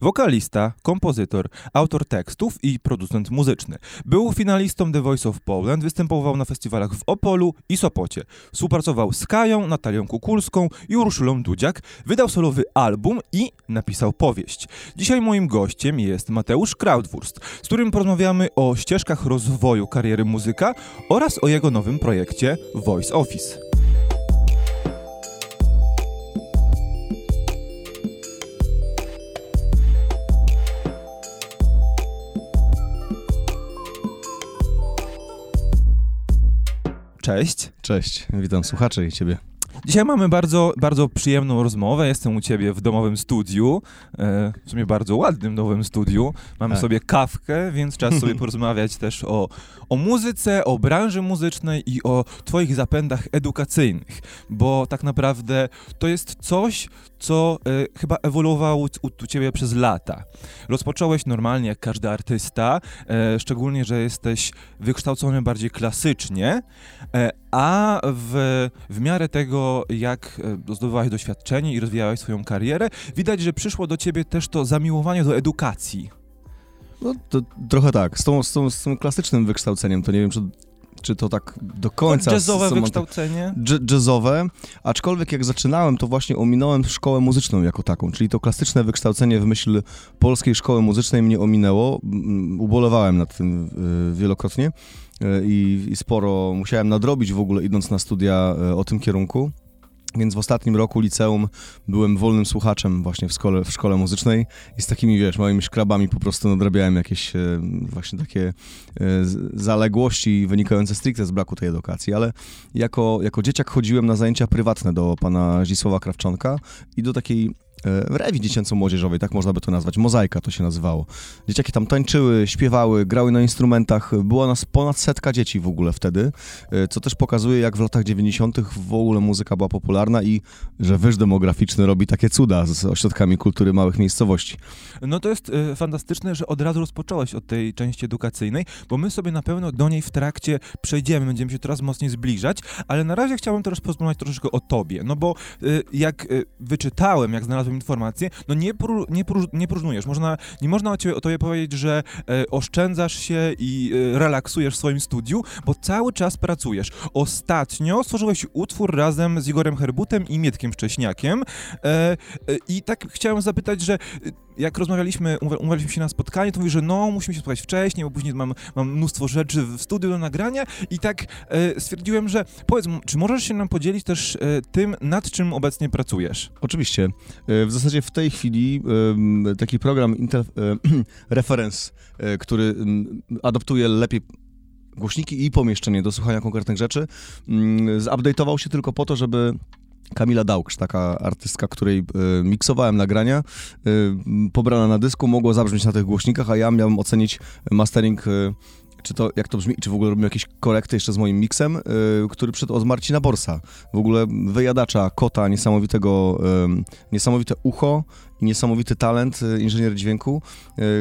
Wokalista, kompozytor, autor tekstów i producent muzyczny. Był finalistą The Voice of Poland, występował na festiwalach w Opolu i Sopocie. Współpracował z Kają, Natalią Kukulską i Urszulą Dudziak, wydał solowy album i napisał powieść. Dzisiaj moim gościem jest Mateusz Krautwurst, z którym porozmawiamy o ścieżkach rozwoju kariery muzyka oraz o jego nowym projekcie Voice Office. Cześć. Cześć, witam słuchaczy i ciebie. Dzisiaj mamy bardzo, bardzo przyjemną rozmowę. Jestem u ciebie w domowym studiu, e, w sumie bardzo ładnym nowym studiu. Mamy Tak. sobie kawkę, więc czas sobie porozmawiać też o, o muzyce, o branży muzycznej i o twoich zapędach edukacyjnych, bo tak naprawdę to jest coś, co e, chyba ewoluowało u, u ciebie przez lata. Rozpocząłeś normalnie jak każdy artysta, e, szczególnie, że jesteś wykształcony bardziej klasycznie, e, a w, w miarę tego, jak zdobywałeś doświadczenie i rozwijałeś swoją karierę, widać, że przyszło do ciebie też to zamiłowanie do edukacji. No to trochę tak, z, tą, z, tą, z tym klasycznym wykształceniem, to nie wiem, czy, czy to tak do końca... Jazzowe z- z- wykształcenie. dż- jazzowe, aczkolwiek jak zaczynałem, to właśnie ominąłem szkołę muzyczną jako taką, czyli to klasyczne wykształcenie w myśl polskiej szkoły muzycznej mnie ominęło. Mm, Ubolewałem nad tym y, wielokrotnie y, i, i sporo musiałem nadrobić w ogóle idąc na studia y, o tym kierunku. Więc w ostatnim roku liceum byłem wolnym słuchaczem właśnie w szkole, w szkole muzycznej i z takimi, wiesz, małymi szkrabami po prostu nadrabiałem jakieś e, właśnie takie e, zaległości wynikające stricte z braku tej edukacji, ale jako, jako dzieciak chodziłem na zajęcia prywatne do pana Zdzisława Krawczonka i do takiej rewi dziecięco-młodzieżowej, tak można by to nazwać, mozaika to się nazywało. Dzieciaki tam tańczyły, śpiewały, grały na instrumentach, było nas ponad setka dzieci w ogóle wtedy, e, co też pokazuje, jak w latach 90. w ogóle muzyka była popularna i że wyż demograficzny robi takie cuda z ośrodkami kultury małych miejscowości. No to jest e, fantastyczne, że od razu rozpocząłeś od tej części edukacyjnej, bo my sobie na pewno do niej w trakcie przejdziemy, będziemy się coraz mocniej zbliżać, ale na razie chciałbym też porozmawiać troszeczkę o tobie, no bo e, jak e, wyczytałem, jak znalazłem informacje, no nie, pró- nie, pró- nie próżnujesz, można, nie można o, ciebie, o tobie powiedzieć, że e, oszczędzasz się i e, relaksujesz w swoim studiu, bo cały czas pracujesz. Ostatnio stworzyłeś utwór razem z Igorem Herbutem i Mietkiem Wcześniakiem. E, e, i tak chciałem zapytać, że jak rozmawialiśmy, umawialiśmy się na spotkanie, to mówi, że no, musimy się spotkać wcześniej, bo później mam, mam mnóstwo rzeczy w studiu do nagrania i tak e, stwierdziłem, że powiedz, czy możesz się nam podzielić też e, tym, nad czym obecnie pracujesz? Oczywiście. E, W zasadzie w tej chwili em, taki program Intel e, Reference, e, który adoptuje lepiej głośniki i pomieszczenie do słuchania konkretnych rzeczy, zupdate'ował się tylko po to, żeby Kamila Dałksz, taka artystka, której e, miksowałem nagrania, m, pobrana na dysku, mogło zabrzmieć na tych głośnikach, a ja miałem ocenić mastering, e, czy to, jak to brzmi, czy w ogóle robimy jakieś korekty jeszcze z moim miksem, który przyszedł od Marcina Borsa. W ogóle wyjadacza, kota, niesamowitego, niesamowite ucho i niesamowity talent inżynier dźwięku,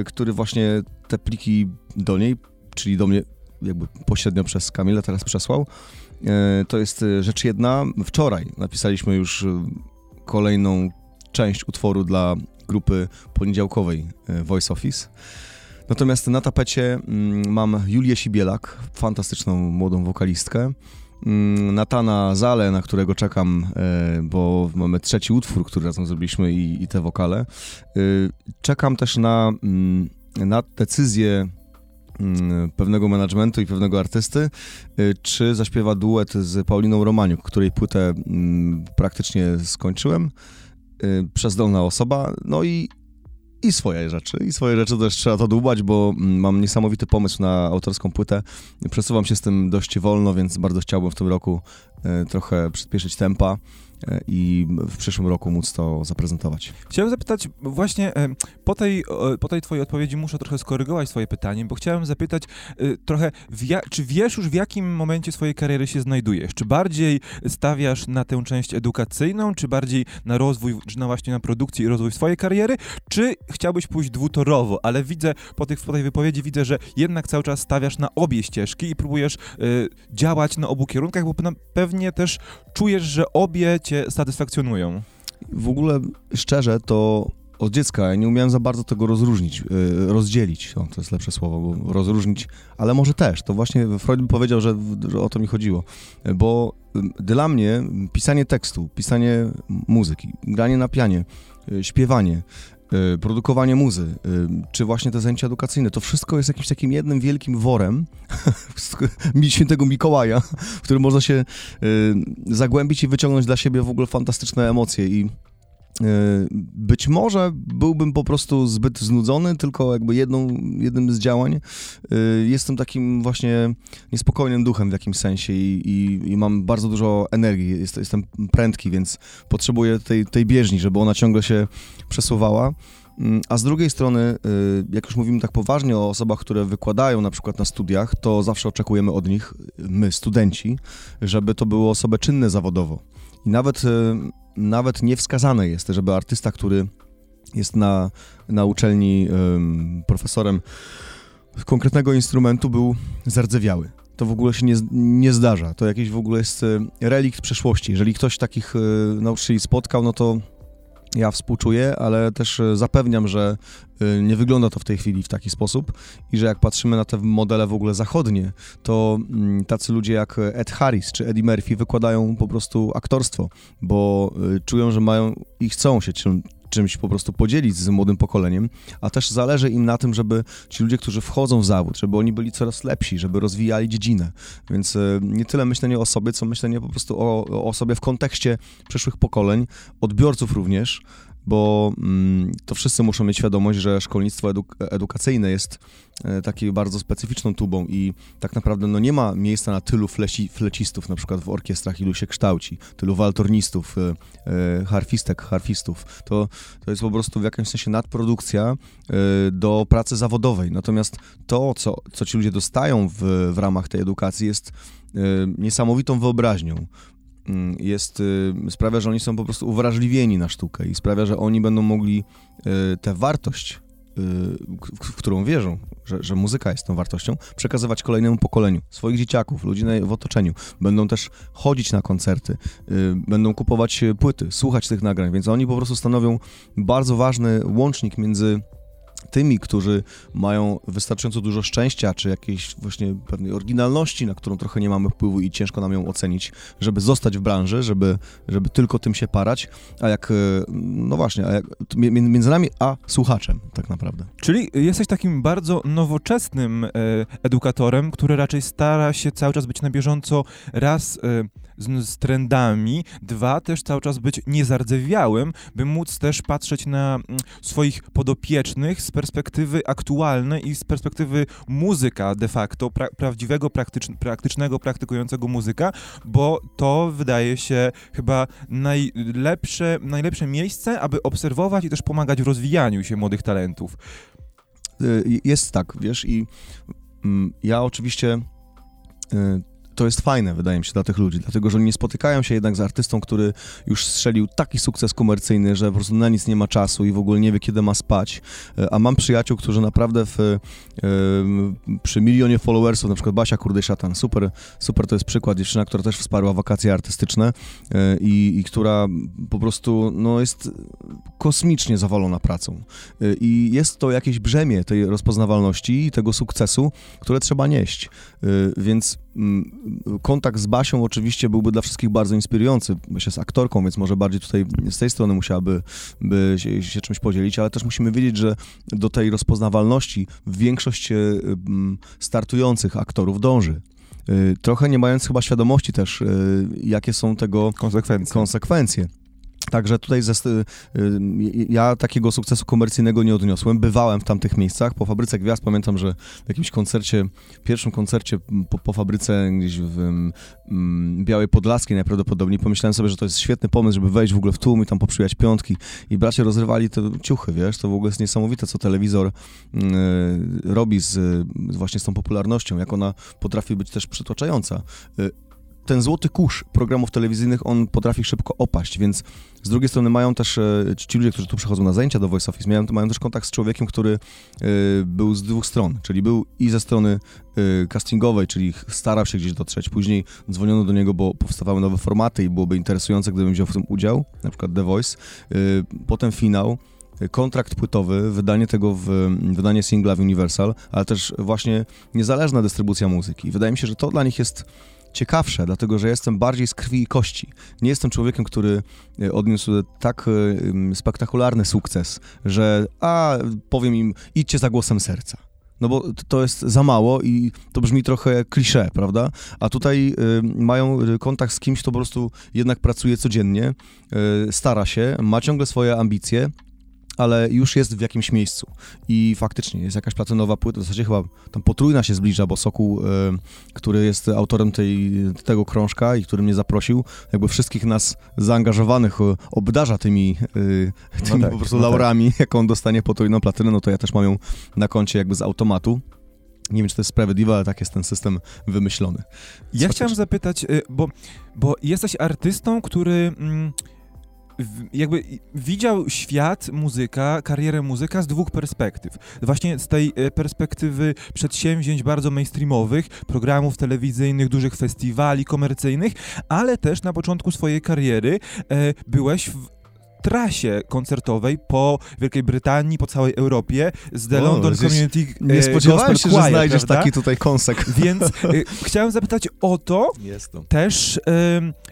który właśnie te pliki do niej, czyli do mnie jakby pośrednio przez Kamila teraz przesłał. E, To jest e, rzecz jedna. Wczoraj napisaliśmy już e, kolejną część utworu dla grupy poniedziałkowej Voice Office. Natomiast na tapecie mm, mam Julię Sibielak, fantastyczną młodą wokalistkę. Mm, Natana Zale, na którego czekam, bo mamy trzeci utwór, który razem zrobiliśmy i, i te wokale. Czekam też na, mm, na decyzję pewnego managementu i pewnego artysty, y, czy zaśpiewa duet z Pauliną Romaniuk, której płytę mm, praktycznie skończyłem. Y, Przezdolna osoba, no i, i swoje rzeczy. I swoje rzeczy też trzeba to dłubać, bo mm, mam niesamowity pomysł na autorską płytę. Przesuwam się z tym dość wolno, więc bardzo chciałbym w tym roku y, trochę przyspieszyć tempa i w przyszłym roku móc to zaprezentować. Chciałem zapytać właśnie e, po tej, e, po tej twojej odpowiedzi muszę trochę skorygować swoje pytanie, bo chciałem zapytać e, trochę, czy wiesz już w jakim momencie swojej kariery się znajdujesz? Czy bardziej stawiasz na tę część edukacyjną, czy bardziej na rozwój, czy na właśnie na produkcję i rozwój swojej kariery, czy chciałbyś pójść dwutorowo, ale widzę po, tych, po tej wypowiedzi widzę, że jednak cały czas stawiasz na obie ścieżki i próbujesz e, działać na obu kierunkach, bo pewnie też czujesz, że obie cię satysfakcjonują. W ogóle szczerze to od dziecka ja nie umiałem za bardzo tego rozróżnić, y, rozdzielić, o, to jest lepsze słowo, bo rozróżnić, ale może też, to właśnie Freud by powiedział, że, że o to mi chodziło, bo dla mnie pisanie tekstu, pisanie muzyki, granie na pianie, y, śpiewanie, produkowanie muzy, czy właśnie te zajęcia edukacyjne, to wszystko jest jakimś takim jednym wielkim worem świętego Mikołaja, w którym można się zagłębić i wyciągnąć dla siebie w ogóle fantastyczne emocje i być może byłbym po prostu zbyt znudzony, tylko jakby jedną, jednym z działań. E, jestem takim właśnie niespokojnym duchem w jakimś sensie i, i, i mam bardzo dużo energii. Jest, jestem prędki, więc potrzebuję tej, tej bieżni, żeby ona ciągle się przesuwała. Mm, a z drugiej strony, e, jak już mówimy tak poważnie o osobach, które wykładają na przykład na studiach, to zawsze oczekujemy od nich, my, studenci, żeby to były osoby czynne zawodowo. I nawet nawet nie wskazane jest, żeby artysta, który jest na, na uczelni profesorem konkretnego instrumentu, był zardzewiały. To w ogóle się nie, nie zdarza. To jakiś w ogóle jest e, relikt przeszłości. Jeżeli ktoś takich y, nauczycieli spotkał, no to ja współczuję, ale też e, zapewniam, że e, nie wygląda to w tej chwili w taki sposób i że jak patrzymy na te modele w ogóle zachodnie, to mm, tacy ludzie jak Ed Harris czy Eddie Murphy wykładają po prostu aktorstwo, bo e, czują, że mają i chcą się czym, czymś po prostu podzielić z młodym pokoleniem, a też zależy im na tym, żeby ci ludzie, którzy wchodzą w zawód, żeby oni byli coraz lepsi, żeby rozwijali dziedzinę. Więc e, nie tyle myślenie o sobie, co myślenie po prostu o, o sobie w kontekście przyszłych pokoleń, odbiorców również, bo mm, to wszyscy muszą mieć świadomość, że szkolnictwo eduk edukacyjne jest e, takiej bardzo specyficzną tubą i tak naprawdę no, nie ma miejsca na tylu fleci, flecistów, na przykład w orkiestrach, ilu się kształci, tylu waltornistów, e, e, harfistek, harfistów. To, to jest po prostu w jakimś sensie nadprodukcja do pracy zawodowej. Natomiast to, co, co ci ludzie dostają w, w ramach tej edukacji jest niesamowitą wyobraźnią. Mm, jest, y, sprawia, że oni są po prostu uwrażliwieni na sztukę i sprawia, że oni będą mogli y, tę wartość, y, w którą wierzą, że, że muzyka jest tą wartością, przekazywać kolejnemu pokoleniu, swoich dzieciaków, ludzi w otoczeniu. Będą też chodzić na koncerty, będą kupować płyty, słuchać tych nagrań, więc oni po prostu stanowią bardzo ważny łącznik między tymi, którzy mają wystarczająco dużo szczęścia, czy jakiejś właśnie pewnej oryginalności, na którą trochę nie mamy wpływu i ciężko nam ją ocenić, żeby zostać w branży, żeby, żeby tylko tym się parać, a jak, e, no właśnie, a jak, między nami a słuchaczem tak naprawdę. Czyli jesteś takim bardzo nowoczesnym e, edukatorem, który raczej stara się cały czas być na bieżąco raz e, z, z, trendami, dwa też cały czas być niezardzewiałym, by móc też patrzeć na mm, swoich podopiecznych z perspektywy aktualnej i z perspektywy muzyka de facto, pra prawdziwego, praktycz praktycznego, praktykującego muzyka, bo to wydaje się chyba najlepsze, najlepsze miejsce, aby obserwować i też pomagać w rozwijaniu się młodych talentów. Y, jest tak, wiesz, i mm, ja oczywiście y, to jest fajne, wydaje mi się, dla tych ludzi, dlatego że oni nie spotykają się jednak z artystą, który już strzelił taki sukces komercyjny, że po prostu na nic nie ma czasu i w ogóle nie wie, kiedy ma spać. E, a mam przyjaciół, którzy naprawdę w, e, przy milionie followersów, na przykład Basia Kurdej-Szatan, super, super to jest przykład, dziewczyna, która też wsparła wakacje artystyczne e, i, i która po prostu no, jest kosmicznie zawalona pracą. I jest to jakieś brzemię tej rozpoznawalności i tego sukcesu, które trzeba nieść. Więc kontakt z Basią oczywiście byłby dla wszystkich bardzo inspirujący. Basia jest aktorką, więc może bardziej tutaj z tej strony musiałaby by się, się czymś podzielić, ale też musimy wiedzieć, że do tej rozpoznawalności większość e, startujących aktorów dąży. E, trochę nie mając chyba świadomości też, e, jakie są tego konsekwencje. konsekwencje. Także tutaj ze, y, y, ja takiego sukcesu komercyjnego nie odniosłem. Bywałem w tamtych miejscach. Po Fabryce Gwiazd pamiętam, że w jakimś koncercie, pierwszym koncercie po, po fabryce gdzieś w um, Białej Podlaskiej najprawdopodobniej pomyślałem sobie, że to jest świetny pomysł, żeby wejść w ogóle w tłum i tam poprzybijać piątki. I bracia rozrywali te ciuchy, wiesz, to w ogóle jest niesamowite, co telewizor y, robi z, właśnie z tą popularnością, jak ona potrafi być też przytłaczająca ten złoty kurz programów telewizyjnych, on potrafi szybko opaść, więc z drugiej strony mają też e, ci ludzie, którzy tu przychodzą na zajęcia do Voice Office, mają, mają też kontakt z człowiekiem, który e, był z dwóch stron, czyli był i ze strony e, castingowej, czyli starał się gdzieś dotrzeć, później dzwoniono do niego, bo powstawały nowe formaty i byłoby interesujące, gdybym wziął w tym udział, na przykład The Voice, potem finał, kontrakt płytowy, wydanie tego w wydanie singla w Universal, ale też właśnie niezależna dystrybucja muzyki. Wydaje mi się, że to dla nich jest ciekawsze, dlatego że jestem bardziej z krwi i kości. Nie jestem człowiekiem, który e, odniósł tak e, spektakularny sukces, że a powiem im, idźcie za głosem serca. No bo to jest za mało i to brzmi trochę klisze, prawda? A tutaj y, mają kontakt z kimś, kto po prostu jednak pracuje codziennie, y, stara się, ma ciągle swoje ambicje, ale już jest w jakimś miejscu. I faktycznie jest jakaś platynowa płyta, w zasadzie chyba tam potrójna się zbliża, bo Sokół, y, który jest autorem tej, tego krążka i który mnie zaprosił, jakby wszystkich nas zaangażowanych y, obdarza tymi, y, tymi no tak, po prostu no laurami, tak. jaką dostanie potrójną platynę, no to ja też mam ją na koncie jakby z automatu. Nie wiem, czy to jest sprawiedliwe, ale tak jest ten system wymyślony. Ja chciałem zapytać, bo, bo jesteś artystą, który... Mm, jakby widział świat muzyka, karierę muzyka z dwóch perspektyw. Właśnie z tej e, perspektywy przedsięwzięć bardzo mainstreamowych, programów telewizyjnych, dużych festiwali komercyjnych, ale też na początku swojej kariery e, byłeś w trasie koncertowej po Wielkiej Brytanii, po całej Europie z The o, London Community Nie e, spodziewałem się, Choir, że znajdziesz prawda? taki tutaj konsek. Więc y, chciałem zapytać o to też, y,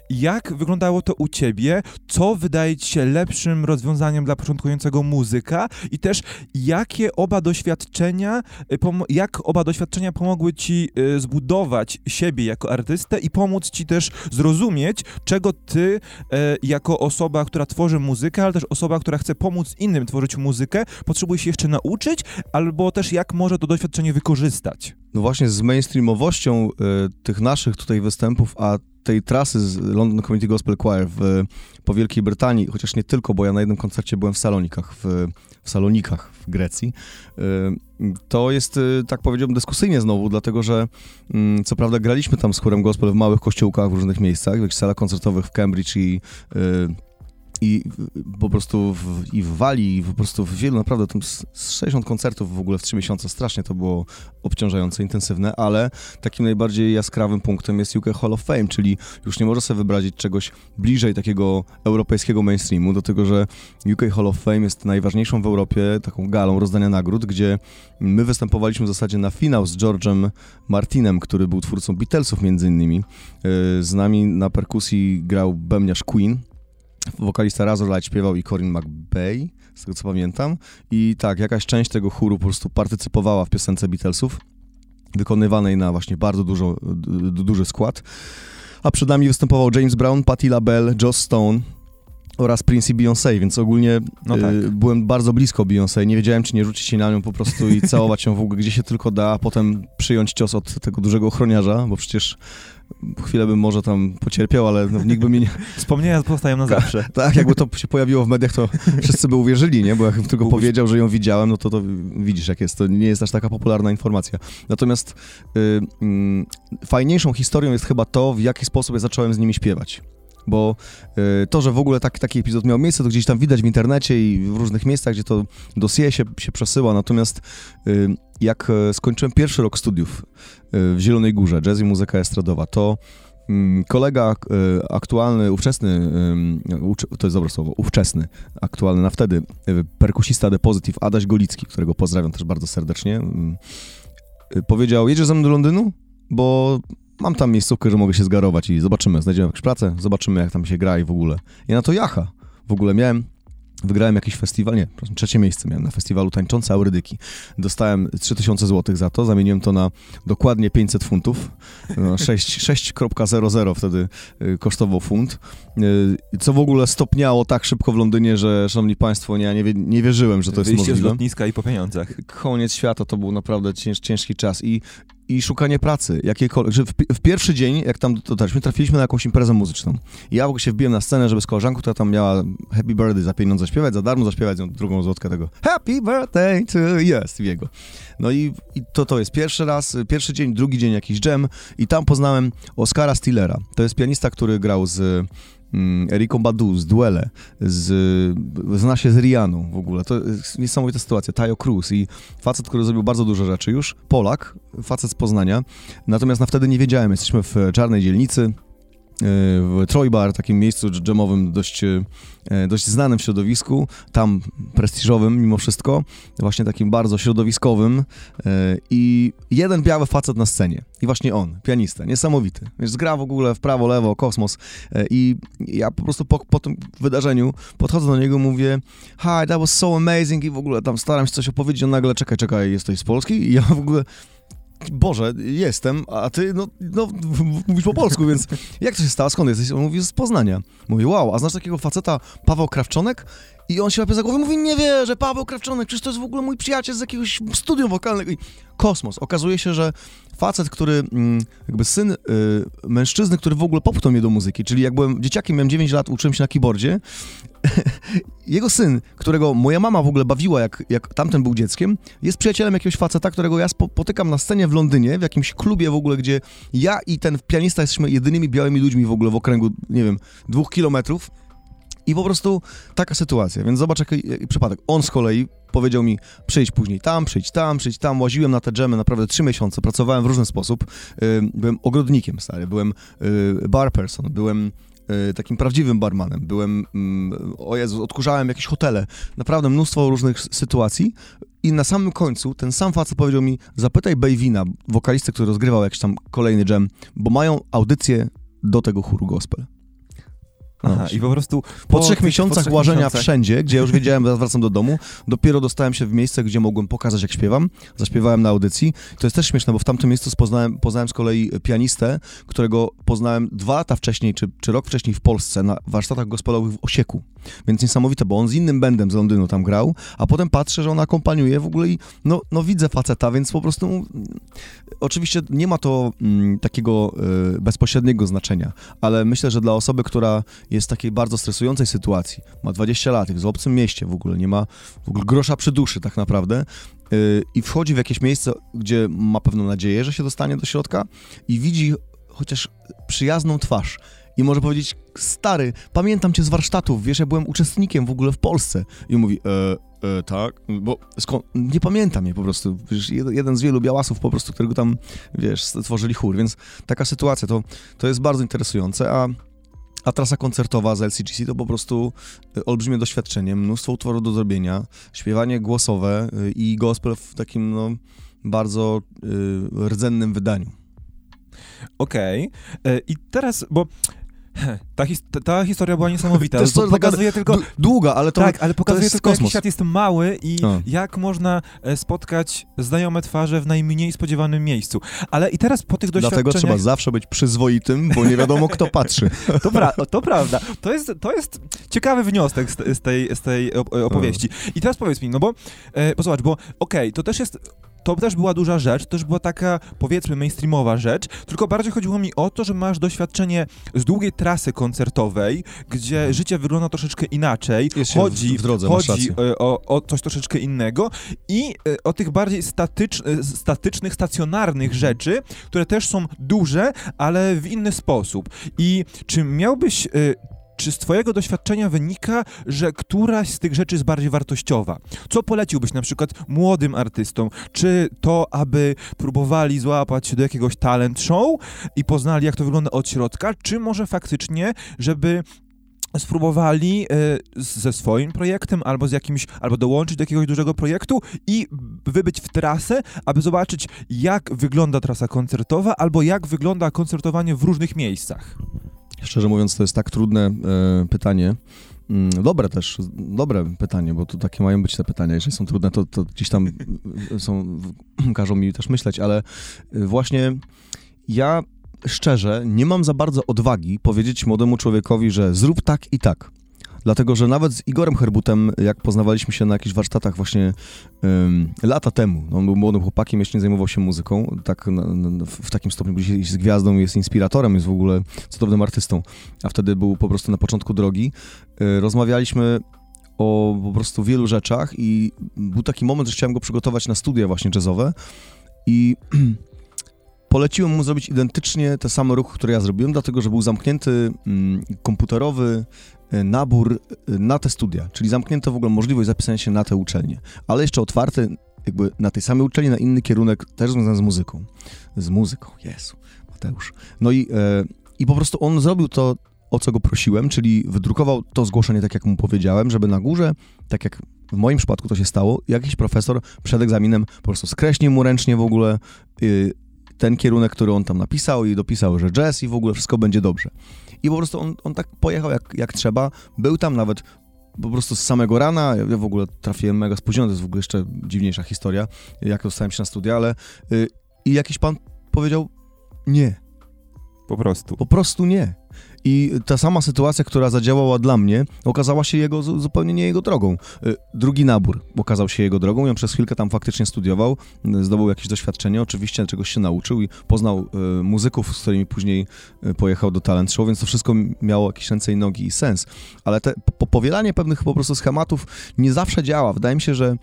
jak wyglądało to u ciebie, co wydaje ci się lepszym rozwiązaniem dla początkującego muzyka i też jakie oba doświadczenia, y, jak oba doświadczenia pomogły ci zbudować siebie jako artystę i pomóc ci też zrozumieć, czego ty jako osoba, która tworzy muzykę, muzykę, ale też osoba, która chce pomóc innym tworzyć muzykę, potrzebuje się jeszcze nauczyć, albo też jak może to doświadczenie wykorzystać. No właśnie z mainstreamowością y, tych naszych tutaj występów, a tej trasy z London Community Gospel Choir w, po Wielkiej Brytanii, chociaż nie tylko, bo ja na jednym koncercie byłem w Salonikach, w, w Salonikach w Grecji, y, to jest, y, tak powiedziałbym, dyskusyjnie znowu, dlatego że mm, co prawda graliśmy tam z chórem gospel w małych kościółkach w różnych miejscach, w jakichś salach koncertowych w Cambridge i i po prostu w, i w Walii, i po prostu w wielu, naprawdę tam z 60 koncertów w ogóle w 3 miesiące, strasznie to było obciążające, intensywne, ale takim najbardziej jaskrawym punktem jest UK Hall of Fame, czyli już nie można sobie wyobrazić czegoś bliżej takiego europejskiego mainstreamu, do tego, że UK Hall of Fame jest najważniejszą w Europie taką galą rozdania nagród, gdzie my występowaliśmy w zasadzie na finał z George'em Martinem, który był twórcą Beatlesów między innymi. Y, z nami na perkusji grał bębniarz Queen, wokalista Razorlight śpiewał i Corin McBay, z tego co pamiętam. I tak, jakaś część tego chóru po prostu partycypowała w piosence Beatlesów, wykonywanej na właśnie bardzo dużo, duży skład. A przed nami występował James Brown, Patti LaBelle, Joss Stone, oraz Prince i Beyoncé, więc ogólnie no tak. y, byłem bardzo blisko Beyoncé. Nie wiedziałem, czy nie rzucić się na nią po prostu i całować ją w ogóle, gdzie się tylko da, a potem przyjąć cios od tego dużego ochroniarza, bo przecież chwilę bym może tam pocierpiał, ale no, nikt by mi nie... Wspomnienia pozostają na zawsze. tak, jakby to się pojawiło w mediach, to wszyscy by uwierzyli, nie? Bo jak tylko powiedział, że ją widziałem, no to, to widzisz, jak jest. To nie jest aż taka popularna informacja. Natomiast y, y, fajniejszą historią jest chyba to, w jaki sposób ja zacząłem z nimi śpiewać bo y, to, że w ogóle tak, taki epizod miał miejsce, to gdzieś tam widać w internecie i w różnych miejscach, gdzie to dosie się, się przesyła, natomiast y, jak e, skończyłem pierwszy rok studiów y, w Zielonej Górze, jazz i muzyka estradowa, to mm, kolega aktualny, ówczesny, to jest dobre słowo, ówczesny, aktualny na wtedy, perkusista The Positive, Adaś Golicki, którego pozdrawiam też bardzo serdecznie, mm, powiedział, jedziesz ze mną do Londynu? Bo mam tam miejscówkę, że mogę się zgarować i zobaczymy, znajdziemy jakąś pracę, zobaczymy jak tam się gra i w ogóle. I na to jacha. W ogóle miałem Wygrałem jakiś festiwal, nie, trzecie miejsce miałem na festiwalu Tańczące Aurydyki. Dostałem 3000 zł za to, zamieniłem to na dokładnie 500 funtów. No, 6,00 wtedy y, kosztował funt. Y, co w ogóle stopniało tak szybko w Londynie, że szanowni państwo, nie, nie, nie wierzyłem, że to Wyjście jest możliwe. z lotniska i po pieniądzach. Koniec świata, to był naprawdę cięż, ciężki czas i i szukanie pracy, jakiejkolwiek, że w, w, pierwszy dzień, jak tam dotarliśmy, trafiliśmy na jakąś imprezę muzyczną. I ja w ogóle się wbiłem na scenę, żeby z koleżanką, która tam miała Happy Birthday za pieniądze śpiewać, za darmo zaśpiewać ją drugą złotkę tego Happy Birthday to yes, jego. No i, i, to, to jest pierwszy raz, pierwszy dzień, drugi dzień jakiś jam i tam poznałem Oscara Stillera. To jest pianista, który grał z mm, Eriką Badu z Duele, z, zna się z Rianą w ogóle. To jest niesamowita sytuacja. Tayo Cruz i facet, który zrobił bardzo dużo rzeczy już. Polak, facet z Poznania. Natomiast na wtedy nie wiedziałem, jesteśmy w czarnej dzielnicy, w Troy Bar, takim miejscu dżemowym dość, e, dość znanym w środowisku, tam prestiżowym mimo wszystko, właśnie takim bardzo środowiskowym e, i jeden biały facet na scenie i właśnie on, pianista, niesamowity, więc gra w ogóle w prawo, lewo, kosmos i ja po prostu po, po tym wydarzeniu podchodzę do niego, mówię hi, that was so amazing i w ogóle tam staram się coś opowiedzieć, on nagle czekaj, czekaj, jesteś z Polski? I ja w ogóle Boże, jestem, a ty, no, no, mówisz po polsku, więc jak to się stało? Skąd jesteś? On mówi, z Poznania. Mówi, wow, a znasz takiego faceta Paweł Krawczonek? I on się łapie za głowę mówi, nie wierzę, Paweł Krawczonek, przecież to jest w ogóle mój przyjaciel z jakiegoś studium wokalnego. I kosmos. Okazuje się, że facet, który, mm, jakby syn y, mężczyzny, który w ogóle popchnął mnie do muzyki, czyli jak byłem dzieciakiem, miałem 9 lat, uczyłem się na keyboardzie, jego syn, którego moja mama w ogóle bawiła, jak, jak tamten był dzieckiem, jest przyjacielem jakiegoś faceta, którego ja spotykam na scenie w Londynie, w jakimś klubie w ogóle, gdzie ja i ten pianista jesteśmy jedynymi białymi ludźmi w ogóle w okręgu, nie wiem, dwóch kilometrów. I po prostu taka sytuacja, więc zobacz jaki, jaki przypadek. On z kolei powiedział mi, przyjdź później tam, przyjdź tam, przyjdź tam. Łaziłem na te dżemy naprawdę trzy miesiące, pracowałem w różny sposób. byłem ogrodnikiem, stary, byłem y, bar person, byłem y, takim prawdziwym barmanem. Byłem, mm, o Jezu, odkurzałem jakieś hotele. Naprawdę mnóstwo różnych sytuacji. I na samym końcu ten sam facet powiedział mi, zapytaj Bejwina, wokalistę, który rozgrywał jakiś tam kolejny dżem, bo mają audycję do tego chóru gospel. Aha, i po prostu... Po, po trzech miesiącach po trzech łażenia miesiącach. wszędzie, gdzie już wiedziałem, że wracam do domu, dopiero dostałem się w miejsce, gdzie mogłem pokazać, jak śpiewam. Zaśpiewałem na audycji. To jest też śmieszne, bo w tamtym miejscu poznałem, poznałem z kolei pianistę, którego poznałem dwa lata wcześniej, czy, czy rok wcześniej w Polsce, na warsztatach gospelowych w Osieku. Więc niesamowite, bo on z innym bandem z Londynu tam grał, a potem patrzę, że on akompaniuje w ogóle i no, no widzę faceta, więc po prostu oczywiście nie ma to mm, takiego y, bezpośredniego znaczenia, ale myślę, że dla osoby, która jest w takiej bardzo stresującej sytuacji, ma 20 lat, jest w obcym mieście w ogóle, nie ma w ogóle grosza przy duszy tak naprawdę y, i wchodzi w jakieś miejsce, gdzie ma pewną nadzieję, że się dostanie do środka i widzi chociaż przyjazną twarz i może powiedzieć, stary, pamiętam cię z warsztatów, wiesz, ja byłem uczestnikiem w ogóle w Polsce. I mówi, e, e, tak, bo skąd, nie pamiętam je po prostu, wiesz, jeden z wielu białasów po prostu, którego tam, wiesz, stworzyli chór, więc taka sytuacja, to, to jest bardzo interesujące, a a trasa koncertowa z LCGC to po prostu e, olbrzymie doświadczenie, mnóstwo utworów do zrobienia, śpiewanie głosowe e, i gospel w takim no, bardzo y, rdzennym wydaniu. Okej. Okay. I teraz, bo ta, his ta, historia była niesamowita. To, to pokazuje tylko... Długa, ale to Tak, ale pokazuje tylko, kosmos. jaki świat jest mały i no. jak można e, spotkać znajome twarze w najmniej spodziewanym miejscu. Ale i teraz po tych doświadczeniach... Dlatego trzeba zawsze być przyzwoitym, bo nie wiadomo, kto patrzy. to, pra to prawda. To jest, to jest ciekawy wniosek z, z tej, z tej opowieści. I teraz powiedz mi, no bo, e, bo zobacz, bo okej, okay, to też jest to też była duża rzecz, to też była taka, powiedzmy, mainstreamowa rzecz, tylko bardziej chodziło mi o to, że masz doświadczenie z długiej trasy koncertowej, gdzie mhm. życie wygląda troszeczkę inaczej, Jest chodzi, w drodze, chodzi e, o, o, coś troszeczkę innego i e, o tych bardziej statycz, e, statycznych, stacjonarnych mhm. rzeczy, które też są duże, ale w inny sposób. I czy miałbyś czy z Twojego doświadczenia wynika, że któraś z tych rzeczy jest bardziej wartościowa? Co poleciłbyś na przykład młodym artystom? Czy to, aby próbowali złapać się do jakiegoś talent show i poznali, jak to wygląda od środka, czy może faktycznie, żeby spróbowali y, ze swoim projektem albo z jakimś, albo dołączyć do jakiegoś dużego projektu i wybyć w trasę, aby zobaczyć, jak wygląda trasa koncertowa albo jak wygląda koncertowanie w różnych miejscach. Szczerze mówiąc, to jest tak trudne e, pytanie. Mm, dobre też, dobre pytanie, bo tu takie mają być te pytania. Jeżeli są trudne, to, to gdzieś tam są, każą mi też myśleć, ale e, właśnie ja szczerze nie mam za bardzo odwagi powiedzieć młodemu człowiekowi, że zrób tak i tak. Dlatego, że nawet z Igorem Herbutem, jak poznawaliśmy się na jakichś warsztatach właśnie lata temu, no, on był młodym chłopakiem, jeszcze nie zajmował się muzyką, tak na, na, w takim stopniu, jest gwiazdą, jest inspiratorem, jest w ogóle cudownym artystą, a wtedy był po prostu na początku drogi. Y, rozmawialiśmy o po prostu wielu rzeczach i był taki moment, że chciałem go przygotować na studia właśnie jazzowe i poleciłem mu zrobić identycznie te same ruchy, które ja zrobiłem, dlatego że był zamknięty mm, komputerowy e, nabór e, na te studia, czyli zamknięto w ogóle możliwość zapisania się na te uczelnie, ale jeszcze otwarty jakby na tej samej uczelni na inny kierunek, też związany z muzyką. Z muzyką, Jezu, Mateusz. No i e, I po prostu on zrobił to, o co go prosiłem, czyli wydrukował to zgłoszenie tak, jak mu powiedziałem, żeby na górze, tak jak w moim przypadku to się stało, jakiś profesor przed egzaminem po prostu skreślił mu ręcznie w ogóle y, ten kierunek, który on tam napisał i dopisał, że jazz i w ogóle wszystko będzie dobrze. I po prostu on, on tak pojechał jak, jak trzeba, był tam nawet po prostu z samego rana, ja w ogóle trafiłem mega spóźniony, to jest w ogóle jeszcze dziwniejsza historia, jak dostałem się na studia, ale y, i jakiś pan powiedział nie, Po prostu. po prostu nie. I ta sama sytuacja, która zadziałała dla mnie, okazała się jego zu- zupełnie nie jego drogą. Y, Drugi nabór okazał się jego drogą. Ja przez chwilkę tam faktycznie studiował, y, zdobył jakieś doświadczenie, oczywiście czegoś się nauczył i poznał y, muzyków, z którymi później pojechał do Talent Show, więc to wszystko miało jakieś ręce i nogi i sens. Ale te po, powielanie pewnych po prostu schematów nie zawsze działa. Wydaje mi się, że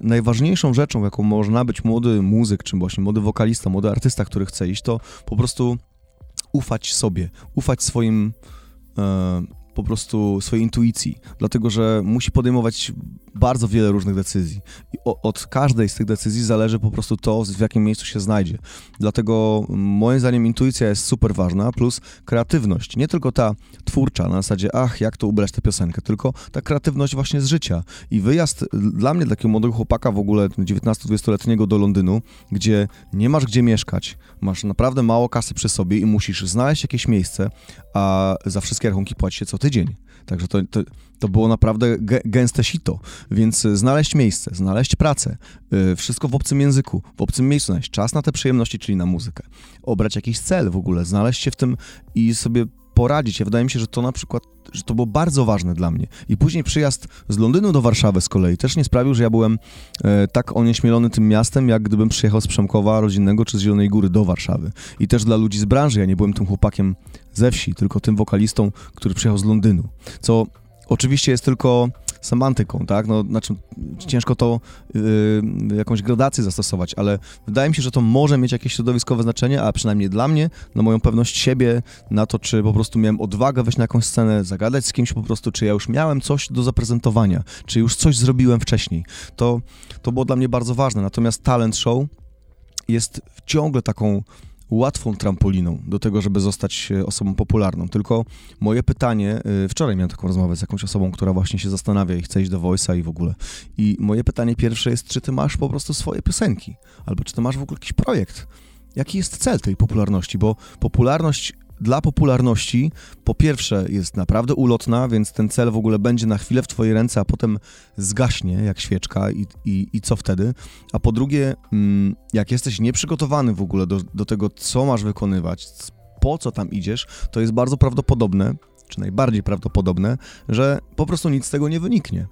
najważniejszą rzeczą, jaką może nabyć młody muzyk, czy właśnie młody wokalista, młody artysta, który chce iść, to po prostu ufać sobie, ufać swoim e, po prostu swojej intuicji, dlatego że musi podejmować bardzo wiele różnych decyzji. I od każdej z tych decyzji zależy po prostu to, w jakim miejscu się znajdzie. Dlatego moim zdaniem intuicja jest super ważna, plus kreatywność. Nie tylko ta twórcza, na zasadzie, ach, jak to ubrać tę piosenkę, tylko ta kreatywność właśnie z życia. I wyjazd dla mnie, takiego młodego chłopaka w ogóle 19-20-letniego do Londynu, gdzie nie masz gdzie mieszkać, masz naprawdę mało kasy przy sobie i musisz znaleźć jakieś miejsce, a za wszystkie rachunki płaci się co tydzień. Także to, to, to było naprawdę gę- gęste sito. Więc y, znaleźć miejsce, znaleźć pracę, y, wszystko w obcym języku, w obcym miejscu, znaleźć czas na te przyjemności, czyli na muzykę. Obrać jakiś cel w ogóle, znaleźć się w tym i sobie poradzić. Ja wydaje mi się, że to na przykład, że to było bardzo ważne dla mnie. I później przyjazd z Londynu do Warszawy z kolei też nie sprawił, że ja byłem e, tak onieśmielony tym miastem, jak gdybym przyjechał z Przemkowa rodzinnego czy z Zielonej Góry do Warszawy. I też dla ludzi z branży, ja nie byłem tym chłopakiem ze wsi, tylko tym wokalistą, który przyjechał z Londynu. Co oczywiście jest tylko semantyką, tak? No, znaczy, ciężko to yy, jakąś gradację zastosować, ale wydaje mi się, że to może mieć jakieś środowiskowe znaczenie, a przynajmniej dla mnie, na moją pewność siebie, na to, czy po prostu miałem odwagę wejść na jakąś scenę, zagadać z kimś po prostu, czy ja już miałem coś do zaprezentowania, czy już coś zrobiłem wcześniej. To, to było dla mnie bardzo ważne. Natomiast talent show jest ciągle taką łatwą trampoliną do tego, żeby zostać e, osobą popularną. Tylko moje pytanie, y, wczoraj miałem taką rozmowę z jakąś osobą, która właśnie się zastanawia i chce iść do Voice'a i w ogóle. I moje pytanie pierwsze jest, czy ty masz po prostu swoje piosenki? Albo czy ty masz w ogóle jakiś projekt? Jaki jest cel tej popularności? Bo popularność dla popularności po pierwsze jest naprawdę ulotna, więc ten cel w ogóle będzie na chwilę w twojej ręce, a potem zgaśnie jak świeczka i, i, i co wtedy? A po drugie, mm, jak jesteś nieprzygotowany w ogóle do, do tego, co masz wykonywać, po co tam idziesz, to jest bardzo prawdopodobne, czy najbardziej prawdopodobne, że po prostu nic z tego nie wyniknie.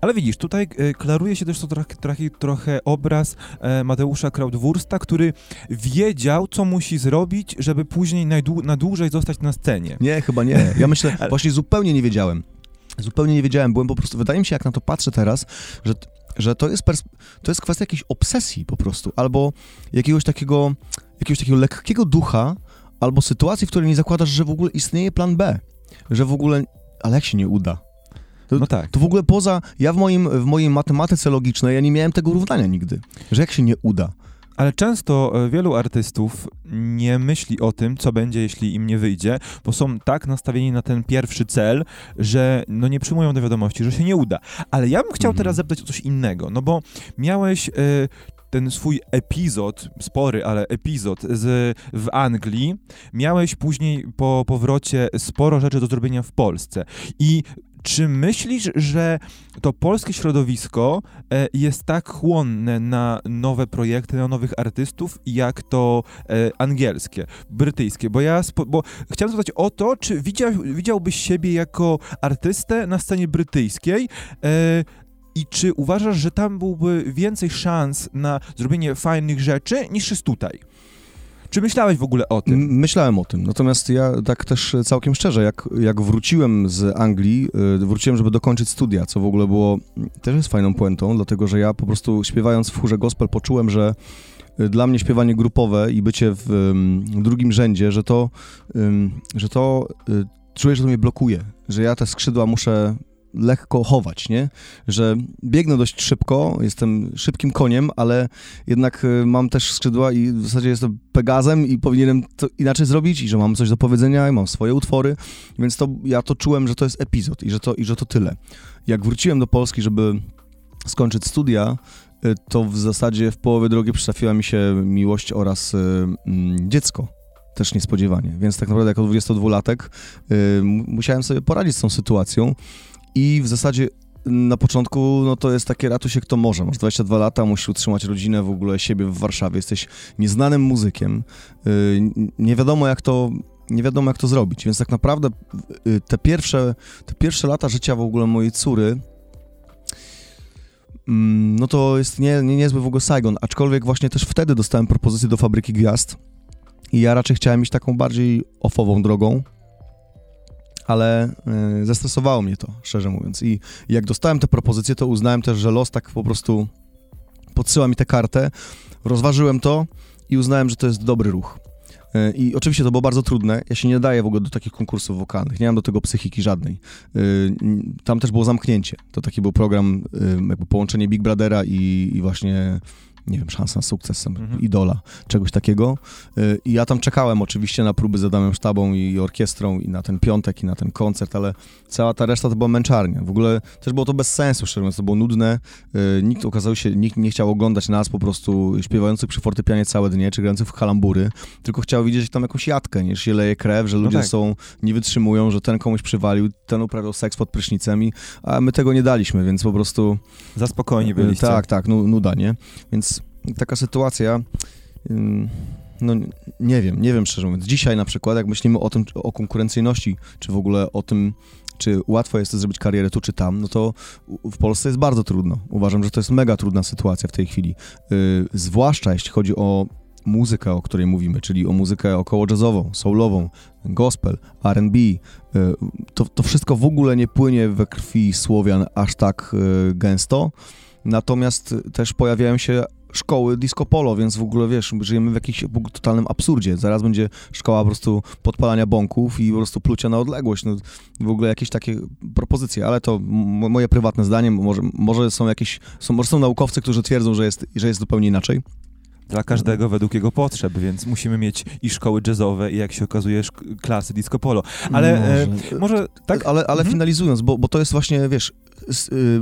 Ale widzisz, tutaj e, klaruje się też to trochę, trochę, trochę obraz e, Mateusza Krautwursta, który wiedział, co musi zrobić, żeby później na dłużej zostać na scenie. Nie, chyba nie. Ja myślę, właśnie zupełnie nie wiedziałem. Zupełnie nie wiedziałem, byłem po prostu, wydaje mi się, jak na to patrzę teraz, że, że to, jest to jest kwestia jakiejś obsesji po prostu, albo jakiegoś takiego, jakiegoś takiego lekkiego ducha, albo sytuacji, w której nie zakładasz, że w ogóle istnieje plan B, że w ogóle, ale jak się nie uda? To, No tak. to w ogóle poza, ja w moim, w mojej matematyce logicznej, ja nie miałem tego równania nigdy, że jak się nie uda. Ale często e, wielu artystów nie myśli o tym, co będzie, jeśli im nie wyjdzie, bo są tak nastawieni na ten pierwszy cel, że no nie przyjmują do wiadomości, że się nie uda. Ale ja bym chciał Mhm. teraz zapytać o coś innego, no bo miałeś e, ten swój epizod, spory, ale epizod z, w Anglii, miałeś później po powrocie sporo rzeczy do zrobienia w Polsce i czy myślisz, że to polskie środowisko e, jest tak chłonne na nowe projekty, na nowych artystów, jak to e, angielskie, brytyjskie? Bo ja bo chciałem zapytać o to, czy widział, widziałbyś siebie jako artystę na scenie brytyjskiej? E, i czy uważasz, że tam byłby więcej szans na zrobienie fajnych rzeczy niż jest tutaj? Czy myślałeś w ogóle o tym? Myślałem o tym, natomiast ja tak też całkiem szczerze, jak, jak wróciłem z Anglii, y, wróciłem, żeby dokończyć studia, co w ogóle było też jest fajną puentą, dlatego że ja po prostu śpiewając w chórze gospel poczułem, że y, dla mnie śpiewanie grupowe i bycie w ym, drugim rzędzie, że to, że to czuję, że to mnie blokuje, że ja te skrzydła muszę lekko chować, nie? Że biegnę dość szybko, jestem szybkim koniem, ale jednak y, mam też skrzydła i w zasadzie jestem Pegazem i powinienem to inaczej zrobić i że mam coś do powiedzenia i mam swoje utwory, więc to ja to czułem, że to jest epizod i że to, i że to tyle. Jak wróciłem do Polski, żeby skończyć studia, y, to w zasadzie w połowie drogi przytrafiła mi się miłość oraz y, mm, dziecko. Też niespodziewanie. Więc tak naprawdę jako 22-latek y, musiałem sobie poradzić z tą sytuacją i w zasadzie na początku, no to jest takie ratuj się kto może. Masz 22 lata, musisz utrzymać rodzinę, w ogóle siebie w Warszawie. Jesteś nieznanym muzykiem. Y, nie wiadomo jak to nie wiadomo jak to zrobić, więc tak naprawdę y, te pierwsze, te pierwsze lata życia w ogóle mojej córy mm, no to jest nie, nie, niezły w ogóle Saigon, aczkolwiek właśnie też wtedy dostałem propozycję do Fabryki Gwiazd i ja raczej chciałem iść taką bardziej offową drogą, ale y, zestresowało mnie to, szczerze mówiąc. I jak dostałem tę propozycję, to uznałem też, że los tak po prostu podsyła mi tę kartę, rozważyłem to i uznałem, że to jest dobry ruch. Y, I oczywiście to było bardzo trudne. Ja się nie daję w ogóle do takich konkursów wokalnych. Nie mam do tego psychiki żadnej. Y, tam też było zamknięcie. To taki był program, y, jakby połączenie Big Brothera i, i właśnie nie wiem, szansa na sukces, mhm. idola, czegoś takiego. Y, I ja tam czekałem oczywiście na próby z Adamem Sztabą i orkiestrą i na ten piątek i na ten koncert, ale cała ta reszta to była męczarnia. W ogóle też było to bez sensu, szczerze mówiąc, to było nudne. Y, nikt okazał się, nikt nie chciał oglądać nas po prostu śpiewających przy fortepianie całe dnie, czy grających w kalambury, tylko chciał widzieć tam jakąś jatkę, nie, że się leje krew, że no ludzie no tak. są, nie wytrzymują, że ten komuś przywalił, ten uprawiał seks pod prysznicem, i, a my tego nie daliśmy, więc po prostu... Za spokojnie byliście. Tak, tak, nuda, nie? Więc taka sytuacja, no nie wiem, nie wiem szczerze mówiąc. Dzisiaj na przykład, jak myślimy o tym, o konkurencyjności, czy w ogóle o tym, czy łatwo jest zrobić karierę tu czy tam, no to w Polsce jest bardzo trudno. Uważam, że to jest mega trudna sytuacja w tej chwili. Yy, zwłaszcza jeśli chodzi o muzykę, o której mówimy, czyli o muzykę około jazzową, soulową, gospel, R&B. Yy, to, to wszystko w ogóle nie płynie we krwi Słowian aż tak yy, gęsto. Natomiast też pojawiają się szkoły disco polo, więc w ogóle wiesz, żyjemy w jakimś totalnym absurdzie. Zaraz będzie szkoła po prostu podpalania bąków i po prostu plucia na odległość. No, w ogóle jakieś takie propozycje, ale to moje prywatne zdanie, może, może są jakieś, są, może są naukowcy, którzy twierdzą, że jest, że jest zupełnie inaczej. Dla każdego według jego potrzeb, więc musimy mieć i szkoły jazzowe, i jak się okazuje, klasy disco polo. Ale może, e, może tak? Ale, ale mhm. finalizując, bo, bo to jest właśnie, wiesz, y,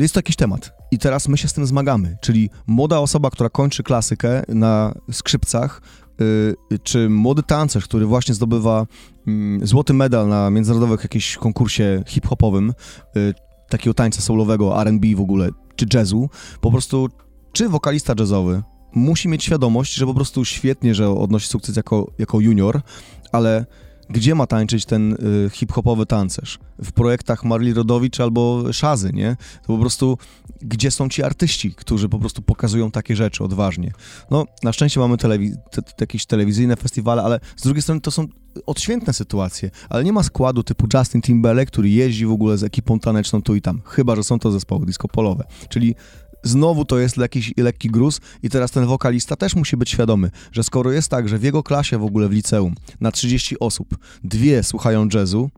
jest to jakiś temat i teraz my się z tym zmagamy, czyli młoda osoba, która kończy klasykę na skrzypcach, y, czy młody tancerz, który właśnie zdobywa mm, złoty medal na międzynarodowym jakimś konkursie hip-hopowym, y, takiego tańca soulowego, R&B w ogóle, czy jazzu, po prostu czy wokalista jazzowy musi mieć świadomość, że po prostu świetnie, że odnosi sukces jako, jako junior, ale gdzie ma tańczyć ten y, hip-hopowy tancerz? W projektach Marli Rodowicz albo Szazy, nie? To po prostu, gdzie są ci artyści, którzy po prostu pokazują takie rzeczy odważnie? No, na szczęście mamy telewiz te, te, jakieś telewizyjne festiwale, ale z drugiej strony to są odświętne sytuacje, ale nie ma składu typu Justin Timberlake, który jeździ w ogóle z ekipą taneczną tu i tam, chyba, że są to zespoły disco polowe, czyli znowu to jest jakiś lekki gruz i teraz ten wokalista też musi być świadomy, że skoro jest tak, że w jego klasie w ogóle w liceum na 30 osób dwie słuchają jazzu,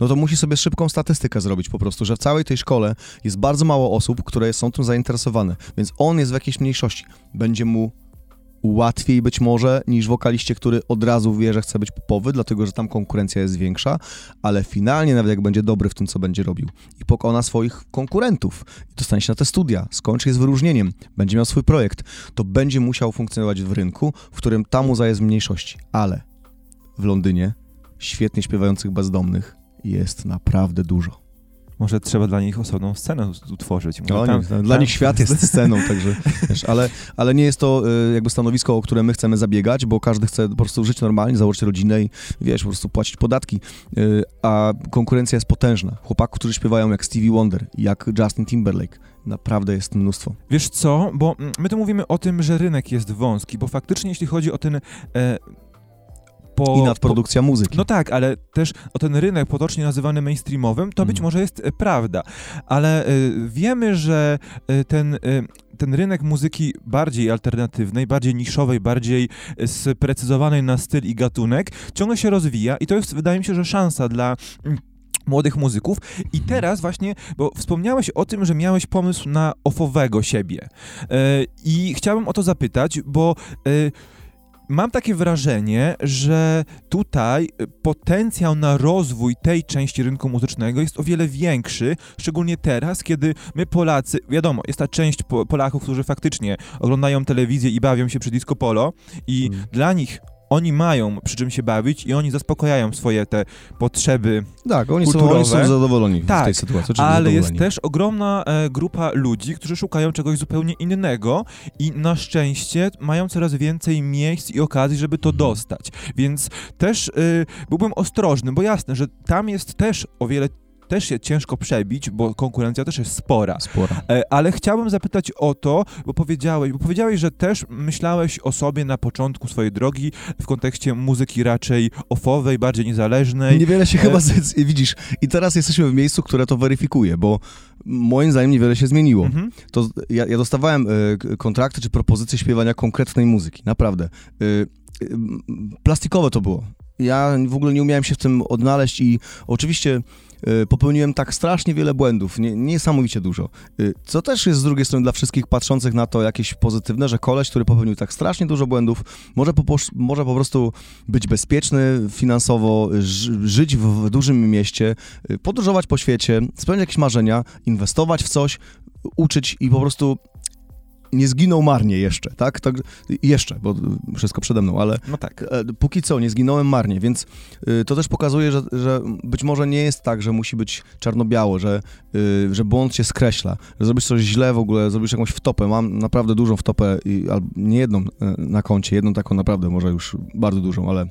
no to musi sobie szybką statystykę zrobić po prostu, że w całej tej szkole jest bardzo mało osób, które są tym zainteresowane, więc on jest w jakiejś mniejszości. Będzie mu łatwiej być może niż wokaliście, który od razu wie, że chce być popowy, dlatego że tam konkurencja jest większa, ale finalnie nawet jak będzie dobry w tym, co będzie robił i pokona swoich konkurentów i dostanie się na te studia, skończy je z wyróżnieniem, będzie miał swój projekt, to będzie musiał funkcjonować w rynku, w którym ta muza jest w mniejszości, ale w Londynie świetnie śpiewających bezdomnych jest naprawdę dużo. Może trzeba dla nich osobną scenę utworzyć. No, tam, nie, dla nich świat jest sceną, także wiesz, ale, ale nie jest to y, jakby stanowisko, o które my chcemy zabiegać, bo każdy chce po prostu żyć normalnie, założyć rodzinę i wiesz, po prostu płacić podatki, y, a konkurencja jest potężna. Chłopaków, którzy śpiewają jak Stevie Wonder, jak Justin Timberlake, naprawdę jest mnóstwo. Wiesz co, bo my tu mówimy o tym, że rynek jest wąski, bo faktycznie jeśli chodzi o ten e, po, I nadprodukcja po, muzyki. No tak, ale też o ten rynek potocznie nazywany mainstreamowym, to być mm. może jest e, prawda, ale y, wiemy, że y, ten, y, ten rynek muzyki bardziej alternatywnej, bardziej niszowej, bardziej sprecyzowanej na styl i gatunek ciągle się rozwija i to jest, wydaje mi się, że szansa dla mm, młodych muzyków. I teraz właśnie, bo wspomniałeś o tym, że miałeś pomysł na ofowego siebie. E, I chciałbym o to zapytać, bo e, mam takie wrażenie, że tutaj e, potencjał na rozwój tej części rynku muzycznego jest o wiele większy, szczególnie teraz, kiedy my Polacy, wiadomo, jest ta część po Polaków, którzy faktycznie oglądają telewizję i bawią się przy disco polo i Mm. dla nich oni mają przy czym się bawić i oni zaspokajają swoje te potrzeby Tak, oni są, kulturowe. oni są zadowoleni w Tak, tej sytuacji. ale jest też ogromna e, grupa ludzi, którzy szukają czegoś zupełnie innego i na szczęście mają coraz więcej miejsc i okazji, żeby to dostać. Więc też y, byłbym ostrożny, bo jasne, że tam jest też o wiele też się ciężko przebić, bo konkurencja też jest spora. Spora. E, Ale chciałbym zapytać o to, bo powiedziałeś, bo powiedziałeś, że też myślałeś o sobie na początku swojej drogi w kontekście muzyki raczej ofowej, bardziej niezależnej. Niewiele się E, chyba z, widzisz. I teraz jesteśmy w miejscu, które to weryfikuje, bo moim zdaniem niewiele się zmieniło. Mhm. To ja, ja dostawałem k- kontrakty czy propozycje śpiewania konkretnej muzyki, naprawdę. M, plastikowe to było. Ja w ogóle nie umiałem się w tym odnaleźć i oczywiście e, popełniłem tak strasznie wiele błędów, nie, niesamowicie dużo. E, Co też jest z drugiej strony dla wszystkich patrzących na to jakieś pozytywne, że koleś, który popełnił tak strasznie dużo błędów, może po, może po prostu być bezpieczny finansowo, ży, żyć w, w dużym mieście, y, podróżować po świecie, spełniać jakieś marzenia, inwestować w coś, uczyć i po prostu nie zginął marnie jeszcze, tak? tak jeszcze, bo wszystko przede mną, ale No tak. e, póki co nie zginąłem marnie, więc y, to też pokazuje, że, że być może nie jest tak, że musi być czarno-biało, że, y, że błąd się skreśla, że zrobisz coś źle w ogóle, zrobisz jakąś wtopę. Mam naprawdę dużą wtopę, i, albo nie jedną e, na koncie, jedną taką naprawdę, może już bardzo dużą, ale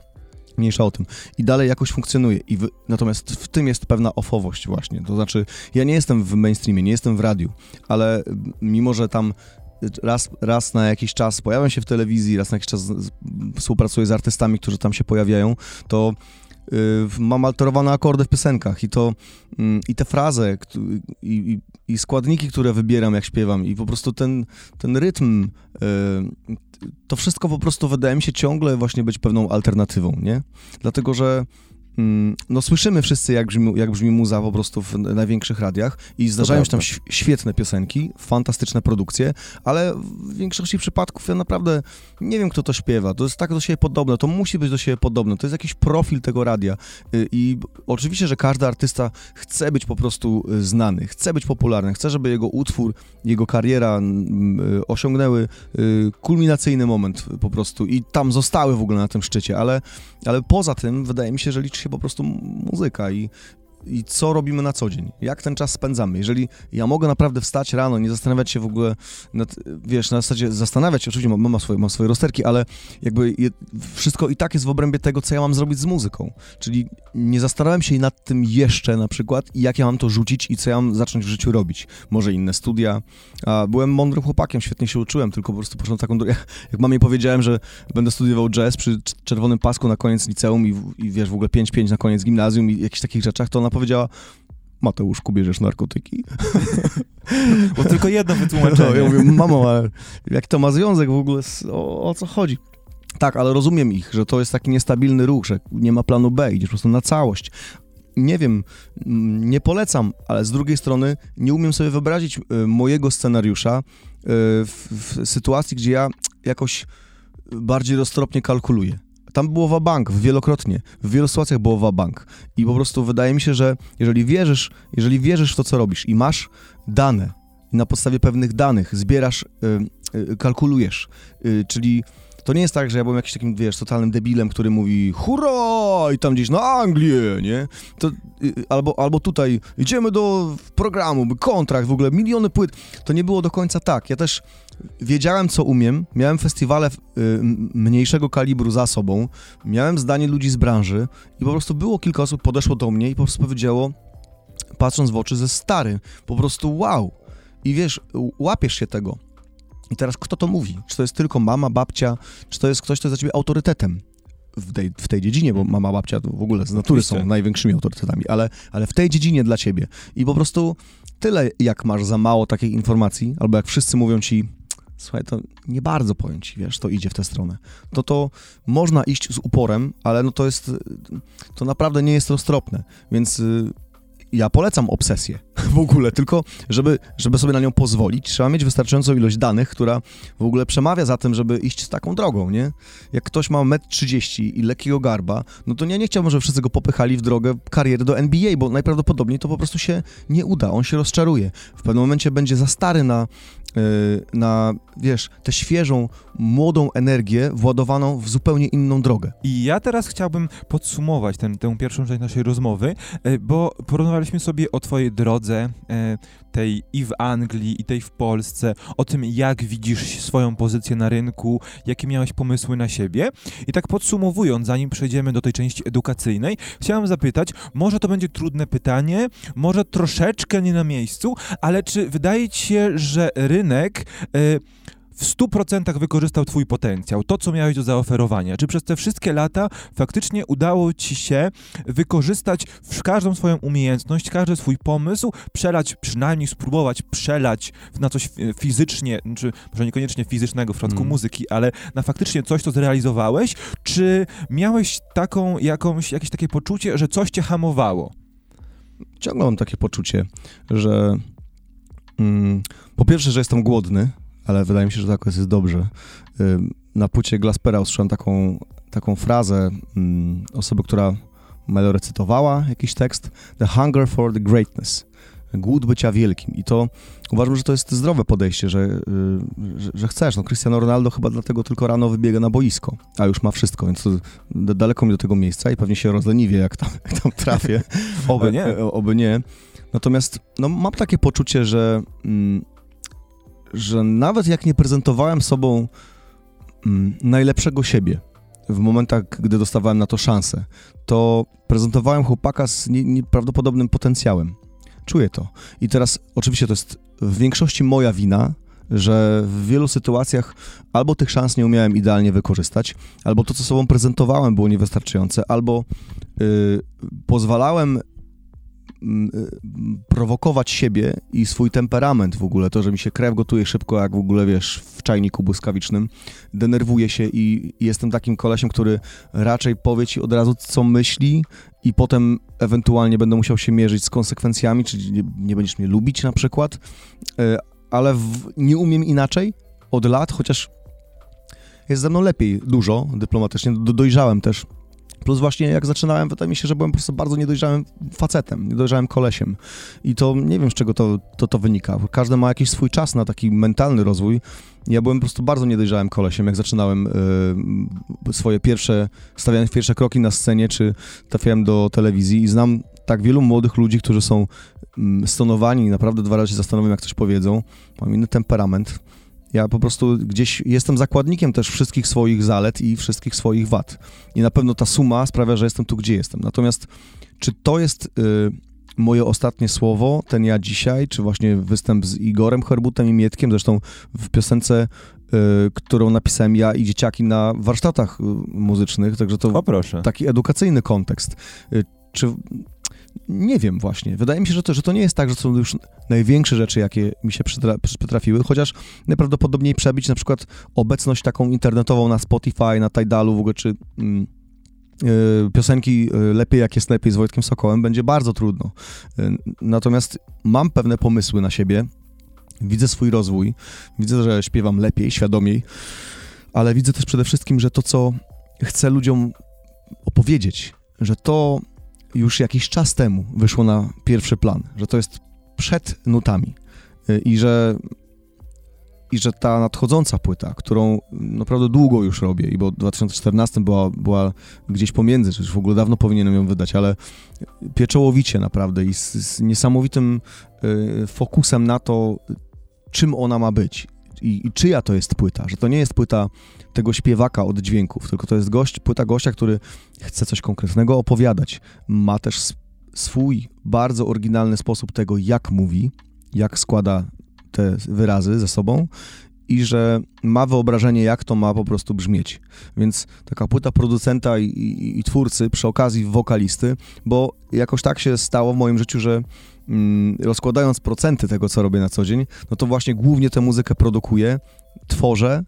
mniejsza o tym. I dalej jakoś funkcjonuje. I w, natomiast w tym jest pewna ofowość właśnie. To znaczy, ja nie jestem w mainstreamie, nie jestem w radiu, ale mimo, że tam raz, raz na jakiś czas pojawiam się w telewizji, raz na jakiś czas współpracuję z artystami, którzy tam się pojawiają, to y, mam alterowane akordy w piosenkach i to mm, i te frazy i, i, i składniki, które wybieram jak śpiewam i po prostu ten, ten rytm y, to wszystko po prostu wydaje mi się ciągle właśnie być pewną alternatywą, nie? Dlatego, że no słyszymy wszyscy, jak brzmi, jak brzmi muza po prostu w największych radiach i zdarzają się tam świetne piosenki, fantastyczne produkcje, ale w większości przypadków ja naprawdę nie wiem, kto to śpiewa. To jest tak do siebie podobne, to musi być do siebie podobne. To jest jakiś profil tego radia. Y, I oczywiście, że każdy artysta chce być po prostu y, znany, chce być popularny, chce, żeby jego utwór, jego kariera mm, y, osiągnęły kulminacyjny moment po prostu i tam zostały w ogóle na tym szczycie, ale, ale poza tym wydaje mi się, że liczy się po prostu muzyka i i co robimy na co dzień, jak ten czas spędzamy. Jeżeli ja mogę naprawdę wstać rano, nie zastanawiać się w ogóle, nad, wiesz, na zasadzie zastanawiać oczywiście mam, mam, swoje, mam swoje rozterki, ale jakby je, wszystko i tak jest w obrębie tego, co ja mam zrobić z muzyką. Czyli nie zastanawiam się nad tym jeszcze na przykład i jak ja mam to rzucić i co ja mam zacząć w życiu robić. Może inne studia. A byłem mądrym chłopakiem, świetnie się uczyłem, tylko po prostu poszedłem taką. Jak mamie powiedziałem, że będę studiował jazz przy cz- czerwonym pasku na koniec liceum i, i wiesz, w ogóle 5-5 na koniec gimnazjum i jakichś takich rzeczach, to ona powiedziała Mateuszku, bierzesz narkotyki? Bo tylko jedno No, wytłumaczenie. ja mówię, mamo, ale jak to ma związek w ogóle, z, o, o co chodzi? Tak, ale rozumiem ich, że to jest taki niestabilny ruch, że nie ma planu B, idziesz po prostu na całość. Nie wiem, mm, nie polecam, ale z drugiej strony nie umiem sobie wyobrazić y, mojego scenariusza y, w, w sytuacji, gdzie ja jakoś bardziej roztropnie kalkuluję. Tam było wabank wielokrotnie, w wielu sytuacjach było wabank. I po prostu wydaje mi się, że jeżeli wierzysz, jeżeli wierzysz w to, co robisz i masz dane i na podstawie pewnych danych zbierasz, y, y, kalkulujesz, y, czyli to nie jest tak, że ja byłem jakimś takim, wiesz, totalnym debilem, który mówi hurra i tam gdzieś na Anglię, nie? To, y, albo, albo tutaj idziemy do programu, kontrakt, w ogóle miliony płyt. To nie było do końca tak. Ja też wiedziałem, co umiem, miałem festiwale y, mniejszego kalibru za sobą, miałem zdanie ludzi z branży i po prostu było kilka osób, podeszło do mnie i po prostu powiedziało, patrząc w oczy ze stary, po prostu wow. I wiesz, łapiesz się tego. I teraz kto to mówi? Czy to jest tylko mama, babcia, czy to jest ktoś, kto jest dla ciebie autorytetem w tej, w tej dziedzinie, bo mama, babcia to w ogóle z natury są największymi autorytetami, ale, ale w tej dziedzinie dla ciebie. I po prostu tyle, jak masz za mało takiej informacji, albo jak wszyscy mówią ci, słuchaj, to nie bardzo powiem ci, wiesz, to idzie w tę stronę. To to można iść z uporem, ale no to jest, to naprawdę nie jest roztropne, więc y, ja polecam obsesję w ogóle, tylko żeby, żeby sobie na nią pozwolić, trzeba mieć wystarczającą ilość danych, która w ogóle przemawia za tym, żeby iść taką drogą, nie? Jak ktoś ma 1,30 m i lekkiego garba, no to ja nie chciałbym, żeby wszyscy go popychali w drogę kariery do NBA, bo najprawdopodobniej to po prostu się nie uda, on się rozczaruje. W pewnym momencie będzie za stary na, na wiesz, tę świeżą, młodą energię władowaną w zupełnie inną drogę. I ja teraz chciałbym podsumować ten, tę pierwszą część naszej rozmowy, e, bo porównywaliśmy sobie o twojej drodze, e, tej i w Anglii, i tej w Polsce, o tym, jak widzisz swoją pozycję na rynku, jakie miałeś pomysły na siebie. I tak podsumowując, zanim przejdziemy do tej części edukacyjnej, chciałem zapytać, może to będzie trudne pytanie, może troszeczkę nie na miejscu, ale czy wydaje ci się, że rynek. Y, w 100% wykorzystał Twój potencjał, to co miałeś do zaoferowania? Czy przez te wszystkie lata faktycznie udało Ci się wykorzystać w każdą swoją umiejętność, każdy swój pomysł, przelać, przynajmniej spróbować przelać na coś fizycznie, czy może niekoniecznie fizycznego w przypadku mm. muzyki, ale na faktycznie coś, co zrealizowałeś? Czy miałeś taką jakąś, jakieś takie poczucie, że coś Cię hamowało? Ciągle mam takie poczucie, że mm, po pierwsze, że jestem głodny, ale wydaje mi się, że tak jest dobrze. Na płycie Glaspera usłyszałem taką, taką frazę mm, osoby, która melo recytowała jakiś tekst The hunger for the greatness. Głód bycia wielkim. I to uważam, że to jest zdrowe podejście, że, y, że, że, chcesz. No, Cristiano Ronaldo chyba dlatego tylko rano wybiega na boisko, a już ma wszystko, więc daleko mi do tego miejsca i pewnie się rozleniwie, jak tam, jak tam trafię. oby nie. E, oby nie. Natomiast no, mam takie poczucie, że mm, że nawet jak nie prezentowałem sobą mm, najlepszego siebie w momentach, gdy dostawałem na to szansę, to prezentowałem chłopaka z nie, nieprawdopodobnym potencjałem. Czuję to. I teraz oczywiście to jest w większości moja wina, że w wielu sytuacjach albo tych szans nie umiałem idealnie wykorzystać, albo to, co sobą prezentowałem, było niewystarczające, albo yy, pozwalałem prowokować siebie i swój temperament w ogóle, to, że mi się krew gotuje szybko, jak w ogóle, wiesz, w czajniku błyskawicznym, denerwuję się i, jestem takim kolesiem, który raczej powie ci od razu, co myśli i potem ewentualnie będę musiał się mierzyć z konsekwencjami, czyli nie, nie będziesz mnie lubić na przykład, e, ale w, nie umiem inaczej od lat, chociaż jest ze mną lepiej dużo dyplomatycznie, do, dojrzałem też Plus właśnie jak zaczynałem, wydaje mi się, że byłem po prostu bardzo niedojrzałym facetem, niedojrzałym kolesiem. I to nie wiem, z czego to, to, to wynika. Każdy ma jakiś swój czas na taki mentalny rozwój. Ja byłem po prostu bardzo niedojrzałym kolesiem, jak zaczynałem y, swoje pierwsze, stawiałem pierwsze kroki na scenie, czy trafiałem do telewizji i znam tak wielu młodych ludzi, którzy są stonowani naprawdę dwa razy się zastanowią, jak coś powiedzą. Mam inny temperament ja po prostu gdzieś jestem zakładnikiem też wszystkich swoich zalet i wszystkich swoich wad. I na pewno ta suma sprawia, że jestem tu, gdzie jestem. Natomiast czy to jest y, moje ostatnie słowo, ten ja dzisiaj, czy właśnie występ z Igorem Herbutem i Mietkiem, zresztą w piosence y, którą napisałem ja i dzieciaki na warsztatach y, muzycznych, także to o, taki edukacyjny kontekst. Y, czy nie wiem właśnie. Wydaje mi się, że to, że to nie jest tak, że to są już największe rzeczy, jakie mi się przytrafiły, chociaż najprawdopodobniej przebić na przykład obecność taką internetową na Spotify, na Tidalu w ogóle, czy mm, yy, piosenki yy, Lepiej jak jest lepiej z Wojtkiem Sokołem będzie bardzo trudno. Yy, natomiast mam pewne pomysły na siebie, widzę swój rozwój, widzę, że śpiewam lepiej, świadomiej, ale widzę też przede wszystkim, że to, co chcę ludziom opowiedzieć, że to już jakiś czas temu wyszło na pierwszy plan, że to jest przed nutami. Y, i że, i że ta nadchodząca płyta, którą naprawdę długo już robię, i bo w 2014 była, była gdzieś pomiędzy, czy w ogóle dawno powinienem ją wydać, ale pieczołowicie naprawdę i z, z niesamowitym y, fokusem na to, czym ona ma być i, i czyja to jest płyta, że to nie jest płyta tego śpiewaka od dźwięków, tylko to jest gość, płyta gościa, który chce coś konkretnego opowiadać. Ma też swój bardzo oryginalny sposób tego, jak mówi, jak składa te wyrazy ze sobą i że ma wyobrażenie, jak to ma po prostu brzmieć. Więc taka płyta producenta i, i, i twórcy, przy okazji wokalisty, bo jakoś tak się stało w moim życiu, że mm, rozkładając procenty tego, co robię na co dzień, no to właśnie głównie tę muzykę produkuję, tworzę,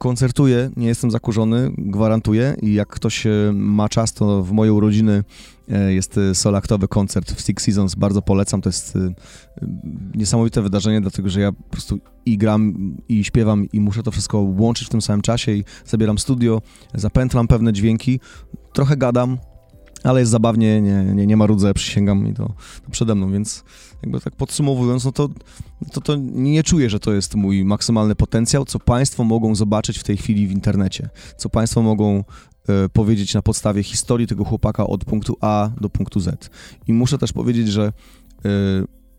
koncertuję, nie jestem zakurzony, gwarantuję i jak ktoś e, ma czas, to w moje urodziny e, jest e, solaktowy koncert w Six Seasons, bardzo polecam, to jest niesamowite wydarzenie, dlatego że ja po prostu i gram, i śpiewam, i muszę to wszystko łączyć w tym samym czasie i zabieram studio, zapętlam pewne dźwięki, trochę gadam, ale jest zabawnie, nie, nie, nie ma rudzę, przysięgam i to, to, przede mną, więc jakby tak podsumowując, no to, to, to nie czuję, że to jest mój maksymalny potencjał, co Państwo mogą zobaczyć w tej chwili w internecie, co Państwo mogą e, powiedzieć na podstawie historii tego chłopaka od punktu A do punktu Z. I muszę też powiedzieć, że e,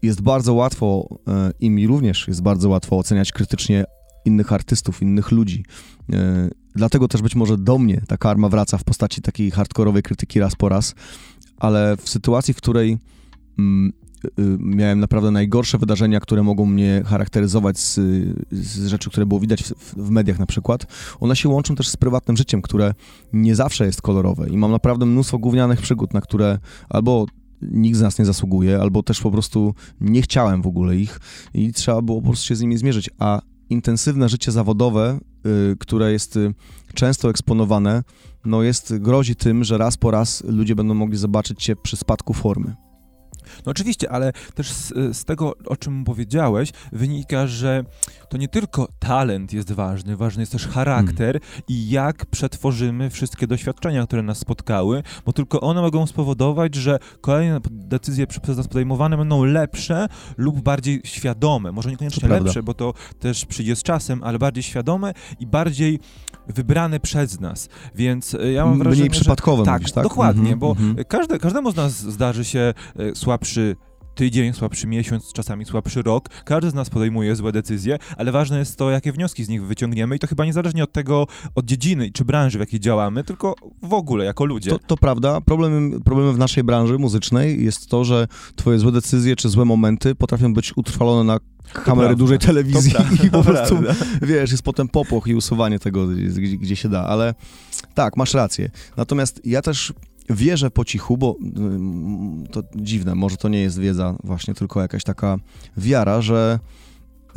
jest bardzo łatwo, e, i mi również jest bardzo łatwo oceniać krytycznie innych artystów, innych ludzi. E, dlatego też być może do mnie ta karma wraca w postaci takiej hardkorowej krytyki raz po raz, ale w sytuacji, w której mm, miałem naprawdę najgorsze wydarzenia, które mogą mnie charakteryzować z, z rzeczy, które było widać w, w, mediach na przykład, one się łączą też z prywatnym życiem, które nie zawsze jest kolorowe. I mam naprawdę mnóstwo gównianych przygód, na które albo nikt z nas nie zasługuje, albo też po prostu nie chciałem w ogóle ich i trzeba było po prostu się z nimi zmierzyć, a intensywne życie zawodowe, y, które jest y, często eksponowane, no jest, grozi tym, że raz po raz ludzie będą mogli zobaczyć cię przy spadku formy. No oczywiście, ale też z, z, tego, o czym powiedziałeś, wynika, że to nie tylko talent jest ważny, ważny jest też charakter hmm. i jak przetworzymy wszystkie doświadczenia, które nas spotkały, bo tylko one mogą spowodować, że kolejne decyzje przez nas podejmowane będą lepsze lub bardziej świadome. Może niekoniecznie lepsze, bo to też przyjdzie z czasem, ale bardziej świadome i bardziej wybrane przez nas. Więc e, ja mam wrażenie, Mniej przypadkowe że... Tak, mówisz, tak? dokładnie, mm -hmm, bo mm -hmm. Każde, każdemu z nas zdarzy się e, słabszy tydzień, słabszy miesiąc, czasami słabszy rok. Każdy z nas podejmuje złe decyzje, ale ważne jest to, jakie wnioski z nich wyciągniemy i to chyba niezależnie od tego, od dziedziny czy branży, w jakiej działamy, tylko w ogóle jako ludzie. To, to prawda. Problemem, problemem w naszej branży muzycznej jest to, że twoje złe decyzje czy złe momenty potrafią być utrwalone na kamery dużej telewizji i po prostu, wiesz, jest potem popłoch i usuwanie tego, gdzie, gdzie się da, ale tak, masz rację. Natomiast ja też wierzę po cichu, bo mm, to dziwne, może to nie jest wiedza właśnie, tylko jakaś taka wiara, że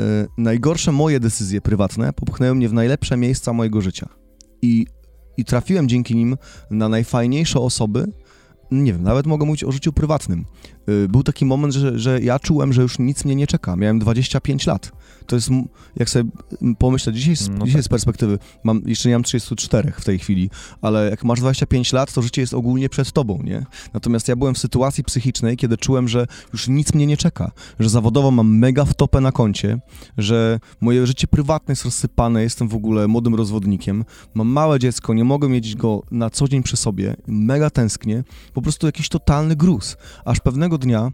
y, najgorsze moje decyzje prywatne popchnęły mnie w najlepsze miejsca mojego życia. I, i trafiłem dzięki nim na najfajniejsze osoby, nie wiem, nawet mogę mówić o życiu prywatnym. Y, był taki moment, że, że ja czułem, że już nic mnie nie czeka. Miałem 25 lat. To jest, jak sobie pomyślę, dzisiaj, z, no dzisiaj tak. z perspektywy, mam, jeszcze nie mam 34 w tej chwili, ale jak masz 25 lat, to życie jest ogólnie przed tobą, nie? Natomiast ja byłem w sytuacji psychicznej, kiedy czułem, że już nic mnie nie czeka, że zawodowo mam mega wtopę na koncie, że moje życie prywatne jest rozsypane, jestem w ogóle młodym rozwodnikiem, mam małe dziecko, nie mogę mieć go na co dzień przy sobie, mega tęsknię, po prostu jakiś totalny gruz. Aż pewnego dnia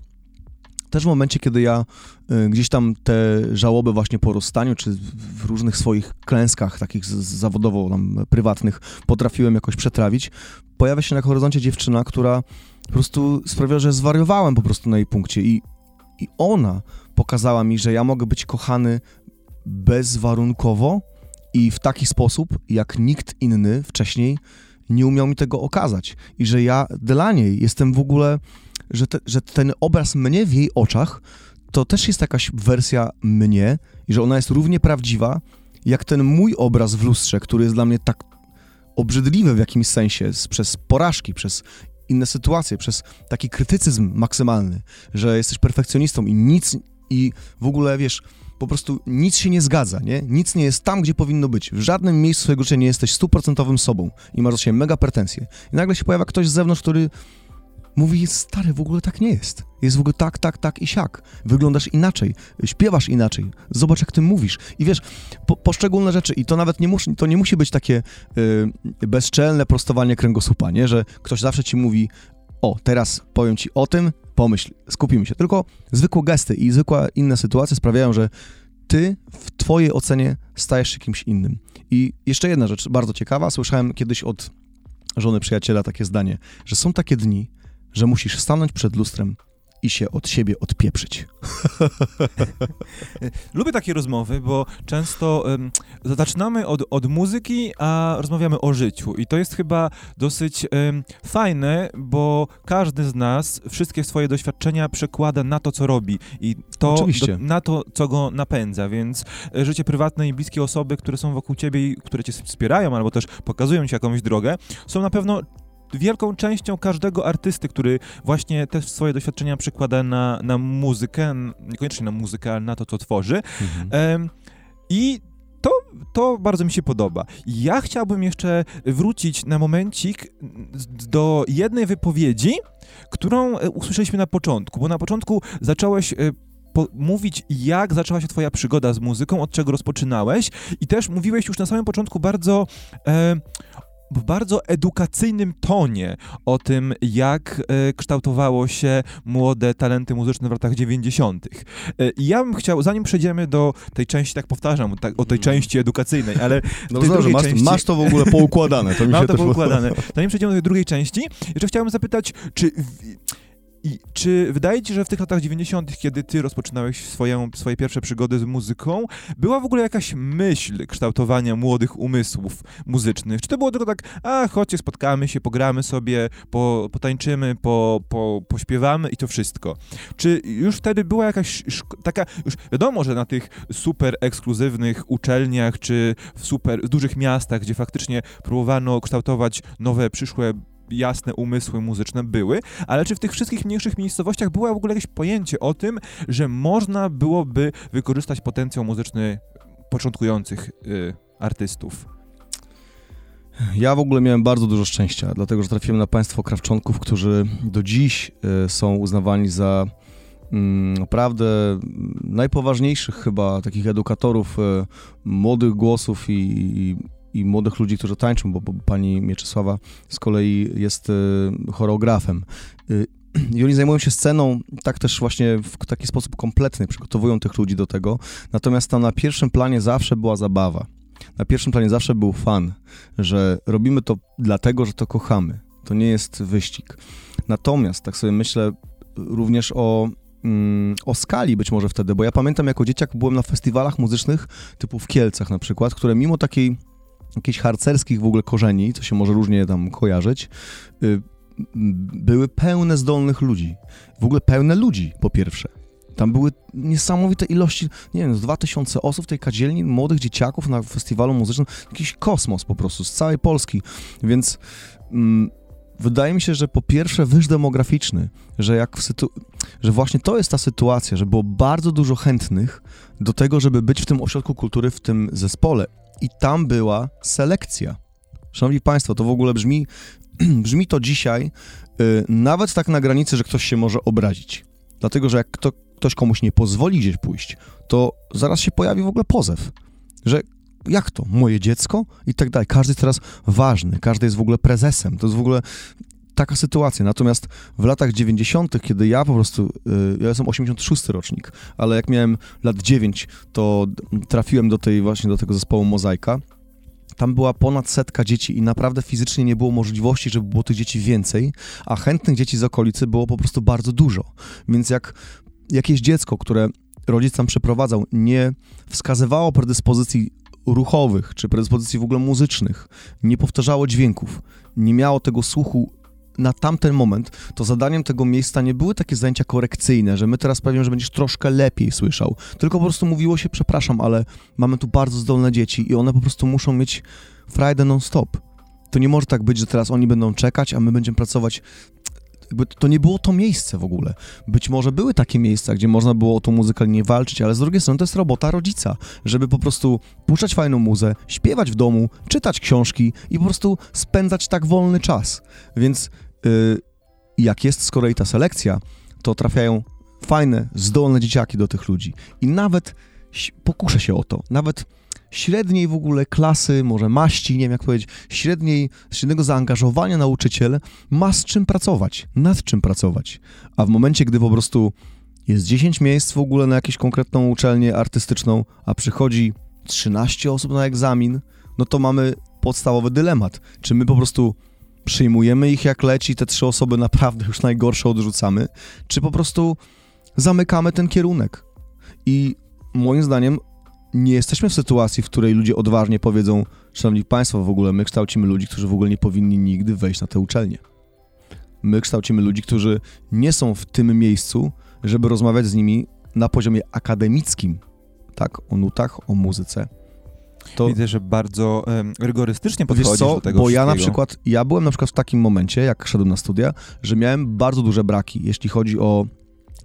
też w momencie, kiedy ja y, gdzieś tam te żałoby właśnie po rozstaniu, czy w różnych swoich klęskach, takich zawodowo tam prywatnych, potrafiłem jakoś przetrawić, pojawia się na horyzoncie dziewczyna, która po prostu sprawia, że zwariowałem po prostu na jej punkcie i, i ona pokazała mi, że ja mogę być kochany bezwarunkowo i w taki sposób, jak nikt inny wcześniej nie umiał mi tego okazać. I że ja dla niej jestem w ogóle że, te, że ten obraz mnie w jej oczach to też jest jakaś wersja mnie i że ona jest równie prawdziwa, jak ten mój obraz w lustrze, który jest dla mnie tak obrzydliwy w jakimś sensie, przez porażki, przez inne sytuacje, przez taki krytycyzm maksymalny, że jesteś perfekcjonistą i nic, i w ogóle, wiesz, po prostu nic się nie zgadza, nie? Nic nie jest tam, gdzie powinno być. W żadnym miejscu swojego życia nie jesteś stuprocentowym sobą i masz do siebie mega pretensje. I nagle się pojawia ktoś z zewnątrz, który Mówi, stary, w ogóle tak nie jest. Jest w ogóle tak, tak, tak i siak. Wyglądasz inaczej, śpiewasz inaczej. Zobacz, jak ty mówisz. I wiesz, po, poszczególne rzeczy, i to nawet nie musi, to nie musi być takie y, bezczelne prostowanie kręgosłupa, nie? Że ktoś zawsze ci mówi, o, teraz powiem ci o tym, pomyśl, skupimy się. Tylko zwykłe gesty i zwykłe inne sytuacje sprawiają, że ty w twojej ocenie stajesz się kimś innym. I jeszcze jedna rzecz bardzo ciekawa. Słyszałem kiedyś od żony przyjaciela takie zdanie, że są takie dni, że musisz stanąć przed lustrem i się od siebie odpieprzyć. Lubię takie rozmowy, bo często um, zaczynamy od, od muzyki, a rozmawiamy o życiu. I to jest chyba dosyć um, fajne, bo każdy z nas wszystkie swoje doświadczenia przekłada na to, co robi i to do, na to, co go napędza. Więc e, życie prywatne i bliskie osoby, które są wokół ciebie i które cię wspierają, albo też pokazują ci jakąś drogę, są na pewno wielką częścią każdego artysty, który właśnie te swoje doświadczenia przekłada na, na muzykę, niekoniecznie na muzykę, ale na to, co tworzy. Mhm. I to, to bardzo mi się podoba. Ja chciałbym jeszcze wrócić na momencik do jednej wypowiedzi, którą e, usłyszeliśmy na początku, bo na początku zacząłeś e, po, mówić, jak zaczęła się twoja przygoda z muzyką, od czego rozpoczynałeś i też mówiłeś już na samym początku bardzo e, w bardzo edukacyjnym tonie o tym, jak e, kształtowało się młode talenty muzyczne w latach 90. E, I ja bym chciał, zanim przejdziemy do tej części, tak powtarzam, tak, o tej mhm. części edukacyjnej, ale no dobrze, masz, części... masz to w ogóle poukładane. To mi Mam się to poukładane. Zanim przejdziemy do tej drugiej części, jeszcze chciałbym zapytać, czy... W i czy wydaje ci że w tych latach 90., kiedy ty rozpoczynałeś swoją, swoje pierwsze przygody z muzyką, była w ogóle jakaś myśl kształtowania młodych umysłów muzycznych? Czy to było tylko tak, a chodźcie, spotkamy się, pogramy sobie, po, potańczymy, po, po, pośpiewamy i to wszystko? Czy już wtedy była jakaś taka, już wiadomo, że na tych super ekskluzywnych uczelniach, czy w super dużych miastach, gdzie faktycznie próbowano kształtować nowe, przyszłe jasne umysły muzyczne były, ale czy w tych wszystkich mniejszych miejscowościach było w ogóle jakieś pojęcie o tym, że można byłoby wykorzystać potencjał muzyczny początkujących y, artystów? Ja w ogóle miałem bardzo dużo szczęścia, dlatego że trafiłem na państwo krawczonków, którzy do dziś y, są uznawani za mm, naprawdę najpoważniejszych chyba takich edukatorów y, młodych głosów i, i i młodych ludzi, którzy tańczą, bo, bo pani Mieczysława z kolei jest y, choreografem. Y, I oni zajmują się sceną tak też właśnie w taki sposób kompletny, przygotowują tych ludzi do tego. Natomiast tam na pierwszym planie zawsze była zabawa. Na pierwszym planie zawsze był fan, że robimy to dlatego, że to kochamy. To nie jest wyścig. Natomiast tak sobie myślę również o mm, o skali być może wtedy, bo ja pamiętam jako dzieciak byłem na festiwalach muzycznych typu w Kielcach na przykład, które mimo takiej jakichś harcerskich w ogóle korzeni, co się może różnie tam kojarzyć, y, były pełne zdolnych ludzi. W ogóle pełne ludzi, po pierwsze. Tam były niesamowite ilości, nie wiem, z 2000 osób w tej kadzielni, młodych dzieciaków na festiwalu muzycznym. Jakiś kosmos po prostu, z całej Polski. Więc mm, wydaje mi się, że po pierwsze wyż demograficzny, że jak w sytu... że właśnie to jest ta sytuacja, że było bardzo dużo chętnych do tego, żeby być w tym ośrodku kultury, w tym zespole i tam była selekcja. Szanowni Państwo, to w ogóle brzmi, brzmi to dzisiaj yy, nawet tak na granicy, że ktoś się może obrazić. Dlatego, że jak kto, ktoś komuś nie pozwoli gdzieś pójść, to zaraz się pojawi w ogóle pozew, że jak to, moje dziecko i tak dalej. Każdy jest teraz ważny, każdy jest w ogóle prezesem. To jest w ogóle taka sytuacja. Natomiast w latach 90., kiedy ja po prostu, y, ja jestem 86 rocznik, ale jak miałem lat 9, to trafiłem do tej właśnie do tego zespołu Mozaika. Tam była ponad setka dzieci i naprawdę fizycznie nie było możliwości, żeby było tych dzieci więcej, a chętnych dzieci z okolicy było po prostu bardzo dużo. Więc jak jakieś dziecko, które rodzic tam przeprowadzał, nie wskazywało predyspozycji ruchowych czy predyspozycji w ogóle muzycznych, nie powtarzało dźwięków, nie miało tego słuchu na tamten moment to zadaniem tego miejsca nie były takie zajęcia korekcyjne, że my teraz powiem, że będziesz troszkę lepiej słyszał, tylko po prostu mówiło się, przepraszam, ale mamy tu bardzo zdolne dzieci i one po prostu muszą mieć frajdę non-stop. To nie może tak być, że teraz oni będą czekać, a my będziemy pracować to nie było to miejsce w ogóle. Być może były takie miejsca, gdzie można było o tą muzykę nie walczyć, ale z drugiej strony to jest robota rodzica, żeby po prostu puszczać fajną muzę, śpiewać w domu, czytać książki i po prostu spędzać tak wolny czas. Więc jak jest z kolei ta selekcja, to trafiają fajne, zdolne dzieciaki do tych ludzi. I nawet pokuszę się o to, nawet średniej w ogóle klasy, może maści, nie wiem jak powiedzieć, średniej, średniego zaangażowania nauczyciel ma z czym pracować, nad czym pracować. A w momencie, gdy po prostu jest 10 miejsc w ogóle na jakąś konkretną uczelnię artystyczną, a przychodzi 13 osób na egzamin, no to mamy podstawowy dylemat. Czy my po prostu przyjmujemy ich jak leci, te trzy osoby naprawdę już najgorsze odrzucamy, czy po prostu zamykamy ten kierunek. I moim zdaniem nie jesteśmy w sytuacji, w której ludzie odważnie powiedzą, szanowni państwo, w ogóle my kształcimy ludzi, którzy w ogóle nie powinni nigdy wejść na te uczelnie. My kształcimy ludzi, którzy nie są w tym miejscu, żeby rozmawiać z nimi na poziomie akademickim, tak, o nutach, o muzyce. To widzę, że bardzo um, rygorystycznie podchodzisz co, do tego bo ja na przykład, ja byłem na przykład w takim momencie, jak szedłem na studia, że miałem bardzo duże braki, jeśli chodzi o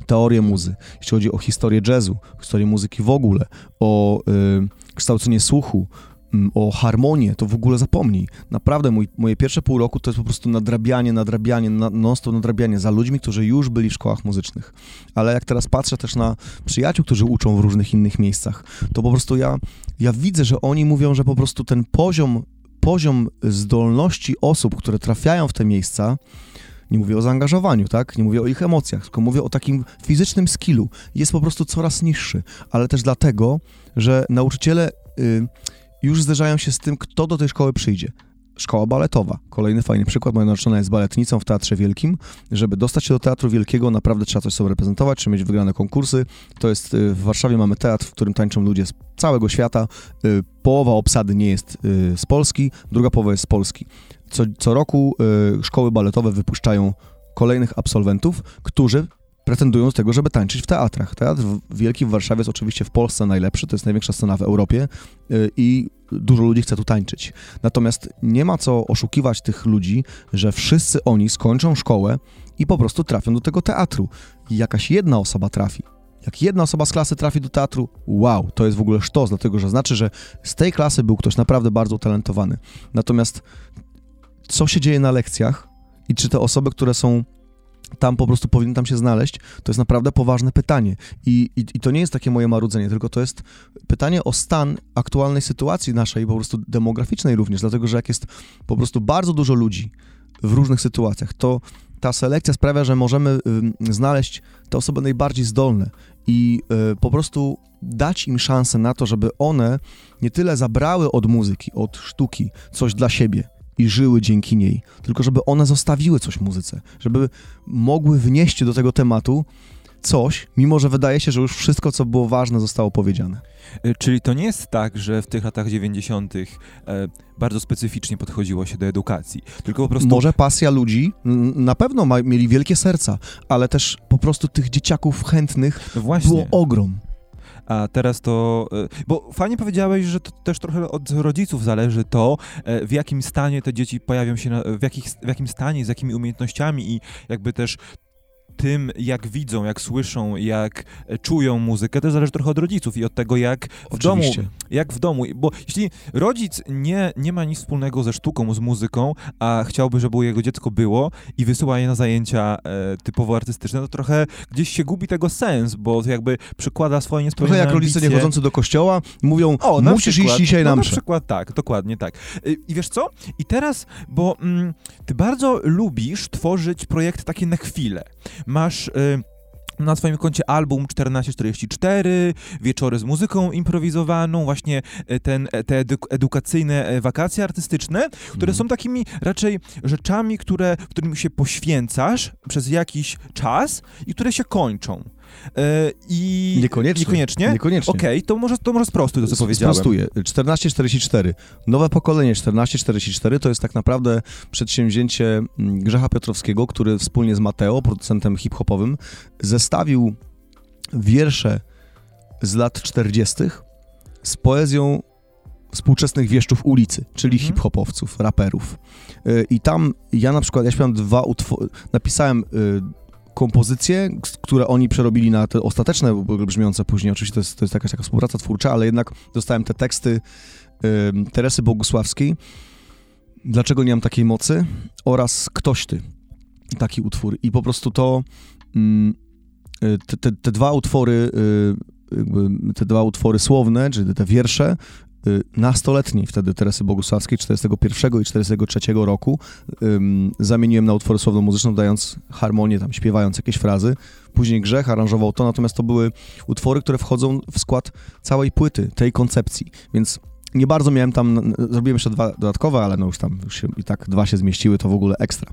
teorię muzy, jeśli chodzi o historię jazzu, historię muzyki w ogóle, o y, kształcenie słuchu, y, o harmonię, to w ogóle zapomnij. Naprawdę mój, moje pierwsze pół roku to jest po prostu nadrabianie, nadrabianie, na, non-stop nadrabianie za ludźmi, którzy już byli w szkołach muzycznych. Ale jak teraz patrzę też na przyjaciół, którzy uczą w różnych innych miejscach, to po prostu ja, ja widzę, że oni mówią, że po prostu ten poziom, poziom zdolności osób, które trafiają w te miejsca, nie mówię o zaangażowaniu, tak? Nie mówię o ich emocjach, tylko mówię o takim fizycznym skillu. Jest po prostu coraz niższy, ale też dlatego, że nauczyciele y, już zderzają się z tym, kto do tej szkoły przyjdzie. Szkoła baletowa. Kolejny fajny przykład. Moja narzeczona jest baletnicą w Teatrze Wielkim. Żeby dostać się do Teatru Wielkiego, naprawdę trzeba coś sobie reprezentować, trzeba mieć wygrane konkursy. To jest y, w Warszawie mamy teatr, w którym tańczą ludzie z całego świata. Y, połowa obsady nie jest y, z Polski, druga połowa jest z Polski. Co, co roku szkoły baletowe wypuszczają kolejnych absolwentów, którzy pretendują do tego, żeby tańczyć w teatrach. Teatr Wielki w Warszawie jest oczywiście w Polsce najlepszy, to jest największa scena w Europie i dużo ludzi chce tu tańczyć. Natomiast nie ma co oszukiwać tych ludzi, że wszyscy oni skończą szkołę i po prostu trafią do tego teatru. I jakaś jedna osoba trafi. Jak jedna osoba z klasy trafi do teatru, wow, to jest w ogóle sztos, dlatego że znaczy, że z tej klasy był ktoś naprawdę bardzo utalentowany. Natomiast co się dzieje na lekcjach i czy te osoby, które są tam po prostu powinny tam się znaleźć, to jest naprawdę poważne pytanie. I, i, I, to nie jest takie moje marudzenie, tylko to jest pytanie o stan aktualnej sytuacji naszej, po prostu demograficznej również, dlatego że jak jest po prostu bardzo dużo ludzi w różnych sytuacjach, to ta selekcja sprawia, że możemy y, znaleźć te osoby najbardziej zdolne i y, po prostu dać im szansę na to, żeby one nie tyle zabrały od muzyki, od sztuki coś dla siebie, i żyły dzięki niej, tylko żeby one zostawiły coś muzyce, żeby mogły wnieść do tego tematu coś, mimo że wydaje się, że już wszystko, co było ważne, zostało powiedziane. Y, czyli to nie jest tak, że w tych latach 90. E, bardzo specyficznie podchodziło się do edukacji, tylko po prostu... Może pasja ludzi, na pewno ma, mieli wielkie serca, ale też po prostu tych dzieciaków chętnych Właśnie. było ogrom a teraz to, e, bo fajnie powiedziałeś, że to też trochę od rodziców zależy to, e, w jakim stanie te dzieci pojawią się, w, jakich, w jakim stanie, z jakimi umiejętnościami i jakby też tym, jak widzą, jak słyszą, jak e, czują muzykę, to zależy trochę od rodziców i od tego, jak w Oczywiście. domu, jak w domu, bo jeśli rodzic nie, nie ma nic wspólnego ze sztuką, z muzyką, a chciałby, żeby jego dziecko było i wysyła je na zajęcia e, typowo artystyczne, to trochę gdzieś się gubi tego sens, bo jakby przykłada swoje niespełnione Trochę jak rodzice nie chodzący do kościoła mówią, o, musisz przykład, iść dzisiaj no, na mszę. Na przykład tak, dokładnie tak. E, I wiesz co? I teraz, bo mm, ty bardzo lubisz tworzyć projekty takie na chwilę masz... Y na swoim koncie album 1444, wieczory z muzyką improwizowaną, właśnie y, ten, e, te edukacyjne e, wakacje artystyczne, które mm. są takimi raczej rzeczami, które, którym się poświęcasz przez jakiś czas i które się kończą. E, I niekoniecznie. Niekoniecznie? Niekoniecznie. Okej, okay, to może, to może sprostuj to, co powiedziałem. Sprostuję. 1444. Nowe pokolenie 1444 to jest tak naprawdę przedsięwzięcie mm, Grzecha Piotrowskiego, który wspólnie z Mateo, producentem hip-hopowym, zestawił wiersze z lat 40. z poezją współczesnych wieszczów ulicy, czyli mhm. hip-hopowców, raperów. E, I tam ja na przykład, ja śpiewam dwa utwory, napisałem e, kompozycje, które oni przerobili na te ostateczne, brzmiące później. Oczywiście to jest, to jest jakaś taka współpraca twórcza, ale jednak dostałem te teksty y, Teresy Bogusławskiej. Dlaczego nie mam takiej mocy? Oraz Ktoś Ty. Taki utwór. I po prostu to... Y, te, te, dwa utwory, y, te dwa utwory słowne, czyli te wiersze, Y, nastoletniej wtedy Teresy Bogusławskiej, 41 i 43 roku, ym, zamieniłem na utwory słowno-muzyczne, dając harmonię, tam śpiewając jakieś frazy. Później Grzech aranżował to, natomiast to były utwory, które wchodzą w skład całej płyty, tej koncepcji. Więc nie bardzo miałem tam, zrobiłem jeszcze dwa dodatkowe, ale no już tam już się, i tak dwa się zmieściły, to w ogóle ekstra.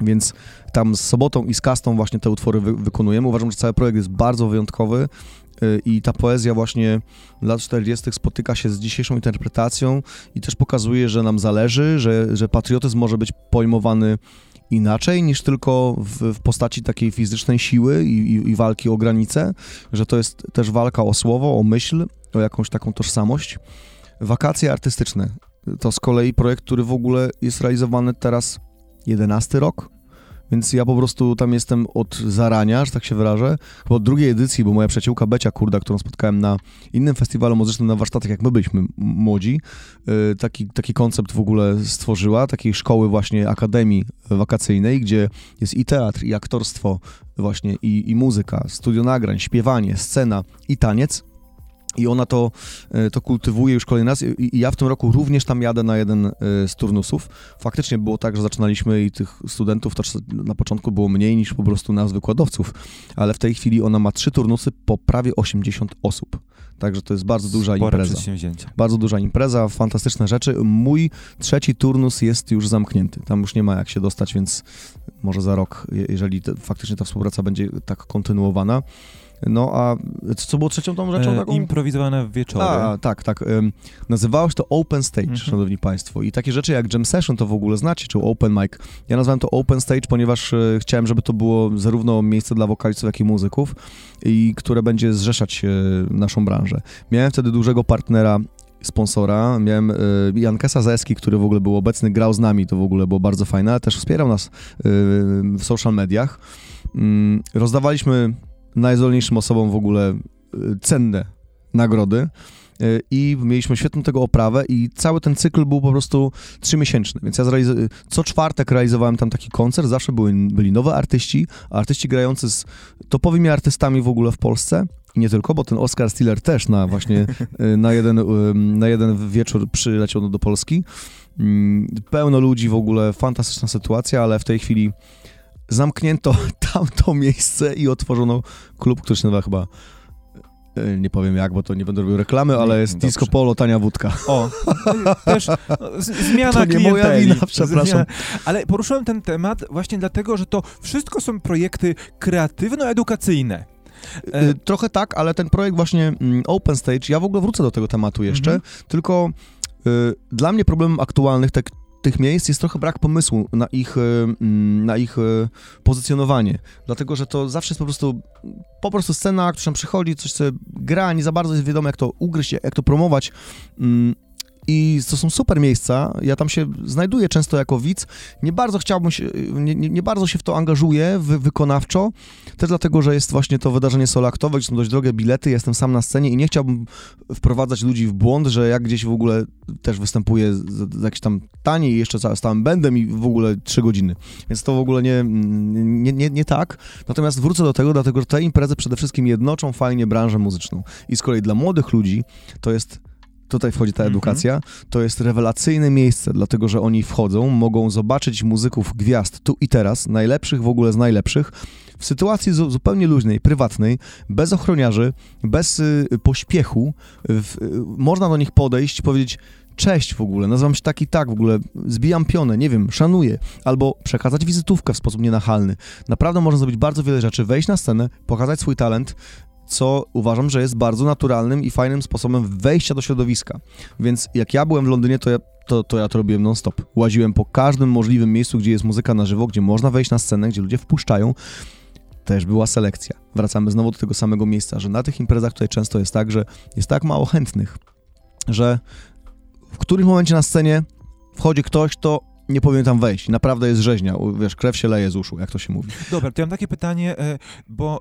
Więc tam z sobotą i z kastą właśnie te utwory wy, wykonujemy. Uważam, że cały projekt jest bardzo wyjątkowy i ta poezja właśnie lat 40. spotyka się z dzisiejszą interpretacją i też pokazuje, że nam zależy, że, że patriotyzm może być pojmowany inaczej niż tylko w, w postaci takiej fizycznej siły i, i, i walki o granice, że to jest też walka o słowo, o myśl, o jakąś taką tożsamość. Wakacje artystyczne to z kolei projekt, który w ogóle jest realizowany teraz 11 rok, więc ja po prostu tam jestem od zarania, że tak się wyrażę, chyba od drugiej edycji, bo moja przyjaciółka Becia Kurda, którą spotkałem na innym festiwalu muzycznym na warsztatach, jak my byliśmy młodzi, y, taki, taki koncept w ogóle stworzyła, takiej szkoły właśnie akademii wakacyjnej, gdzie jest i teatr, i aktorstwo właśnie, i, i muzyka, studio nagrań, śpiewanie, scena i taniec. I ona to, e, to kultywuje już kolejny raz I, i ja w tym roku również tam jadę na jeden e, z turnusów. Faktycznie było tak, że zaczynaliśmy i tych studentów to na początku było mniej niż po prostu nas wykładowców, ale w tej chwili ona ma trzy turnusy po prawie 80 osób. Także to jest bardzo duża Spore impreza. przedsięwzięcie. Bardzo duża impreza, fantastyczne rzeczy. Mój trzeci turnus jest już zamknięty. Tam już nie ma jak się dostać, więc może za rok, je- jeżeli te, faktycznie ta współpraca będzie tak kontynuowana. No a co było trzecią tą rzeczą E, taką? improwizowane wieczory. A, tak, tak. Ym, nazywało się to Open Stage, Mhm. szanowni państwo. I takie rzeczy jak Jam Session to w ogóle znacie, czy Open Mic. Ja nazwałem to Open Stage, ponieważ e, chciałem, żeby to było zarówno miejsce dla wokalistów, jak i muzyków, i które będzie zrzeszać naszą branżę. Miałem wtedy dużego partnera, sponsora. Miałem e, Jankesa Zeski, który w ogóle był obecny, grał z nami, to w ogóle było bardzo fajne, ale też wspierał nas e, w social mediach. Mm, Rozdawaliśmy najzdolniejszym osobom w ogóle e, cenne nagrody. E, i mieliśmy świetną tego oprawę i cały ten cykl był po prostu trzymiesięczny, więc ja zrealiz- co czwartek realizowałem tam taki koncert, zawsze były, byli nowe artyści, artyści grający z topowymi artystami w ogóle w Polsce. I nie tylko, bo ten Oscar Stiller też na właśnie e, na jeden, na jeden wieczór przyleciał do Polski. Mm, Pełno ludzi w ogóle, fantastyczna sytuacja, ale w tej chwili zamknięto tamto miejsce i otworzono klub, który się nazywa chyba e, nie powiem jak, bo to nie będę robił reklamy, ale jest Dobrze. disco polo, tania wódka. O, no, też no, zmiana To nie moja wina, przepraszam. Zmiana, ale poruszyłem ten temat właśnie dlatego, że to wszystko są projekty kreatywno-edukacyjne. E, Y, Trochę tak, ale ten projekt właśnie mm, Open Stage, ja w ogóle wrócę do tego tematu jeszcze, Mhm. tylko dla mnie problemem aktualnych tak, tych miejsc jest trochę brak pomysłu na ich, y, mm, na ich y, pozycjonowanie, dlatego, że to zawsze jest po prostu po prostu scena, która tam przychodzi, coś sobie gra, nie za bardzo jest wiadomo, jak to ugryźć, jak to promować. I to są super miejsca. Ja tam się znajduję często jako widz. Nie bardzo chciałbym się, nie, nie, nie bardzo się w to angażuję wy, wykonawczo, też dlatego, że jest właśnie to wydarzenie solaktowe, gdzie są dość drogie bilety, jestem sam na scenie i nie chciałbym wprowadzać ludzi w błąd, że jak gdzieś w ogóle też występuję z, z jakieś tam taniej i jeszcze stałym będem i w ogóle trzy godziny. Więc to w ogóle nie, nie, nie, nie tak. Natomiast wrócę do tego, dlatego że te imprezy przede wszystkim jednoczą fajnie branżę muzyczną. I z kolei dla młodych ludzi to jest Tutaj wchodzi ta Mhm. edukacja. To jest rewelacyjne miejsce, dlatego że oni wchodzą, mogą zobaczyć muzyków gwiazd tu i teraz, najlepszych w ogóle z najlepszych, w sytuacji zu- zupełnie luźnej, prywatnej, bez ochroniarzy, bez y, pośpiechu. W, y, można do nich podejść, powiedzieć cześć w ogóle, nazywam się tak i tak w ogóle, zbijam pionę, nie wiem, szanuję, albo przekazać wizytówkę w sposób nienachalny. Naprawdę można zrobić bardzo wiele rzeczy, wejść na scenę, pokazać swój talent, co uważam, że jest bardzo naturalnym i fajnym sposobem wejścia do środowiska. Więc jak ja byłem w Londynie, to ja to, to ja to robiłem non-stop. Łaziłem po każdym możliwym miejscu, gdzie jest muzyka na żywo, gdzie można wejść na scenę, gdzie ludzie wpuszczają. Też była selekcja. Wracamy znowu do tego samego miejsca, że na tych imprezach tutaj często jest tak, że jest tak mało chętnych, że w którymś momencie na scenie wchodzi ktoś, kto nie powinien tam wejść. Naprawdę jest rzeźnia. Wiesz, krew się leje z uszu, jak to się mówi. Dobra, to ja mam takie pytanie, e, bo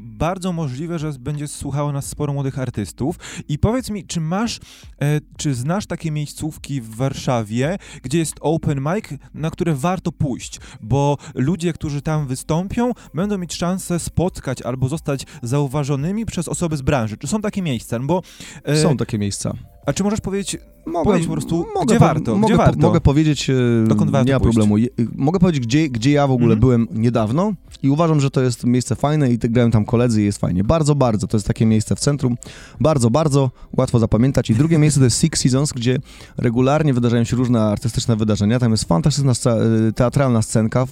bardzo możliwe, że będzie słuchało nas sporo młodych artystów i powiedz mi, czy masz, e, czy znasz takie miejscówki w Warszawie, gdzie jest open mic, na które warto pójść, bo ludzie, którzy tam wystąpią, będą mieć szansę spotkać albo zostać zauważonymi przez osoby z branży. Czy są takie miejsca? No Bo e, Są takie miejsca. A czy możesz powiedzieć, Mogę, Powiedzieć po prostu, mogę, gdzie po- warto, mogę, gdzie po- warto? Mogę powiedzieć, e, Dokąd warto nie ma pójść? problemu. Je- Mogę powiedzieć, gdzie, gdzie ja w ogóle Mhm. byłem niedawno i uważam, że to jest miejsce fajne i grają tam koledzy i jest fajnie. Bardzo, bardzo. To jest takie miejsce w centrum. Bardzo, bardzo łatwo zapamiętać. I drugie miejsce to jest Six Seasons, gdzie regularnie wydarzają się różne artystyczne wydarzenia. Tam jest fantastyczna e, teatralna scenka,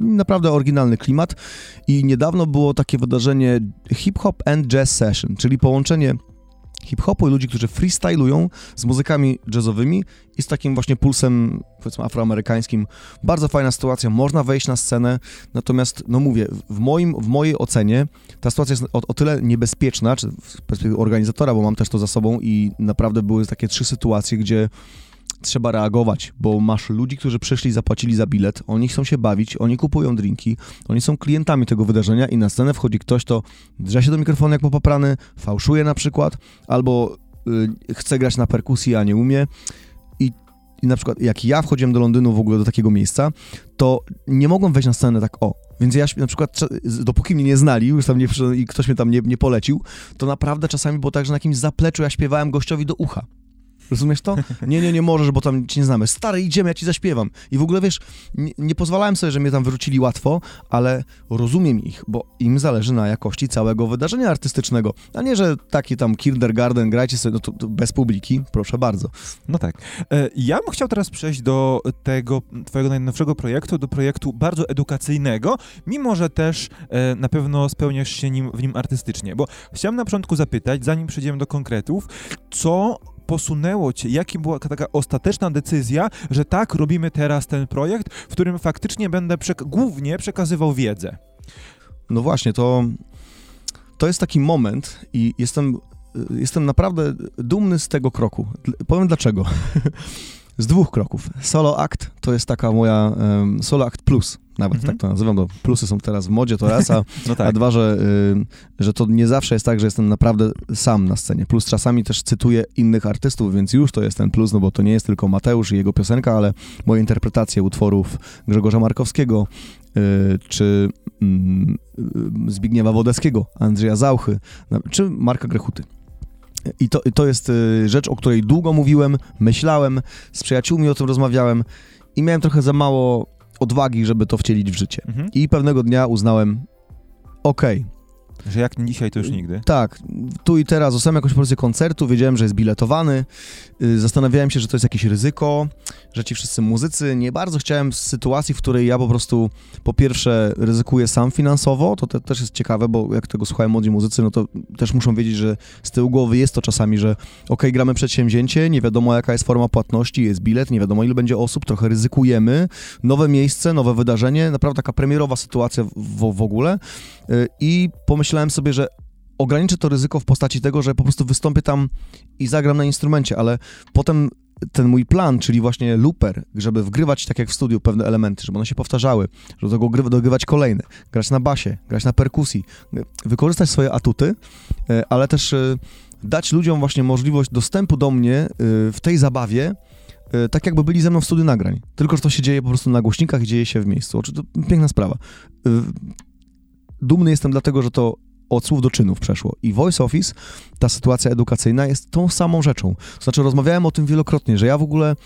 naprawdę oryginalny klimat. I niedawno było takie wydarzenie Hip Hop and Jazz Session, czyli połączenie hip-hopu i ludzi, którzy freestylują z muzykami jazzowymi i z takim właśnie pulsem, powiedzmy, afroamerykańskim. Bardzo fajna sytuacja, można wejść na scenę, natomiast, no mówię, w, moim, w mojej ocenie ta sytuacja jest o, o tyle niebezpieczna, czy z organizatora, bo mam też to za sobą i naprawdę były takie trzy sytuacje, gdzie trzeba reagować, bo masz ludzi, którzy przyszli, zapłacili za bilet, oni chcą się bawić, oni kupują drinki, oni są klientami tego wydarzenia i na scenę wchodzi ktoś, kto drze się do mikrofonu jak popaprany, fałszuje na przykład, albo y, chce grać na perkusji, a nie umie. I, I na przykład jak ja wchodziłem do Londynu w ogóle do takiego miejsca, to nie mogłem wejść na scenę tak o. Więc ja na przykład, dopóki mnie nie znali, już tam nie i ktoś mnie tam nie, nie polecił, to naprawdę czasami było tak, że na jakimś zapleczu ja śpiewałem gościowi do ucha. Rozumiesz to? Nie, nie, nie możesz, bo tam cię nie znamy. Stary, idziemy, ja ci zaśpiewam. I w ogóle, wiesz, nie, nie pozwalałem sobie, że mnie tam wyrzucili łatwo, ale rozumiem ich, bo im zależy na jakości całego wydarzenia artystycznego. A nie, że taki tam kindergarten, grajcie sobie, no to, to bez publiki, proszę bardzo. No tak. E, Ja bym chciał teraz przejść do tego twojego najnowszego projektu, do projektu bardzo edukacyjnego, mimo że też e, na pewno spełniasz się nim, w nim artystycznie, bo chciałem na początku zapytać, zanim przejdziemy do konkretów, co posunęło cię, jaka była taka ostateczna decyzja, że tak, robimy teraz ten projekt, w którym faktycznie będę przek- głównie przekazywał wiedzę. No właśnie, to, to jest taki moment i jestem, jestem naprawdę dumny z tego kroku. Powiem dlaczego. z dwóch kroków. Solo Act to jest taka moja em, Solo Act Plus, nawet Mhm. tak to nazywam, bo plusy są teraz w modzie, to raz, a No A tak. dwa, że, y, że to nie zawsze jest tak, że jestem naprawdę sam na scenie. Plus czasami też cytuję innych artystów, więc już to jest ten plus, no bo to nie jest tylko Mateusz i jego piosenka, ale moje interpretacje utworów Grzegorza Markowskiego, y, czy mm, y, Zbigniewa Wodeckiego, Andrzeja Zauchy, czy Marka Grechuty. I to, to jest y, rzecz, o której długo mówiłem, myślałem, z przyjaciółmi o tym rozmawiałem i miałem trochę za mało odwagi, żeby to wcielić w życie. Mhm. I pewnego dnia uznałem, okej, Że jak dzisiaj, to już nigdy. tak, tu i teraz zostałem jakąś pozycję koncertu, wiedziałem, że jest biletowany, y, zastanawiałem się, że to jest jakieś ryzyko, że ci wszyscy muzycy, nie bardzo chciałem sytuacji, w której ja po prostu po pierwsze ryzykuję sam finansowo, to te, też jest ciekawe, bo jak tego słuchają młodzi muzycy, no to też muszą wiedzieć, że z tyłu głowy jest to czasami, że okej, gramy przedsięwzięcie, nie wiadomo jaka jest forma płatności, jest bilet, nie wiadomo ile będzie osób, trochę ryzykujemy, nowe miejsce, nowe wydarzenie, naprawdę taka premierowa sytuacja w, w ogóle i pomyślałem sobie, że ograniczę to ryzyko w postaci tego, że po prostu wystąpię tam i zagram na instrumencie, ale potem ten mój plan, czyli właśnie looper, żeby wgrywać tak jak w studiu pewne elementy, żeby one się powtarzały, żeby do dogrywać kolejne, grać na basie, grać na perkusji, y, wykorzystać swoje atuty, y, ale też y, dać ludziom właśnie możliwość dostępu do mnie y, w tej zabawie, y, tak jakby byli ze mną w studiu nagrań. Tylko, że to się dzieje po prostu na głośnikach i dzieje się w miejscu. Oczy- To piękna sprawa. Dumny jestem dlatego, że to od słów do czynów przeszło. I Voice Office, ta sytuacja edukacyjna jest tą samą rzeczą. Znaczy, rozmawiałem o tym wielokrotnie, że ja w ogóle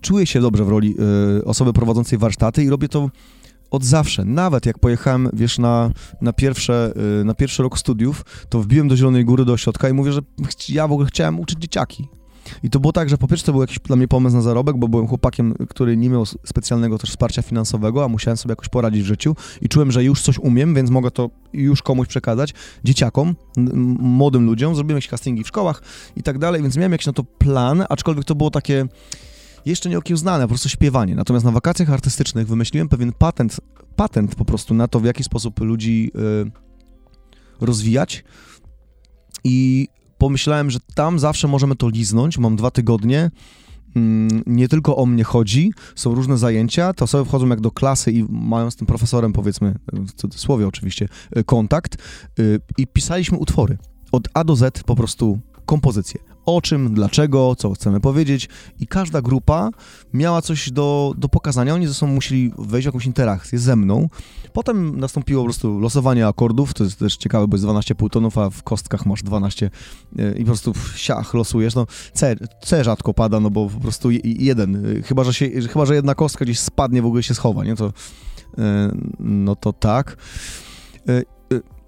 czuję się dobrze w roli y, osoby prowadzącej warsztaty i robię to od zawsze. Nawet jak pojechałem, wiesz, na, na, pierwsze, y, na pierwszy rok studiów, to wbiłem do Zielonej Góry, do ośrodka i mówię, że ja w ogóle chciałem uczyć dzieciaki. I to było tak, że po pierwsze to był jakiś dla mnie pomysł na zarobek, bo byłem chłopakiem, który nie miał specjalnego też wsparcia finansowego, a musiałem sobie jakoś poradzić w życiu. I czułem, że już coś umiem, więc mogę to już komuś przekazać, dzieciakom, młodym ludziom, zrobiłem jakieś castingi w szkołach i tak dalej, więc miałem jakiś na to plan, aczkolwiek to było takie jeszcze nie okiełznane, po prostu śpiewanie. Natomiast na wakacjach artystycznych wymyśliłem pewien patent, patent po prostu na to, w jaki sposób ludzi y, rozwijać. I pomyślałem, że tam zawsze możemy to liznąć. Mam dwa tygodnie. Mm, Nie tylko o mnie chodzi, są różne zajęcia. Te osoby wchodzą jak do klasy i mają z tym profesorem, powiedzmy, w cudzysłowie oczywiście, y, kontakt. y, I pisaliśmy utwory. Od A do Z po prostu kompozycje. O czym, dlaczego, co chcemy powiedzieć i każda grupa miała coś do, do pokazania. Oni ze sobą musieli wejść w jakąś interakcję ze mną. Potem nastąpiło po prostu losowanie akordów, to jest też ciekawe, bo jest 12 półtonów, a w kostkach masz 12 e, i po prostu w siach losujesz. No C, C rzadko pada, no bo po prostu je- jeden, e, chyba że, się, chyba, że jedna kostka gdzieś spadnie, w ogóle się schowa, nie? To, e, no to tak.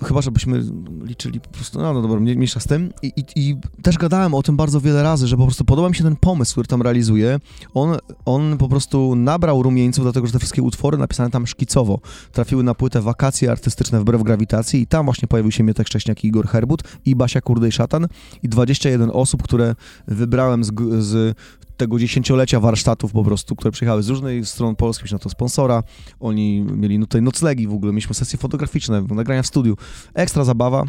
Chyba, żebyśmy liczyli po prostu, no, no dobra, mniej- mniejsza z tym. I, i, I też gadałem o tym bardzo wiele razy, że po prostu podoba mi się ten pomysł, który tam realizuje. On, on po prostu nabrał rumieńców, dlatego że te wszystkie utwory napisane tam szkicowo trafiły na płytę Wakacje Artystyczne wbrew grawitacji i tam właśnie pojawił się Mietek Szcześniak i Igor Herbut i Basia Kurdej Szatan i 21 osób, które wybrałem z, z tego dziesięciolecia warsztatów po prostu, które przyjechały z różnych stron Polski, na to sponsora, oni mieli tutaj noclegi w ogóle, mieliśmy sesje fotograficzne, nagrania w studiu, ekstra zabawa.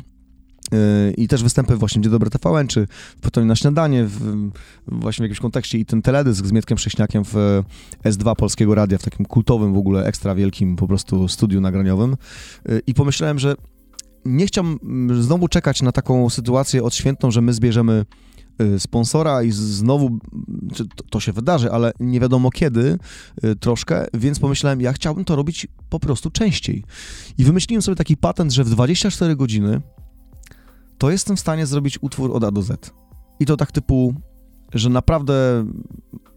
Yy, I też występy właśnie Dzień Dobry TVN, czy Pytaniu na śniadanie, w, właśnie w jakimś kontekście i ten teledysk z Mietkiem Prześniakiem w e, S2 Polskiego Radia, w takim kultowym w ogóle, ekstra wielkim po prostu studiu nagraniowym. Yy, I pomyślałem, że nie chciałbym mm, znowu czekać na taką sytuację odświętną, że my zbierzemy y, sponsora i znowu to się wydarzy, ale nie wiadomo kiedy y, troszkę, więc pomyślałem, ja chciałbym to robić po prostu częściej. I wymyśliłem sobie taki patent, że w 24 godziny to jestem w stanie zrobić utwór od A do Z. I to tak typu, że naprawdę,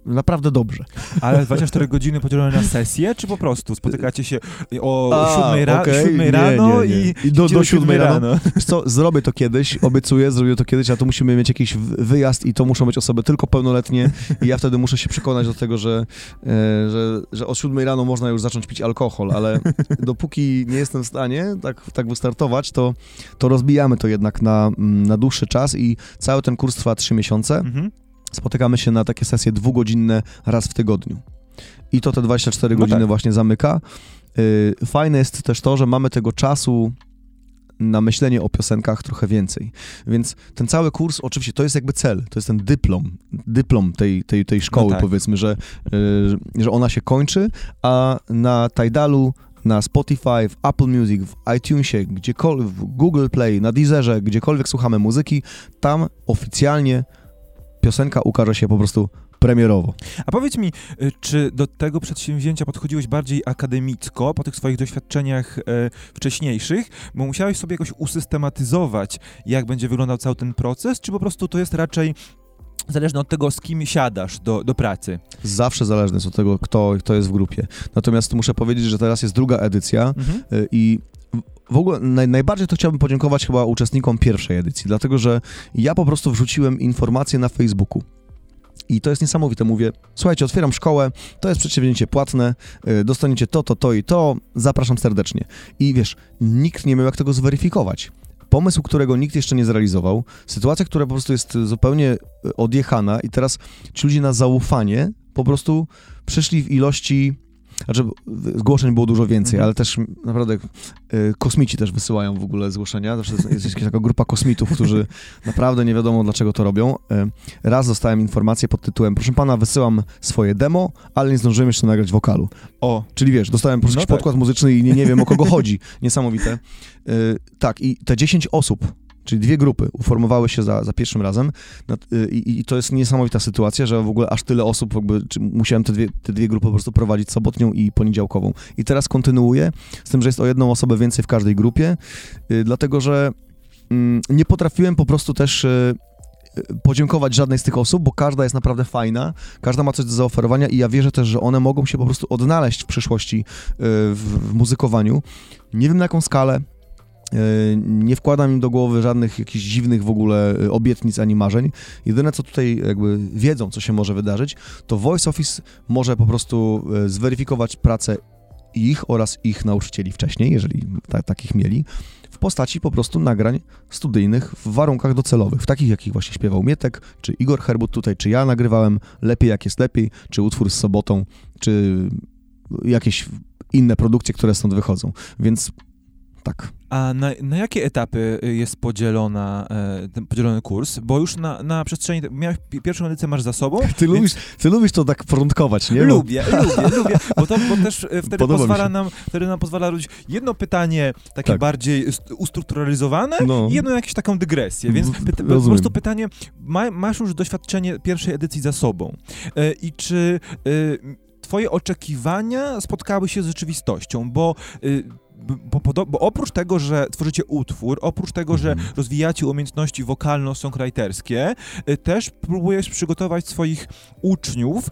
naprawdę dobrze. Ale 24 godziny podzielone na sesję, czy po prostu spotykacie się o A, 7, ra- okej, 7 nie, rano nie, nie. i, I do- do siódmej rano? Wiesz co, zrobię to kiedyś, obiecuję, zrobię to kiedyś, a to musimy mieć jakiś wyjazd i to muszą być osoby tylko pełnoletnie i ja wtedy muszę się przekonać do tego, że, e, że, że o siódmej rano można już zacząć pić alkohol, ale dopóki nie jestem w stanie tak, tak wystartować, to, to rozbijamy to jednak na, mm, na dłuższy czas i cały ten kurs trwa trzy miesiące. Mhm. Spotykamy się na takie sesje dwugodzinne raz w tygodniu. I to te 24 No godziny tak. właśnie zamyka. Y, Fajne jest też to, że mamy tego czasu na myślenie o piosenkach trochę więcej. Więc ten cały kurs, oczywiście, to jest jakby cel, to jest ten dyplom, dyplom tej, tej, tej szkoły, No tak. powiedzmy, że, y, że ona się kończy, a na Tidalu, na Spotify, w Apple Music, w iTunesie, gdziekolwiek, w Google Play, na Deezerze, gdziekolwiek słuchamy muzyki, tam oficjalnie piosenka ukaże się po prostu premierowo. A powiedz mi, y, czy do tego przedsięwzięcia podchodziłeś bardziej akademicko, po tych swoich doświadczeniach e, wcześniejszych, bo musiałeś sobie jakoś usystematyzować, jak będzie wyglądał cały ten proces, czy po prostu to jest raczej zależne od tego, z kim siadasz do, do pracy? Zawsze zależne jest od tego, kto, kto jest w grupie. Natomiast muszę powiedzieć, że teraz jest druga edycja Mhm. y, i w ogóle naj, najbardziej to chciałbym podziękować chyba uczestnikom pierwszej edycji, dlatego że ja po prostu wrzuciłem informacje na Facebooku. I to jest niesamowite. Mówię, słuchajcie, otwieram szkołę, to jest przedsięwzięcie płatne, y, dostaniecie to, to, to i to, zapraszam serdecznie. I wiesz, nikt nie miał jak tego zweryfikować. Pomysł, którego nikt jeszcze nie zrealizował, sytuacja, która po prostu jest zupełnie y, odjechana i teraz ci ludzie na zaufanie po prostu przyszli w ilości, znaczy zgłoszeń było dużo więcej, Mhm. ale też naprawdę y, kosmici też wysyłają w ogóle zgłoszenia, zawsze jest, jest jakaś taka grupa kosmitów, którzy naprawdę nie wiadomo dlaczego to robią. Y, Raz dostałem informację pod tytułem, proszę pana, wysyłam swoje demo, ale nie zdążyłem jeszcze nagrać wokalu. O, Czyli wiesz, dostałem po prostu No jakiś tak. podkład muzyczny i nie, nie wiem o kogo chodzi. Niesamowite. Y, tak, i te 10 osób, czyli dwie grupy, uformowały się za, za pierwszym razem Nad- y, i, i to jest niesamowita sytuacja, że w ogóle aż tyle osób, jakby, musiałem te dwie, te dwie grupy po prostu prowadzić sobotnią i poniedziałkową. I teraz kontynuuję, z tym, że jest o jedną osobę więcej w każdej grupie, y, dlatego że mm, nie potrafiłem po prostu też y, podziękować żadnej z tych osób, bo każda jest naprawdę fajna, każda ma coś do zaoferowania i ja wierzę też, że one mogą się po prostu odnaleźć w przyszłości w, w muzykowaniu. Nie wiem na jaką skalę, nie wkładam im do głowy żadnych jakichś dziwnych w ogóle y, obietnic ani marzeń. Jedyne co tutaj jakby wiedzą, co się może wydarzyć, to Voice Office może po prostu y, zweryfikować pracę ich oraz ich nauczycieli wcześniej, jeżeli ta, takich mieli, w postaci po prostu nagrań studyjnych w warunkach docelowych, w takich, jakich właśnie śpiewał Mietek, czy Igor Herbut tutaj, czy ja nagrywałem Lepiej jak jest lepiej, czy utwór z sobotą, czy jakieś inne produkcje, które stąd wychodzą. Więc tak. A na, na jakie etapy y, jest podzielona, e, podzielony kurs? Bo już na, na przestrzeni, miałeś, pi- pierwszą edycję masz za sobą. Ty, więc- lubisz, ty lubisz to tak porządkować, nie? Lubię, lubię, lubię, bo to bo też e, wtedy Podoba pozwala nam, wtedy nam pozwala robić jedno pytanie takie Tak. bardziej ust- ustrukturalizowane No. i jedno jakąś taką dygresję, więc po prostu pytanie, ma, masz już doświadczenie pierwszej edycji za sobą e, i czy e, twoje oczekiwania spotkały się z rzeczywistością, bo y, b- bo, bo oprócz tego, że tworzycie utwór, oprócz tego, że Mhm. rozwijacie umiejętności wokalno-songwriterskie, y, też próbujesz przygotować swoich uczniów y,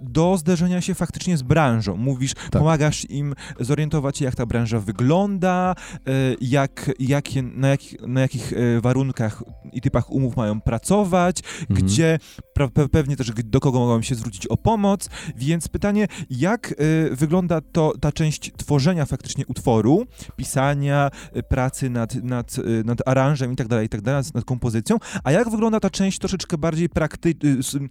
do zderzenia się faktycznie z branżą. Mówisz, pomagasz im zorientować się, jak ta branża wygląda, y, jak, jakie, na, jak, na jakich warunkach i typach umów mają pracować, Mhm. gdzie pewnie też do kogo mogą się zwrócić o pomoc, więc pytanie, jak wygląda to ta część tworzenia faktycznie utworu, pisania, y, pracy nad, nad, y, nad aranżem i tak dalej, i tak dalej, nad, kompozycją, a jak wygląda ta część troszeczkę bardziej prakty, y, Mhm.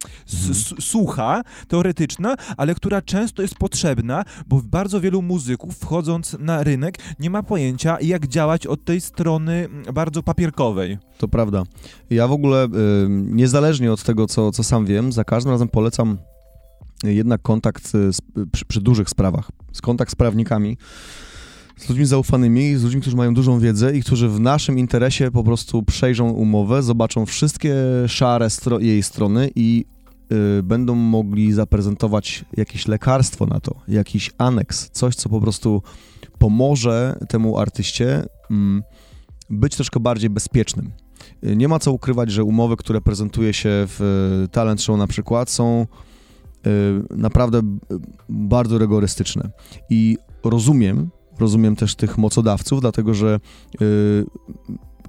sucha, teoretyczna, ale która często jest potrzebna, bo bardzo wielu muzyków wchodząc na rynek nie ma pojęcia, jak działać od tej strony bardzo papierkowej. To prawda. Ja w ogóle, y, niezależnie od tego, co, co sam wiem, za każdym razem polecam jednak kontakt z, przy, przy dużych sprawach, z kontakt z prawnikami, z ludźmi zaufanymi, z ludźmi, którzy mają dużą wiedzę i którzy w naszym interesie po prostu przejrzą umowę, zobaczą wszystkie szare stro- jej strony i y, będą mogli zaprezentować jakieś lekarstwo na to, jakiś aneks, coś, co po prostu pomoże temu artyście mm, być troszkę bardziej bezpiecznym. Y, Nie ma co ukrywać, że umowy, które prezentuje się w y, Talent Show na przykład, są y, naprawdę bardzo rygorystyczne. I rozumiem, rozumiem też tych mocodawców, dlatego że y,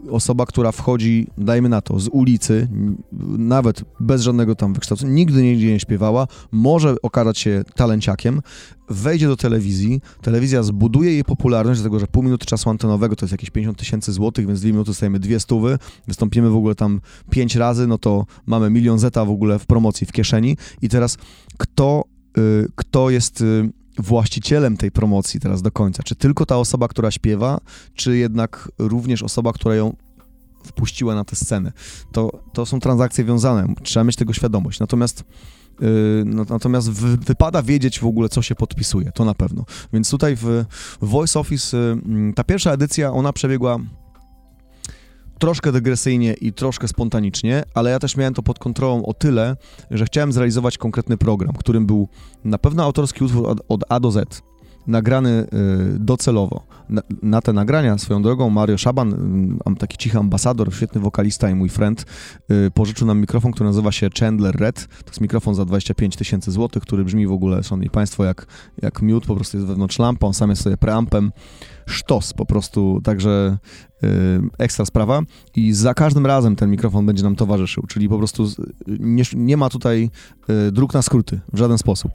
osoba, która wchodzi, dajmy na to, z ulicy, nawet bez żadnego tam wykształcenia, nigdy nigdzie nie śpiewała, może okazać się talenciakiem, wejdzie do telewizji, telewizja zbuduje jej popularność, dlatego że pół minuty czasu antenowego to jest jakieś 50 tysięcy złotych, więc dwie minuty stajemy dwie stówy, wystąpimy w ogóle tam pięć razy, no to mamy milion zeta w ogóle w promocji, w kieszeni. I teraz kto, y, kto jest y, właścicielem tej promocji teraz do końca? Czy tylko ta osoba, która śpiewa, czy jednak również osoba, która ją wpuściła na tę scenę? To, to są transakcje wiązane, trzeba mieć tego świadomość. Natomiast Yy, no, natomiast wy, wypada wiedzieć w ogóle, co się podpisuje, to na pewno. Więc tutaj w Voice Office y, ta pierwsza edycja, ona przebiegła troszkę dygresyjnie i troszkę spontanicznie, ale ja też miałem to pod kontrolą o tyle, że chciałem zrealizować konkretny program, którym był na pewno autorski utwór od, A do Z, nagrany y, docelowo. Na, na te nagrania, swoją drogą, Mario Szaban, y, taki cichy ambasador, świetny wokalista i mój friend, y, pożyczył nam mikrofon, który nazywa się Chandler Red. To jest mikrofon za 25 tysięcy złotych, który brzmi w ogóle, szanowni państwo, jak, jak miód, po prostu jest wewnątrz lampa, on sam jest sobie preampem. Sztos po prostu, także y, ekstra sprawa. I za każdym razem ten mikrofon będzie nam towarzyszył, czyli po prostu nie, nie ma tutaj y, dróg na skróty w żaden sposób.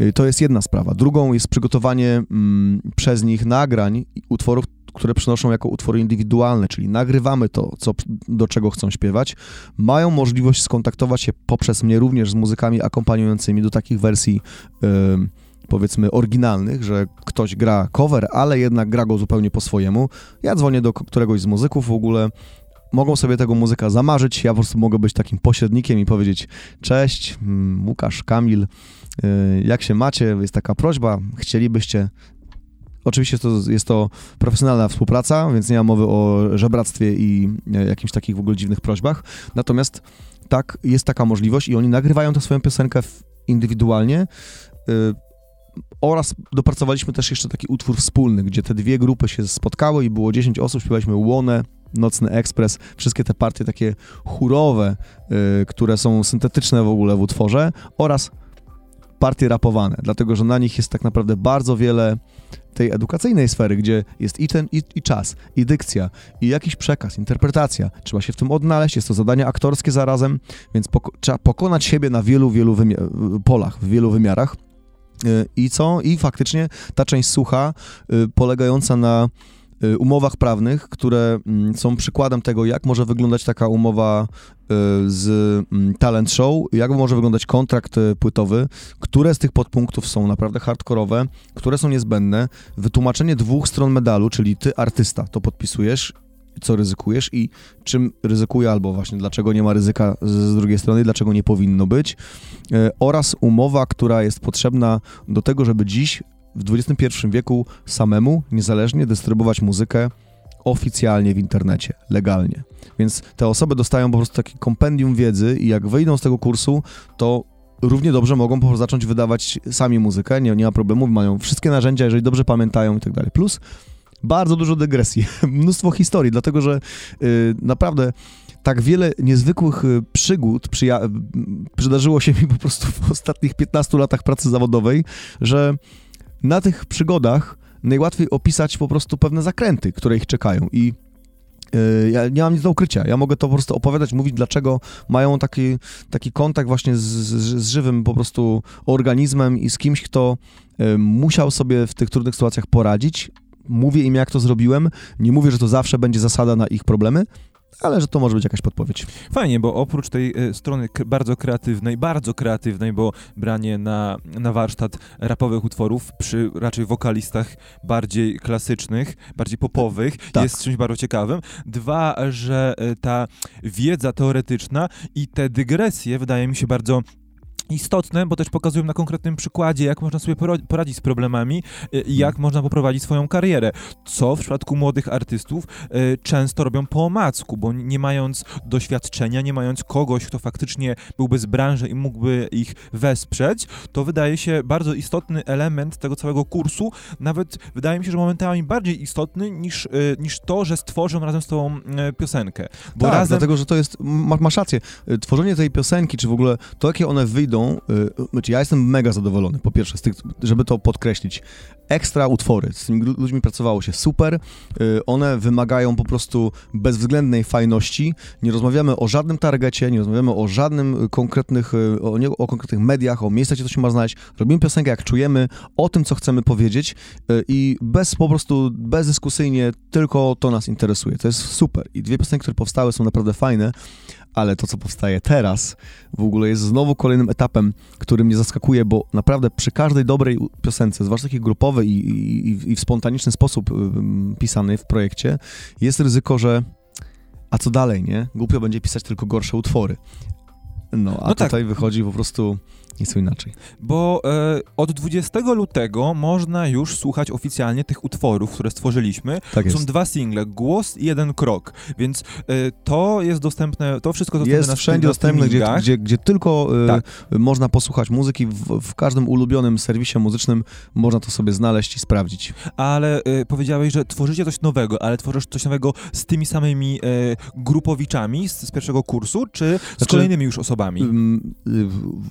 Y, To jest jedna sprawa. Drugą jest przygotowanie mm, przez nich nagrań utworów, które przynoszą jako utwory indywidualne, czyli nagrywamy to, co, do czego chcą śpiewać. Mają możliwość skontaktować się poprzez mnie również z muzykami akompaniującymi do takich wersji ym, powiedzmy oryginalnych, że ktoś gra cover, ale jednak gra go zupełnie po swojemu. Ja dzwonię do któregoś z muzyków w ogóle, mogą sobie tego muzyka zamarzyć, ja po prostu mogę być takim pośrednikiem i powiedzieć cześć, mm, Łukasz, Kamil, y, jak się macie, jest taka prośba, chcielibyście Oczywiście to, jest to profesjonalna współpraca, więc nie ma mowy o żebractwie i e, jakimś takich w ogóle dziwnych prośbach. Natomiast tak, jest taka możliwość i oni nagrywają tę swoją piosenkę indywidualnie. Oraz dopracowaliśmy też jeszcze taki utwór wspólny, gdzie te dwie grupy się spotkały i było 10 osób, śpiewaliśmy Łonę, Nocny Ekspres, wszystkie te partie takie chórowe, y, które są syntetyczne w ogóle w utworze oraz partie rapowane, dlatego że na nich jest tak naprawdę bardzo wiele tej edukacyjnej sfery, gdzie jest i ten, i, i czas, i dykcja, i jakiś przekaz, interpretacja. Trzeba się w tym odnaleźć, jest to zadanie aktorskie zarazem, więc poko- trzeba pokonać siebie na wielu, wielu polach, w wielu wymiarach. I co? I faktycznie ta część sucha, y, polegająca na y, umowach prawnych, które mm, są przykładem tego, jak może wyglądać taka umowa y, z mm, talent show, jak może wyglądać kontrakt płytowy, które z tych podpunktów są naprawdę hardkorowe, które są niezbędne, wytłumaczenie dwóch stron medalu, czyli ty artysta to podpisujesz co ryzykujesz i czym ryzykuje, albo właśnie dlaczego nie ma ryzyka z, drugiej strony, dlaczego nie powinno być, e, oraz umowa, która jest potrzebna do tego, żeby dziś w XXI wieku samemu, niezależnie dystrybuować muzykę oficjalnie w internecie, legalnie. Więc te osoby dostają po prostu takie kompendium wiedzy i jak wyjdą z tego kursu, to równie dobrze mogą po prostu zacząć wydawać sami muzykę, nie, nie ma problemu, mają wszystkie narzędzia, jeżeli dobrze pamiętają i tak dalej. Plus bardzo dużo dygresji, mnóstwo historii, dlatego że y, naprawdę tak wiele niezwykłych y, przygód przyja- przydarzyło się mi po prostu w ostatnich 15 latach pracy zawodowej, że na tych przygodach najłatwiej opisać po prostu pewne zakręty, które ich czekają i y, ja nie mam nic do ukrycia. Ja mogę to po prostu opowiadać, mówić, dlaczego mają taki, taki kontakt właśnie z, z, z żywym po prostu organizmem i z kimś, kto musiał sobie w tych trudnych sytuacjach poradzić. Mówię im, jak to zrobiłem. Nie mówię, że to zawsze będzie zasada na ich problemy, ale że to może być jakaś podpowiedź. Fajnie, bo oprócz tej y, strony bardzo kreatywnej, bardzo kreatywnej, bo branie na, na warsztat rapowych utworów przy raczej wokalistach bardziej klasycznych, bardziej popowych Tak. jest czymś bardzo ciekawym. Dwa, że y, ta wiedza teoretyczna i te dygresje wydaje mi się bardzo istotne, bo też pokazują na konkretnym przykładzie, jak można sobie poradzić z problemami y, i jak można poprowadzić swoją karierę, co w przypadku młodych artystów y, często robią po omacku, bo nie mając doświadczenia, nie mając kogoś, kto faktycznie byłby z branży i mógłby ich wesprzeć, to wydaje się bardzo istotny element tego całego kursu, nawet wydaje mi się, że momentami bardziej istotny niż, y, niż to, że stworzą razem z tobą piosenkę. Bo tak, razem dlatego, że to jest, ma, masz rację, tworzenie tej piosenki, czy w ogóle to, jakie one wyjdą, y, znaczy ja jestem mega zadowolony, po pierwsze, tych, żeby to podkreślić. Ekstra utwory, z tymi lu- ludźmi pracowało się super, y, one wymagają po prostu bezwzględnej fajności, nie rozmawiamy o żadnym targecie, nie rozmawiamy o żadnym konkretnych, y, o, nie, o konkretnych mediach, o miejscach, gdzie to się ma znaleźć, robimy piosenkę jak czujemy, o tym, co chcemy powiedzieć i bez po prostu, bezdyskusyjnie, tylko to nas interesuje, to jest super i dwie piosenki, które powstały są naprawdę fajne, ale to, co powstaje teraz, w ogóle jest znowu kolejnym etapem, który mnie zaskakuje, bo naprawdę przy każdej dobrej piosence, zwłaszcza takiej grupowej i, i, i w spontaniczny sposób ym, pisanej w projekcie, jest ryzyko, że a co dalej, nie? Głupio będzie pisać tylko gorsze utwory. No, a No tak. tutaj wychodzi po prostu nieco inaczej. Bo e, od 20 lutego można już słuchać oficjalnie tych utworów, które stworzyliśmy. Tak jest. Są dwa single, Głos i Jeden Krok, więc e, to jest dostępne, to wszystko dostępne Jest na, wszędzie na dostępne, gdzie, gdzie, gdzie tylko y, Tak. można posłuchać muzyki. W, w każdym ulubionym serwisie muzycznym można to sobie znaleźć i sprawdzić. Ale e, powiedziałeś, że tworzycie coś nowego, ale tworzysz coś nowego z tymi samymi e, grupowiczami z, z pierwszego kursu, czy z Znaczy, kolejnymi już osobami?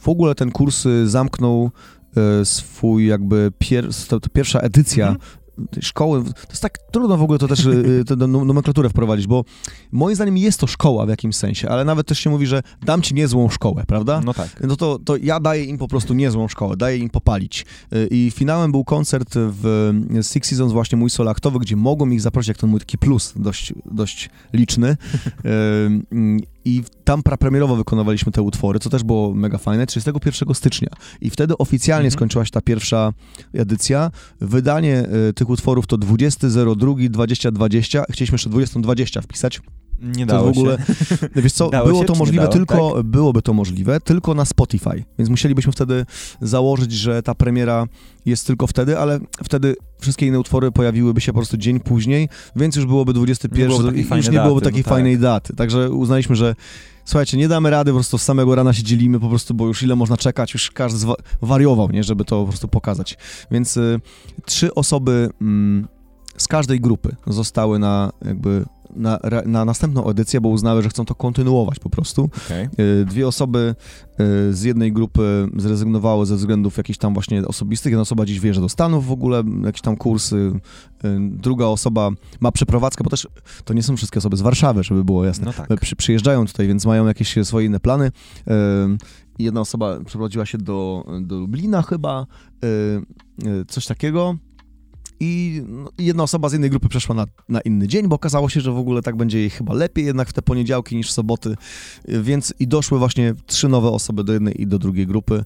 W ogóle ten kurs y, zamknął y, swój jakby pier, pierwsza edycja tej szkoły. To jest tak trudno w ogóle to też y, y, tę nom- nomenklaturę wprowadzić, bo moim zdaniem jest to szkoła w jakimś sensie, ale nawet też się mówi, że dam ci niezłą szkołę, prawda? No tak. No to, to ja daję im po prostu niezłą szkołę, daję im popalić. I finałem był koncert w Six Seasons, właśnie mój solo aktowy, gdzie mogłem ich zaprosić, jak ten mój taki plus, dość, dość liczny. I tam prapremierowo wykonywaliśmy te utwory, co też było mega fajne, 31 stycznia. I wtedy oficjalnie Mhm. skończyła się ta pierwsza edycja. Wydanie y, tych utworów to 20.02.2020. Chcieliśmy jeszcze 20.20 wpisać. Nie To dało w ogóle, się. wiesz co, Dało było się, to możliwe dało? tylko, byłoby to możliwe tylko na Spotify, więc musielibyśmy wtedy założyć, że ta premiera jest tylko wtedy, ale wtedy wszystkie inne utwory pojawiłyby się po prostu dzień później, więc już byłoby 21, Nie byłoby już nie byłoby daty, takiej no tak. fajnej daty, także uznaliśmy, że słuchajcie, nie damy rady, po prostu z samego rana się dzielimy po prostu, bo już ile można czekać, już każdy zwa- wariował, nie, żeby to po prostu pokazać, więc y, trzy osoby mm, z każdej grupy zostały na jakby na, na następną edycję, bo uznały, że chcą to kontynuować po prostu. Okej. Y, Dwie osoby y, z jednej grupy zrezygnowały ze względów jakichś tam właśnie osobistych. Jedna osoba dziś wyjeżdża do Stanów w ogóle, jakieś tam kursy. Y, Druga osoba ma przeprowadzkę, bo też to nie są wszystkie osoby z Warszawy, żeby było jasne. No tak. Przy, przyjeżdżają tutaj, więc mają jakieś swoje inne plany. Y, Jedna osoba przeprowadziła się do, do Lublina chyba, coś takiego. I no, jedna osoba z jednej grupy przeszła na, na inny dzień, bo okazało się, że w ogóle tak będzie jej chyba lepiej jednak w te poniedziałki niż w soboty, więc i doszły właśnie trzy nowe osoby do jednej i do drugiej grupy.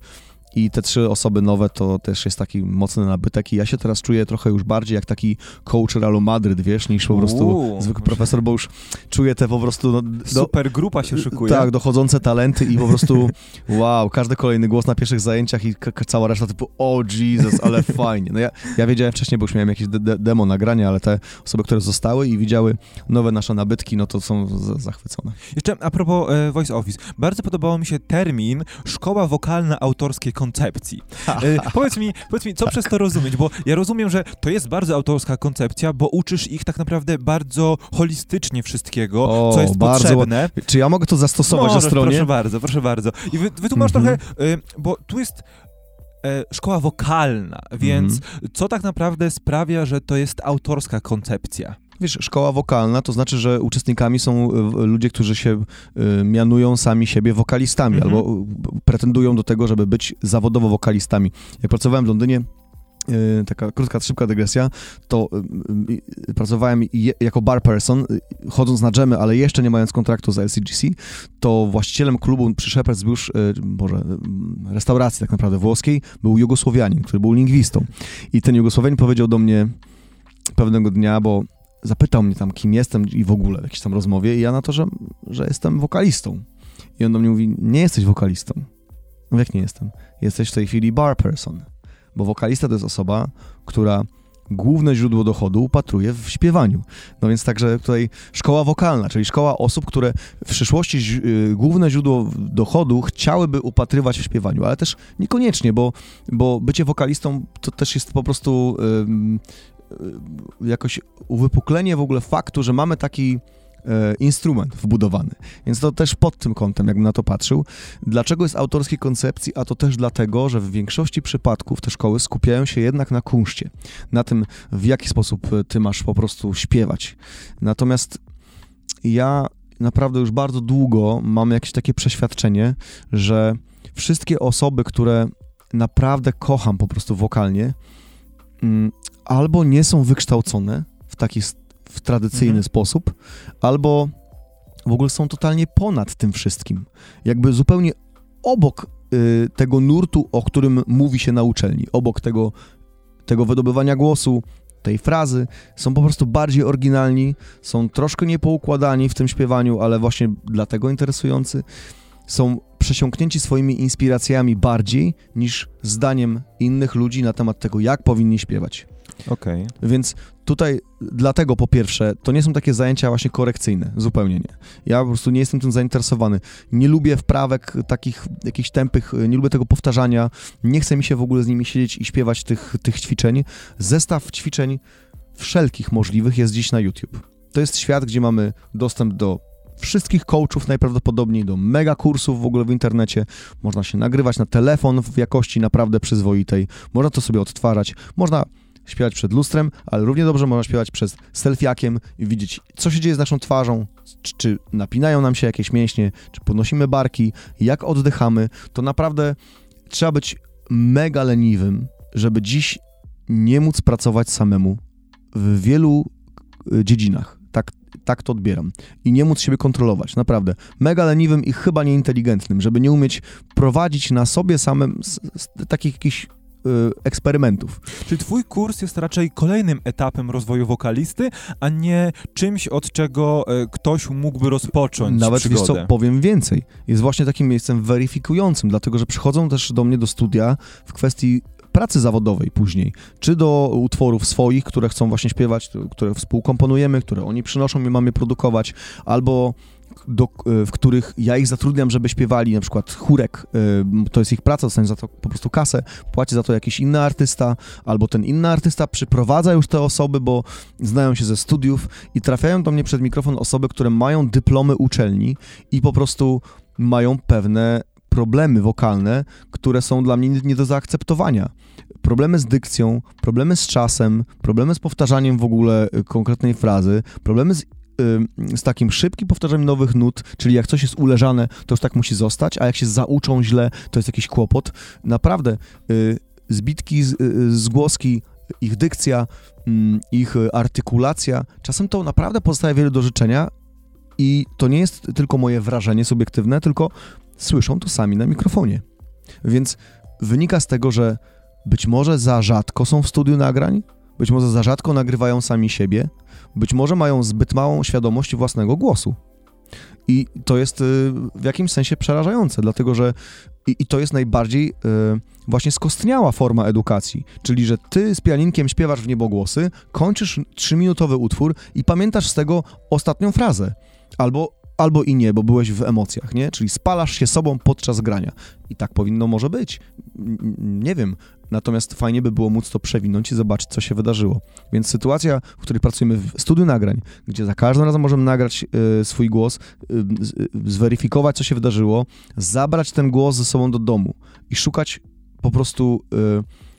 I te trzy osoby nowe to też jest taki mocny nabytek i ja się teraz czuję trochę już bardziej jak taki coach Realu Madryt, wiesz, niż po prostu Uuu. zwykły profesor, bo już czuję te po prostu... No, do, Super grupa się szykuje. tak, dochodzące talenty i po prostu wow, każdy kolejny głos na pierwszych zajęciach i cała reszta typu o Jesus, ale fajnie. No ja, ja wiedziałem wcześniej, bo już miałem jakieś de- de- demo nagrania, ale te osoby, które zostały i widziały nowe nasze nabytki, no to są zachwycone. Jeszcze a propos e, Voice Office. Bardzo podobał mi się termin szkoła wokalna autorskiej koncepcji. E, powiedz, mi, powiedz mi, co przez to rozumieć, bo ja rozumiem, że to jest bardzo autorska koncepcja, bo uczysz ich tak naprawdę bardzo holistycznie wszystkiego, O, co jest bardzo potrzebne. Czy ja mogę to zastosować Możesz, na stronie? Proszę bardzo, proszę bardzo. I wy, wytłumacz Mhm. trochę, y, bo tu jest e, szkoła wokalna, więc Mhm. co tak naprawdę sprawia, że to jest autorska koncepcja? Wiesz, szkoła wokalna to znaczy, że uczestnikami są y, ludzie, którzy się y, mianują sami siebie wokalistami Mhm. albo y, pretendują do tego, żeby być zawodowo wokalistami. Jak pracowałem w Londynie, taka krótka, szybka dygresja, to pracowałem je, jako bar person, chodząc na dżemy, ale jeszcze nie mając kontraktu z LCGC, to właścicielem klubu przy Shepherd's Bush, Boże, y, restauracji tak naprawdę włoskiej, był Jugosłowianin, który był lingwistą. I ten Jugosłowianin powiedział do mnie pewnego dnia, bo zapytał mnie tam, kim jestem i w ogóle w jakiejś tam rozmowie i ja na to, że, że jestem wokalistą. I on do mnie mówi, nie jesteś wokalistą. No jak nie jestem? Jesteś w tej chwili bar person. Bo wokalista to jest osoba, która główne źródło dochodu upatruje w śpiewaniu. No więc także tutaj szkoła wokalna, czyli szkoła osób, które w przyszłości y, główne źródło dochodu chciałyby upatrywać w śpiewaniu, ale też niekoniecznie, bo, bo bycie wokalistą to też jest po prostu jakoś uwypuklenie w ogóle faktu, że mamy taki e, instrument wbudowany. Więc to też pod tym kątem, jakbym na to patrzył. Dlaczego jest autorskiej koncepcji? A to też dlatego, że w większości przypadków te szkoły skupiają się jednak na kunszcie, na tym, w jaki sposób e, ty masz po prostu śpiewać. Natomiast ja naprawdę już bardzo długo mam jakieś takie przeświadczenie, że wszystkie osoby, które naprawdę kocham po prostu wokalnie, albo nie są wykształcone w taki w tradycyjny Mhm. sposób, albo w ogóle są totalnie ponad tym wszystkim. Jakby zupełnie obok y, tego nurtu, o którym mówi się na uczelni, obok tego, tego wydobywania głosu, tej frazy, są po prostu bardziej oryginalni, są troszkę niepoukładani w tym śpiewaniu, ale właśnie dlatego interesujący. Są przesiąknięci swoimi inspiracjami bardziej niż zdaniem innych ludzi na temat tego, jak powinni śpiewać. Okej. Więc tutaj dlatego po pierwsze, to nie są takie zajęcia właśnie korekcyjne, zupełnie nie. Ja po prostu nie jestem tym zainteresowany. Nie lubię wprawek takich jakichś tępych, nie lubię tego powtarzania, nie chce mi się w ogóle z nimi siedzieć i śpiewać tych, tych ćwiczeń. Zestaw ćwiczeń wszelkich możliwych jest dziś na YouTube. To jest świat, gdzie mamy dostęp do wszystkich coachów najprawdopodobniej, do mega kursów w ogóle w internecie. Można się nagrywać na telefon w jakości naprawdę przyzwoitej. Można to sobie odtwarzać. Można śpiewać przed lustrem, ale równie dobrze można śpiewać przed selfiakiem i widzieć, co się dzieje z naszą twarzą, czy, czy napinają nam się jakieś mięśnie, czy podnosimy barki, jak oddychamy. To naprawdę trzeba być mega leniwym, żeby dziś nie móc pracować samemu w wielu y, dziedzinach. Tak, tak to odbieram. I nie móc siebie kontrolować, naprawdę. Mega leniwym i chyba nieinteligentnym, żeby nie umieć prowadzić na sobie samym s- s- takich jakichś y, eksperymentów. Czyli twój kurs jest raczej kolejnym etapem rozwoju wokalisty, a nie czymś, od czego e, ktoś mógłby rozpocząć Nawet przygodę. co, powiem więcej. Jest właśnie takim miejscem weryfikującym, dlatego że przychodzą też do mnie do studia w kwestii pracy zawodowej później, czy do utworów swoich, które chcą właśnie śpiewać, które współkomponujemy, które oni przynoszą i mamy produkować, albo do, w których ja ich zatrudniam, żeby śpiewali, na przykład chórek, y, to jest ich praca, dostają za to po prostu kasę, płaci za to jakiś inny artysta, albo ten inny artysta przyprowadza już te osoby, bo znają się ze studiów i trafiają do mnie przed mikrofon osoby, które mają dyplomy uczelni i po prostu mają pewne problemy wokalne, które są dla mnie nie- do zaakceptowania. Problemy z dykcją, problemy z czasem, problemy z powtarzaniem w ogóle y, konkretnej frazy, problemy z, y, z takim szybkim powtarzaniem nowych nut, czyli jak coś jest uleżane, to już tak musi zostać, a jak się zauczą źle, to jest jakiś kłopot. Naprawdę, y, zbitki, zgłoski ich dykcja, mm, ich artykulacja. Czasem to naprawdę pozostaje wiele do życzenia i to nie jest tylko moje wrażenie subiektywne, tylko słyszą to sami na mikrofonie. Więc wynika z tego, że być może za rzadko są w studiu nagrań, być może za rzadko nagrywają sami siebie, być może mają zbyt małą świadomość własnego głosu. I to jest y, w jakimś sensie przerażające, dlatego że i, to jest najbardziej y, właśnie skostniała forma edukacji, czyli że ty z pianinkiem śpiewasz w niebogłosy, kończysz trzyminutowy utwór i pamiętasz z tego ostatnią frazę. Albo albo i nie, bo byłeś w emocjach, nie? Czyli spalasz się sobą podczas grania. I tak powinno może być. Nie wiem. Natomiast fajnie by było móc to przewinąć i zobaczyć, co się wydarzyło. Więc sytuacja, w której pracujemy w studiu nagrań, gdzie za każdym razem możemy nagrać y, swój głos, y, zweryfikować, co się wydarzyło, zabrać ten głos ze sobą do domu i szukać po prostu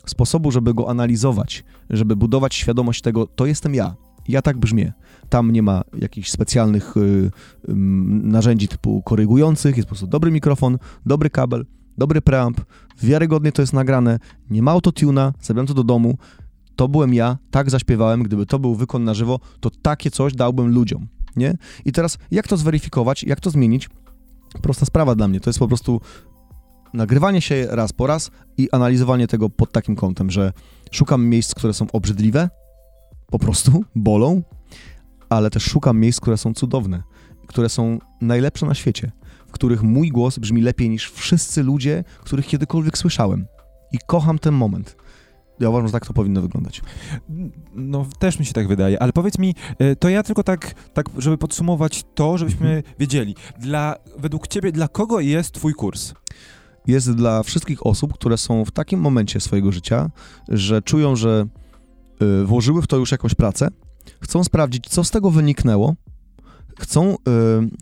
sposobu, żeby go analizować, żeby budować świadomość tego, to jestem ja, ja tak brzmię. Tam nie ma jakichś specjalnych y, narzędzi typu korygujących, jest po prostu dobry mikrofon, dobry kabel, dobry preamp, wiarygodnie to jest nagrane, nie ma autotuna, zabrałem to do domu, to byłem ja, tak zaśpiewałem, gdyby to był wykon na żywo, to takie coś dałbym ludziom, nie? I teraz jak to zweryfikować, jak to zmienić? Prosta sprawa dla mnie, to jest po prostu nagrywanie się raz po raz i analizowanie tego pod takim kątem, że szukam miejsc, które są obrzydliwe, po prostu bolą, ale też szukam miejsc, które są cudowne, które są najlepsze na świecie, w których mój głos brzmi lepiej niż wszyscy ludzie, których kiedykolwiek słyszałem. I kocham ten moment. Ja uważam, że tak to powinno wyglądać. No, też mi się tak wydaje, ale powiedz mi, e, to ja tylko tak, tak żeby podsumować to, żebyśmy mhm. wiedzieli, dla, według ciebie, dla kogo jest twój kurs? Jest dla wszystkich osób, które są w takim momencie swojego życia, że czują, że Y, włożyły w to już jakąś pracę, chcą sprawdzić, co z tego wyniknęło, chcą y,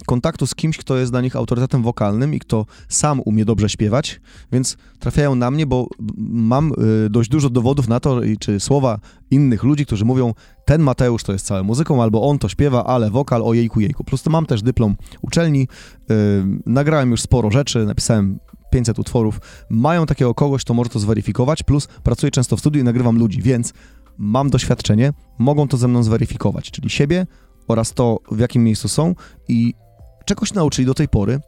kontaktu z kimś, kto jest dla nich autorytetem wokalnym i kto sam umie dobrze śpiewać, więc trafiają na mnie, bo mam y, dość dużo dowodów na to, czy słowa innych ludzi, którzy mówią, ten Mateusz to jest całą muzyką, albo on to śpiewa, ale wokal, o jejku, jejku. Plus to mam też dyplom uczelni, y, nagrałem już sporo rzeczy, napisałem 500 utworów, mają takiego kogoś, kto może to zweryfikować, plus pracuję często w studiu i nagrywam ludzi, więc mam doświadczenie, mogą to ze mną zweryfikować, czyli siebie oraz to, w jakim miejscu są i czegoś nauczyli do tej pory,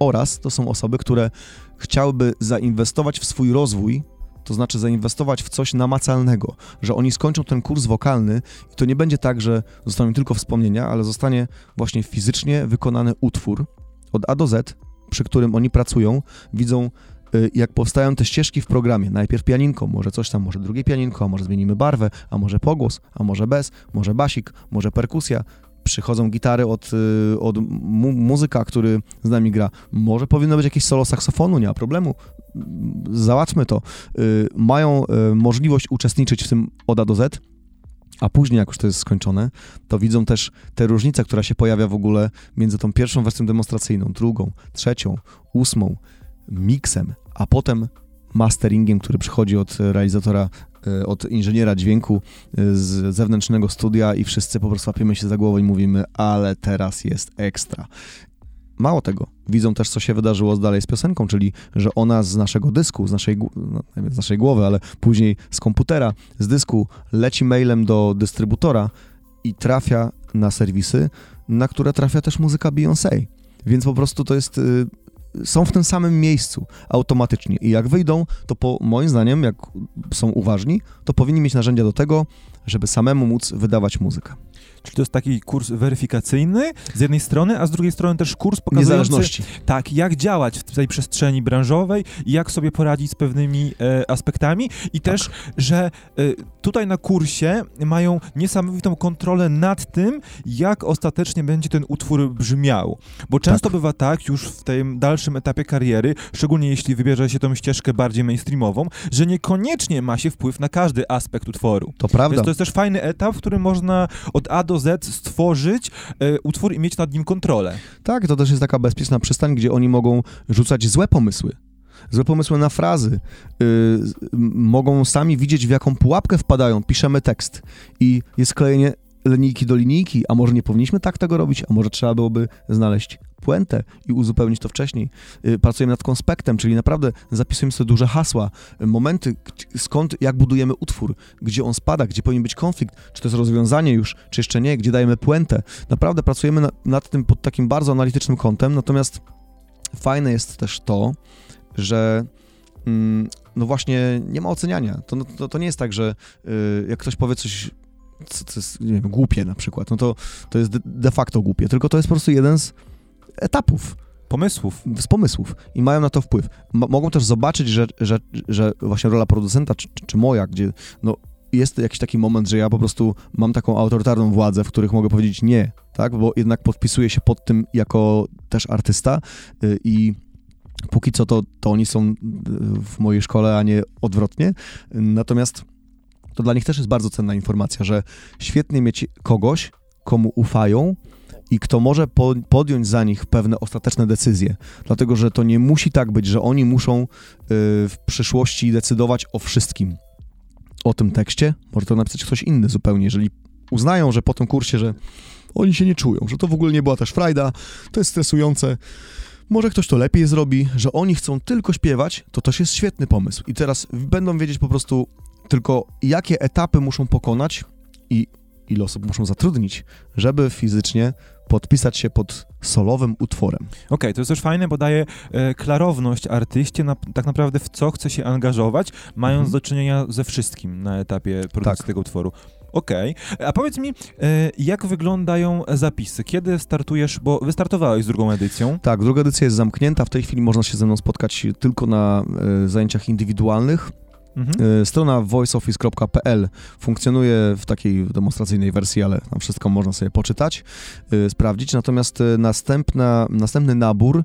oraz to są osoby, które chciałyby zainwestować w swój rozwój, to znaczy zainwestować w coś namacalnego, że oni skończą ten kurs wokalny i to nie będzie tak, że zostaną tylko wspomnienia, ale zostanie właśnie fizycznie wykonany utwór od A do Z, przy którym oni pracują, widzą jak powstają te ścieżki w programie, najpierw pianinko, może coś tam, może drugie pianinko, a może zmienimy barwę, a może pogłos, a może bez, może basik, może perkusja, przychodzą gitary od, y, od mu muzyka, który z nami gra. Może powinno być jakieś solo saksofonu, nie ma problemu. Załatwmy to. Y, mają możliwość uczestniczyć w tym od A do Z, a później, jak już to jest skończone, to widzą też tę różnicę, która się pojawia w ogóle między tą pierwszą wersją demonstracyjną, drugą, trzecią, ósmą, miksem, a potem masteringiem, który przychodzi od realizatora, e, od inżyniera dźwięku e, z zewnętrznego studia i wszyscy po prostu łapiemy się za głowę i mówimy, ale teraz jest ekstra. Mało tego, widzą też, co się wydarzyło dalej z piosenką, czyli, że ona z naszego dysku, z naszej, no, z naszej głowy, ale później z komputera, z dysku leci mailem do dystrybutora i trafia na serwisy, na które trafia też muzyka Beyoncé. Więc po prostu to jest y, są w tym samym miejscu automatycznie. I jak wyjdą, to po moim zdaniem, jak są uważni, to powinni mieć narzędzia do tego, żeby samemu móc wydawać muzykę. Czyli to jest taki kurs weryfikacyjny z jednej strony, a z drugiej strony też kurs pokazujący... Niezależności. Tak, jak działać w tej przestrzeni branżowej i jak sobie poradzić z pewnymi e, aspektami i tak. też, że e, tutaj na kursie mają niesamowitą kontrolę nad tym, jak ostatecznie będzie ten utwór brzmiał. Bo często tak. bywa tak, już w tym dalszym etapie kariery, szczególnie jeśli wybierze się tą ścieżkę bardziej mainstreamową, że niekoniecznie ma się wpływ na każdy aspekt utworu. To prawda. Więc to jest też fajny etap, w którym można od A do Z stworzyć e, utwór i mieć nad nim kontrolę. Tak, to też jest taka bezpieczna przystań, gdzie oni mogą rzucać złe pomysły. Złe pomysły na frazy, yy, mogą sami widzieć, w jaką pułapkę wpadają, piszemy tekst i jest klejenie linijki do linijki, a może nie powinniśmy tak tego robić, a może trzeba byłoby znaleźć puentę i uzupełnić to wcześniej. Y, pracujemy nad konspektem, czyli naprawdę zapisujemy sobie duże hasła, y, momenty, skąd, jak budujemy utwór, gdzie on spada, gdzie powinien być konflikt, czy to jest rozwiązanie już, czy jeszcze nie, gdzie dajemy puentę. Naprawdę pracujemy na, nad tym pod takim bardzo analitycznym kątem, natomiast fajne jest też to, że mm, no właśnie nie ma oceniania. To, no, to, to nie jest tak, że y, jak ktoś powie coś co, co jest, nie wiem, głupie na przykład, no to, to jest de, facto głupie, tylko to jest po prostu jeden z etapów. Pomysłów. Z pomysłów i mają na to wpływ. M mogą też zobaczyć, że, że, że właśnie rola producenta, czy, czy moja, gdzie no, jest jakiś taki moment, że ja po prostu mam taką autorytarną władzę, w których mogę powiedzieć nie, tak, bo jednak podpisuję się pod tym jako też artysta yy, i póki co to, to oni są w mojej szkole, a nie odwrotnie. Natomiast to dla nich też jest bardzo cenna informacja, że świetnie mieć kogoś, komu ufają i kto może po, podjąć za nich pewne ostateczne decyzje. Dlatego, że to nie musi tak być, że oni muszą y, w przyszłości decydować o wszystkim. O tym tekście może to napisać ktoś inny zupełnie, jeżeli uznają, że po tym kursie, że oni się nie czują, że to w ogóle nie była też frajda, to jest stresujące. Może ktoś to lepiej zrobi, że oni chcą tylko śpiewać, to też jest świetny pomysł. I teraz będą wiedzieć po prostu tylko, jakie etapy muszą pokonać i ile osób muszą zatrudnić, żeby fizycznie podpisać się pod solowym utworem. Okej, okay, to jest też fajne, bo daje e, klarowność artyście na, tak naprawdę w co chce się angażować, mając mhm. do czynienia ze wszystkim na etapie produkcji tak. tego utworu. Okej, okay. a powiedz mi, e, jak wyglądają zapisy? Kiedy startujesz, bo wystartowałeś z drugą edycją? Tak, druga edycja jest zamknięta, w tej chwili można się ze mną spotkać tylko na e, zajęciach indywidualnych. Mhm. Strona voiceoffice.pl funkcjonuje w takiej demonstracyjnej wersji, ale tam wszystko można sobie poczytać, sprawdzić. Natomiast następna, następny nabór,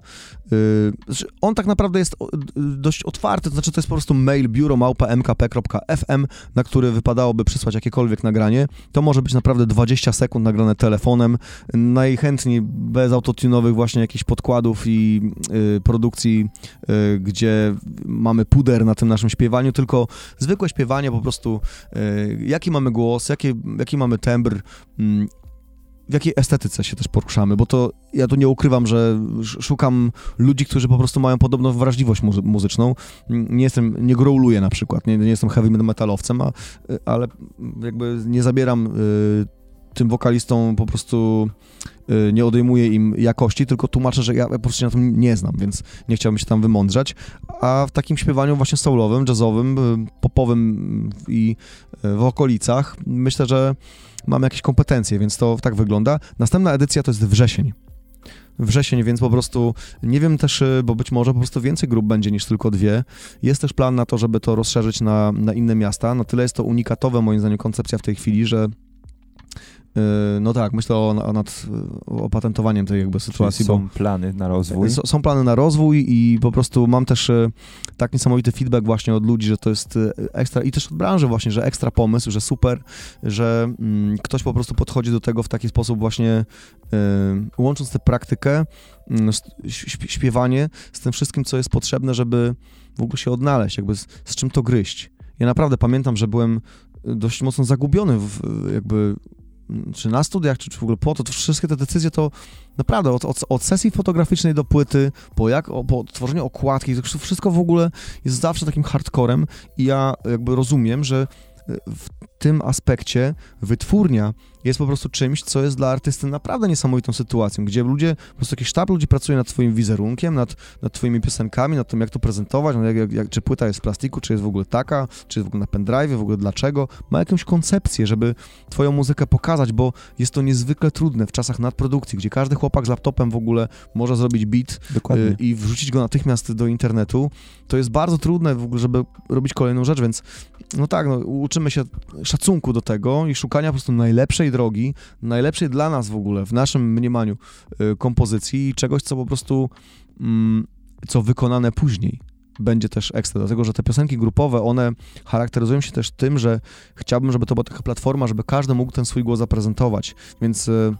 znaczy on tak naprawdę jest dość otwarty, to znaczy to jest po prostu mail biuromałpa.mkp.fm, na który wypadałoby przysłać jakiekolwiek nagranie. To może być naprawdę 20 sekund nagrane telefonem, najchętniej bez autotunowych właśnie jakichś podkładów i produkcji, gdzie mamy puder na tym naszym śpiewaniu, tylko tylko zwykłe śpiewanie po prostu, y, jaki mamy głos, jaki, jaki mamy tembr, y, w jakiej estetyce się też poruszamy, bo to ja tu nie ukrywam, że szukam ludzi, którzy po prostu mają podobną wrażliwość muzy muzyczną. Nie jestem, nie growluję na przykład, nie, nie jestem heavy metalowcem, a, ale jakby nie zabieram y, tym wokalistom po prostu y, nie odejmuję im jakości, tylko tłumaczę, że ja po prostu się na tym nie znam, więc nie chciałbym się tam wymądrzać. A w takim śpiewaniu właśnie soulowym, jazzowym, y, popowym i y, w okolicach myślę, że mam jakieś kompetencje, więc to tak wygląda. Następna edycja to jest wrzesień wrzesień, więc po prostu nie wiem też, bo być może po prostu więcej grup będzie niż tylko dwie. Jest też plan na to, żeby to rozszerzyć na, na inne miasta. Na tyle jest to unikatowe moim zdaniem koncepcja w tej chwili, że no tak, myślę o, nad opatentowaniem tej jakby sytuacji. Czyli są plany na rozwój? Są plany na rozwój i po prostu mam też e, tak niesamowity feedback właśnie od ludzi, że to jest ekstra i też od branży właśnie, że ekstra pomysł, że super, że mm, ktoś po prostu podchodzi do tego w taki sposób właśnie y, łącząc tę praktykę, y, śpiewanie z tym wszystkim, co jest potrzebne, żeby w ogóle się odnaleźć, jakby z, z czym to gryźć. Ja naprawdę pamiętam, że byłem dość mocno zagubiony w, jakby czy na studiach, czy, czy w ogóle po to, to wszystkie te decyzje to naprawdę od, od, od sesji fotograficznej do płyty, po, jak, po tworzeniu okładki, to wszystko w ogóle jest zawsze takim hardcorem i ja jakby rozumiem, że w tym aspekcie wytwórnia jest po prostu czymś, co jest dla artysty naprawdę niesamowitą sytuacją, gdzie ludzie, po prostu jakiś sztab ludzi pracuje nad twoim wizerunkiem, nad, nad twoimi piosenkami, nad tym, jak to prezentować, jak, jak, jak, czy płyta jest z plastiku, czy jest w ogóle taka, czy jest w ogóle na pendrive, w ogóle dlaczego. Ma jakąś koncepcję, żeby twoją muzykę pokazać, bo jest to niezwykle trudne w czasach nadprodukcji, gdzie każdy chłopak z laptopem w ogóle może zrobić beat y, i wrzucić go natychmiast do internetu. To jest bardzo trudne w ogóle, żeby robić kolejną rzecz, więc no tak, no, uczymy się szacunku do tego i szukania po prostu najlepszej drogi, najlepszej dla nas w ogóle, w naszym mniemaniu y, kompozycji i czegoś, co po prostu, mm, co wykonane później będzie też ekstra, dlatego że te piosenki grupowe, one charakteryzują się też tym, że chciałbym, żeby to była taka platforma, żeby każdy mógł ten swój głos zaprezentować, więc y,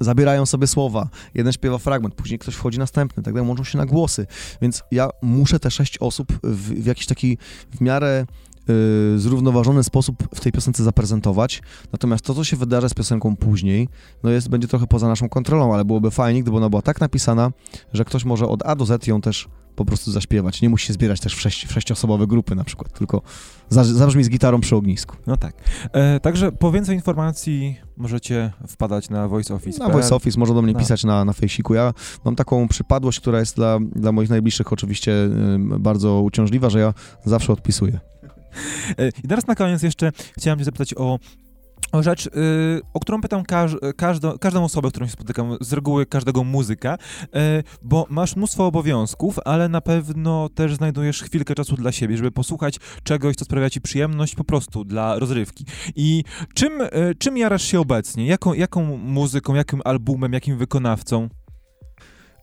zabierają sobie słowa, jeden śpiewa fragment, później ktoś wchodzi następny, tak dalej, łączą się na głosy, więc ja muszę te sześć osób w, w jakiś taki w miarę y, zrównoważony sposób w tej piosence zaprezentować. Natomiast to, co się wydarza z piosenką później, no jest, będzie trochę poza naszą kontrolą, ale byłoby fajnie, gdyby ona była tak napisana, że ktoś może od A do Z ją też po prostu zaśpiewać. Nie musi się zbierać też w, sześć, w sześciosobowe grupy na przykład, tylko za, zabrzmi z gitarą przy ognisku. No tak. E, także po więcej informacji możecie wpadać na Voice Office. Na Voice Office, można do mnie No. pisać na, na fejsiku. Ja mam taką przypadłość, która jest dla, dla moich najbliższych oczywiście y, bardzo uciążliwa, że ja zawsze odpisuję. E, I teraz na koniec jeszcze chciałem cię zapytać o, rzecz, y, o którą pytam każ, każdą, każdą osobę, którą się spotykam, z reguły każdego muzyka, e, bo masz mnóstwo obowiązków, ale na pewno też znajdujesz chwilkę czasu dla siebie, żeby posłuchać czegoś, co sprawia ci przyjemność po prostu dla rozrywki. I czym, e, czym jarasz się obecnie? Jaką, jaką muzyką, jakim albumem, jakim wykonawcą?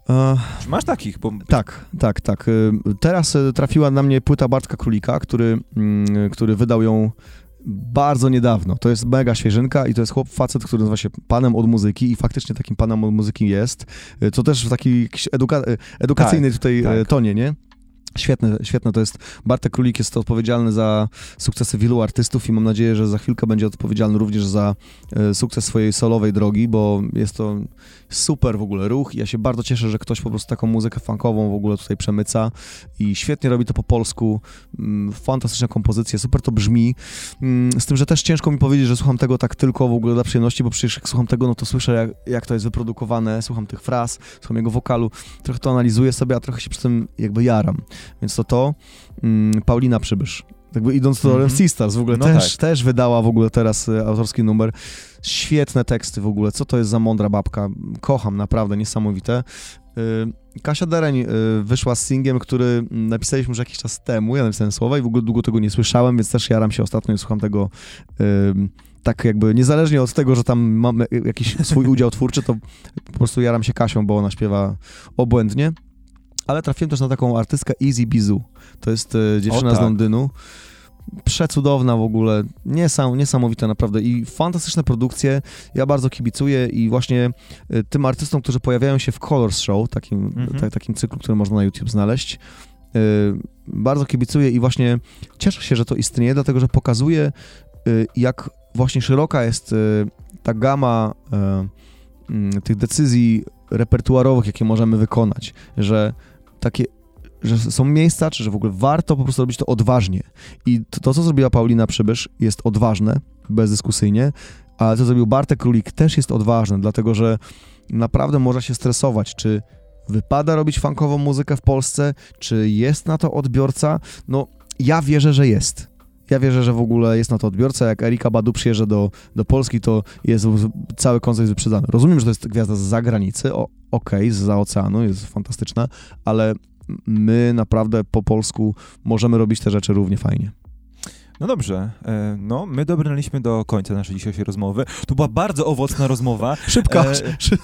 E, Czy masz takich? Bo Tak, tak, tak. Y, Teraz y, trafiła na mnie płyta Bartka Królika, który, mm, który wydał ją bardzo niedawno. To jest mega świeżynka i to jest chłop, facet, który nazywa się panem od muzyki i faktycznie takim panem od muzyki jest. Y, To też w takiej eduka- edukacyjnej Tak, tutaj tak. tonie, nie? Świetne, świetne to jest. Bartek Królik jest odpowiedzialny za sukcesy wielu artystów i mam nadzieję, że za chwilkę będzie odpowiedzialny również za e, sukces swojej solowej drogi, bo jest to super w ogóle ruch. Ja się bardzo cieszę, że ktoś po prostu taką muzykę funkową w ogóle tutaj przemyca i świetnie robi to po polsku, mm, fantastyczne kompozycje, super to brzmi, Mm, z tym, że też ciężko mi powiedzieć, że słucham tego tak tylko w ogóle dla przyjemności, bo przecież jak słucham tego, no to słyszę jak, jak to jest wyprodukowane, słucham tych fraz, słucham jego wokalu, trochę to analizuję sobie, a trochę się przy tym jakby jaram, więc to to, mm, Paulina Przybysz. Jakby idąc do mm Sisters, w ogóle No też, tak. też wydała w ogóle teraz e, autorski numer. Świetne teksty w ogóle, co to jest za mądra babka, kocham, naprawdę, niesamowite. Y, Kasia Dereń y, wyszła z singiem, który mm, napisaliśmy już jakiś czas temu, ja napisałem słowa i w ogóle długo tego nie słyszałem, więc też jaram się ostatnio i słucham tego y, tak jakby niezależnie od tego, że tam mamy jakiś swój udział twórczy, to po prostu jaram się Kasią, bo ona śpiewa obłędnie. Ale trafiłem też na taką artystkę Easy Bizu. To jest e, dziewczyna O, z tak. Londynu. Przecudowna w ogóle, Niesam, niesamowita naprawdę i fantastyczne produkcje. Ja bardzo kibicuję i właśnie e, tym artystom, którzy pojawiają się w Colors Show, takim, Mhm. ta, takim cyklu, który można na YouTube znaleźć, e, bardzo kibicuję i właśnie cieszę się, że to istnieje, dlatego że pokazuje, jak właśnie szeroka jest ta gama tych decyzji repertuarowych, jakie możemy wykonać, że takie, że są miejsca, czy że w ogóle warto po prostu robić to odważnie. I to, to co zrobiła Paulina Przybysz, jest odważne, bezdyskusyjnie, ale co zrobił Bartek Królik, też jest odważne, dlatego że naprawdę można się stresować, czy wypada robić funkową muzykę w Polsce, czy jest na to odbiorca. No, ja wierzę, że jest. Ja wierzę, że w ogóle jest na to odbiorca. Jak Erika Badu przyjeżdża do, do Polski, to jest cały koncert wyprzedzany. Rozumiem, że to jest gwiazda z zagranicy, okej, z oceanu, jest fantastyczna, ale my naprawdę po polsku możemy robić te rzeczy równie fajnie. No dobrze, e, no my dobrnęliśmy do końca naszej dzisiejszej rozmowy. To była bardzo owocna rozmowa. Szybka, E, szy,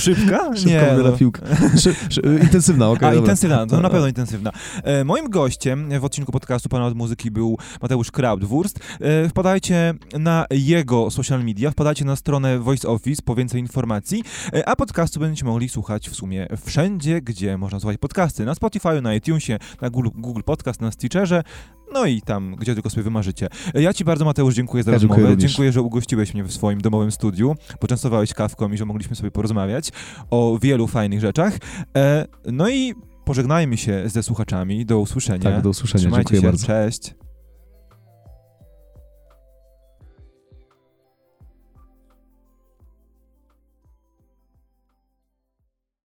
Szybka? szybka no. na piłkę. Szy, szy, intensywna, okej. A, dobra. intensywna, to na pewno intensywna. E, moim gościem w odcinku podcastu Pana od Muzyki był Mateusz Krautwurst. E, wpadajcie na jego social media, wpadajcie na stronę Voice Office po więcej informacji, e, a podcastu będziecie mogli słuchać w sumie wszędzie, gdzie można słuchać podcasty. Na Spotify, na iTunesie, na Google, Google Podcast, na Stitcherze, no i tam, gdzie tylko sobie wymarzycie. Ja ci bardzo, Mateusz, dziękuję za Ja dziękuję rozmowę. również. Dziękuję, że ugościłeś mnie w swoim domowym studiu, poczęstowałeś kawką i że mogliśmy sobie porozmawiać o wielu fajnych rzeczach. E, no i pożegnajmy się ze słuchaczami. Do usłyszenia. Tak, do usłyszenia. Trzymajcie Dziękuję się. bardzo. Cześć.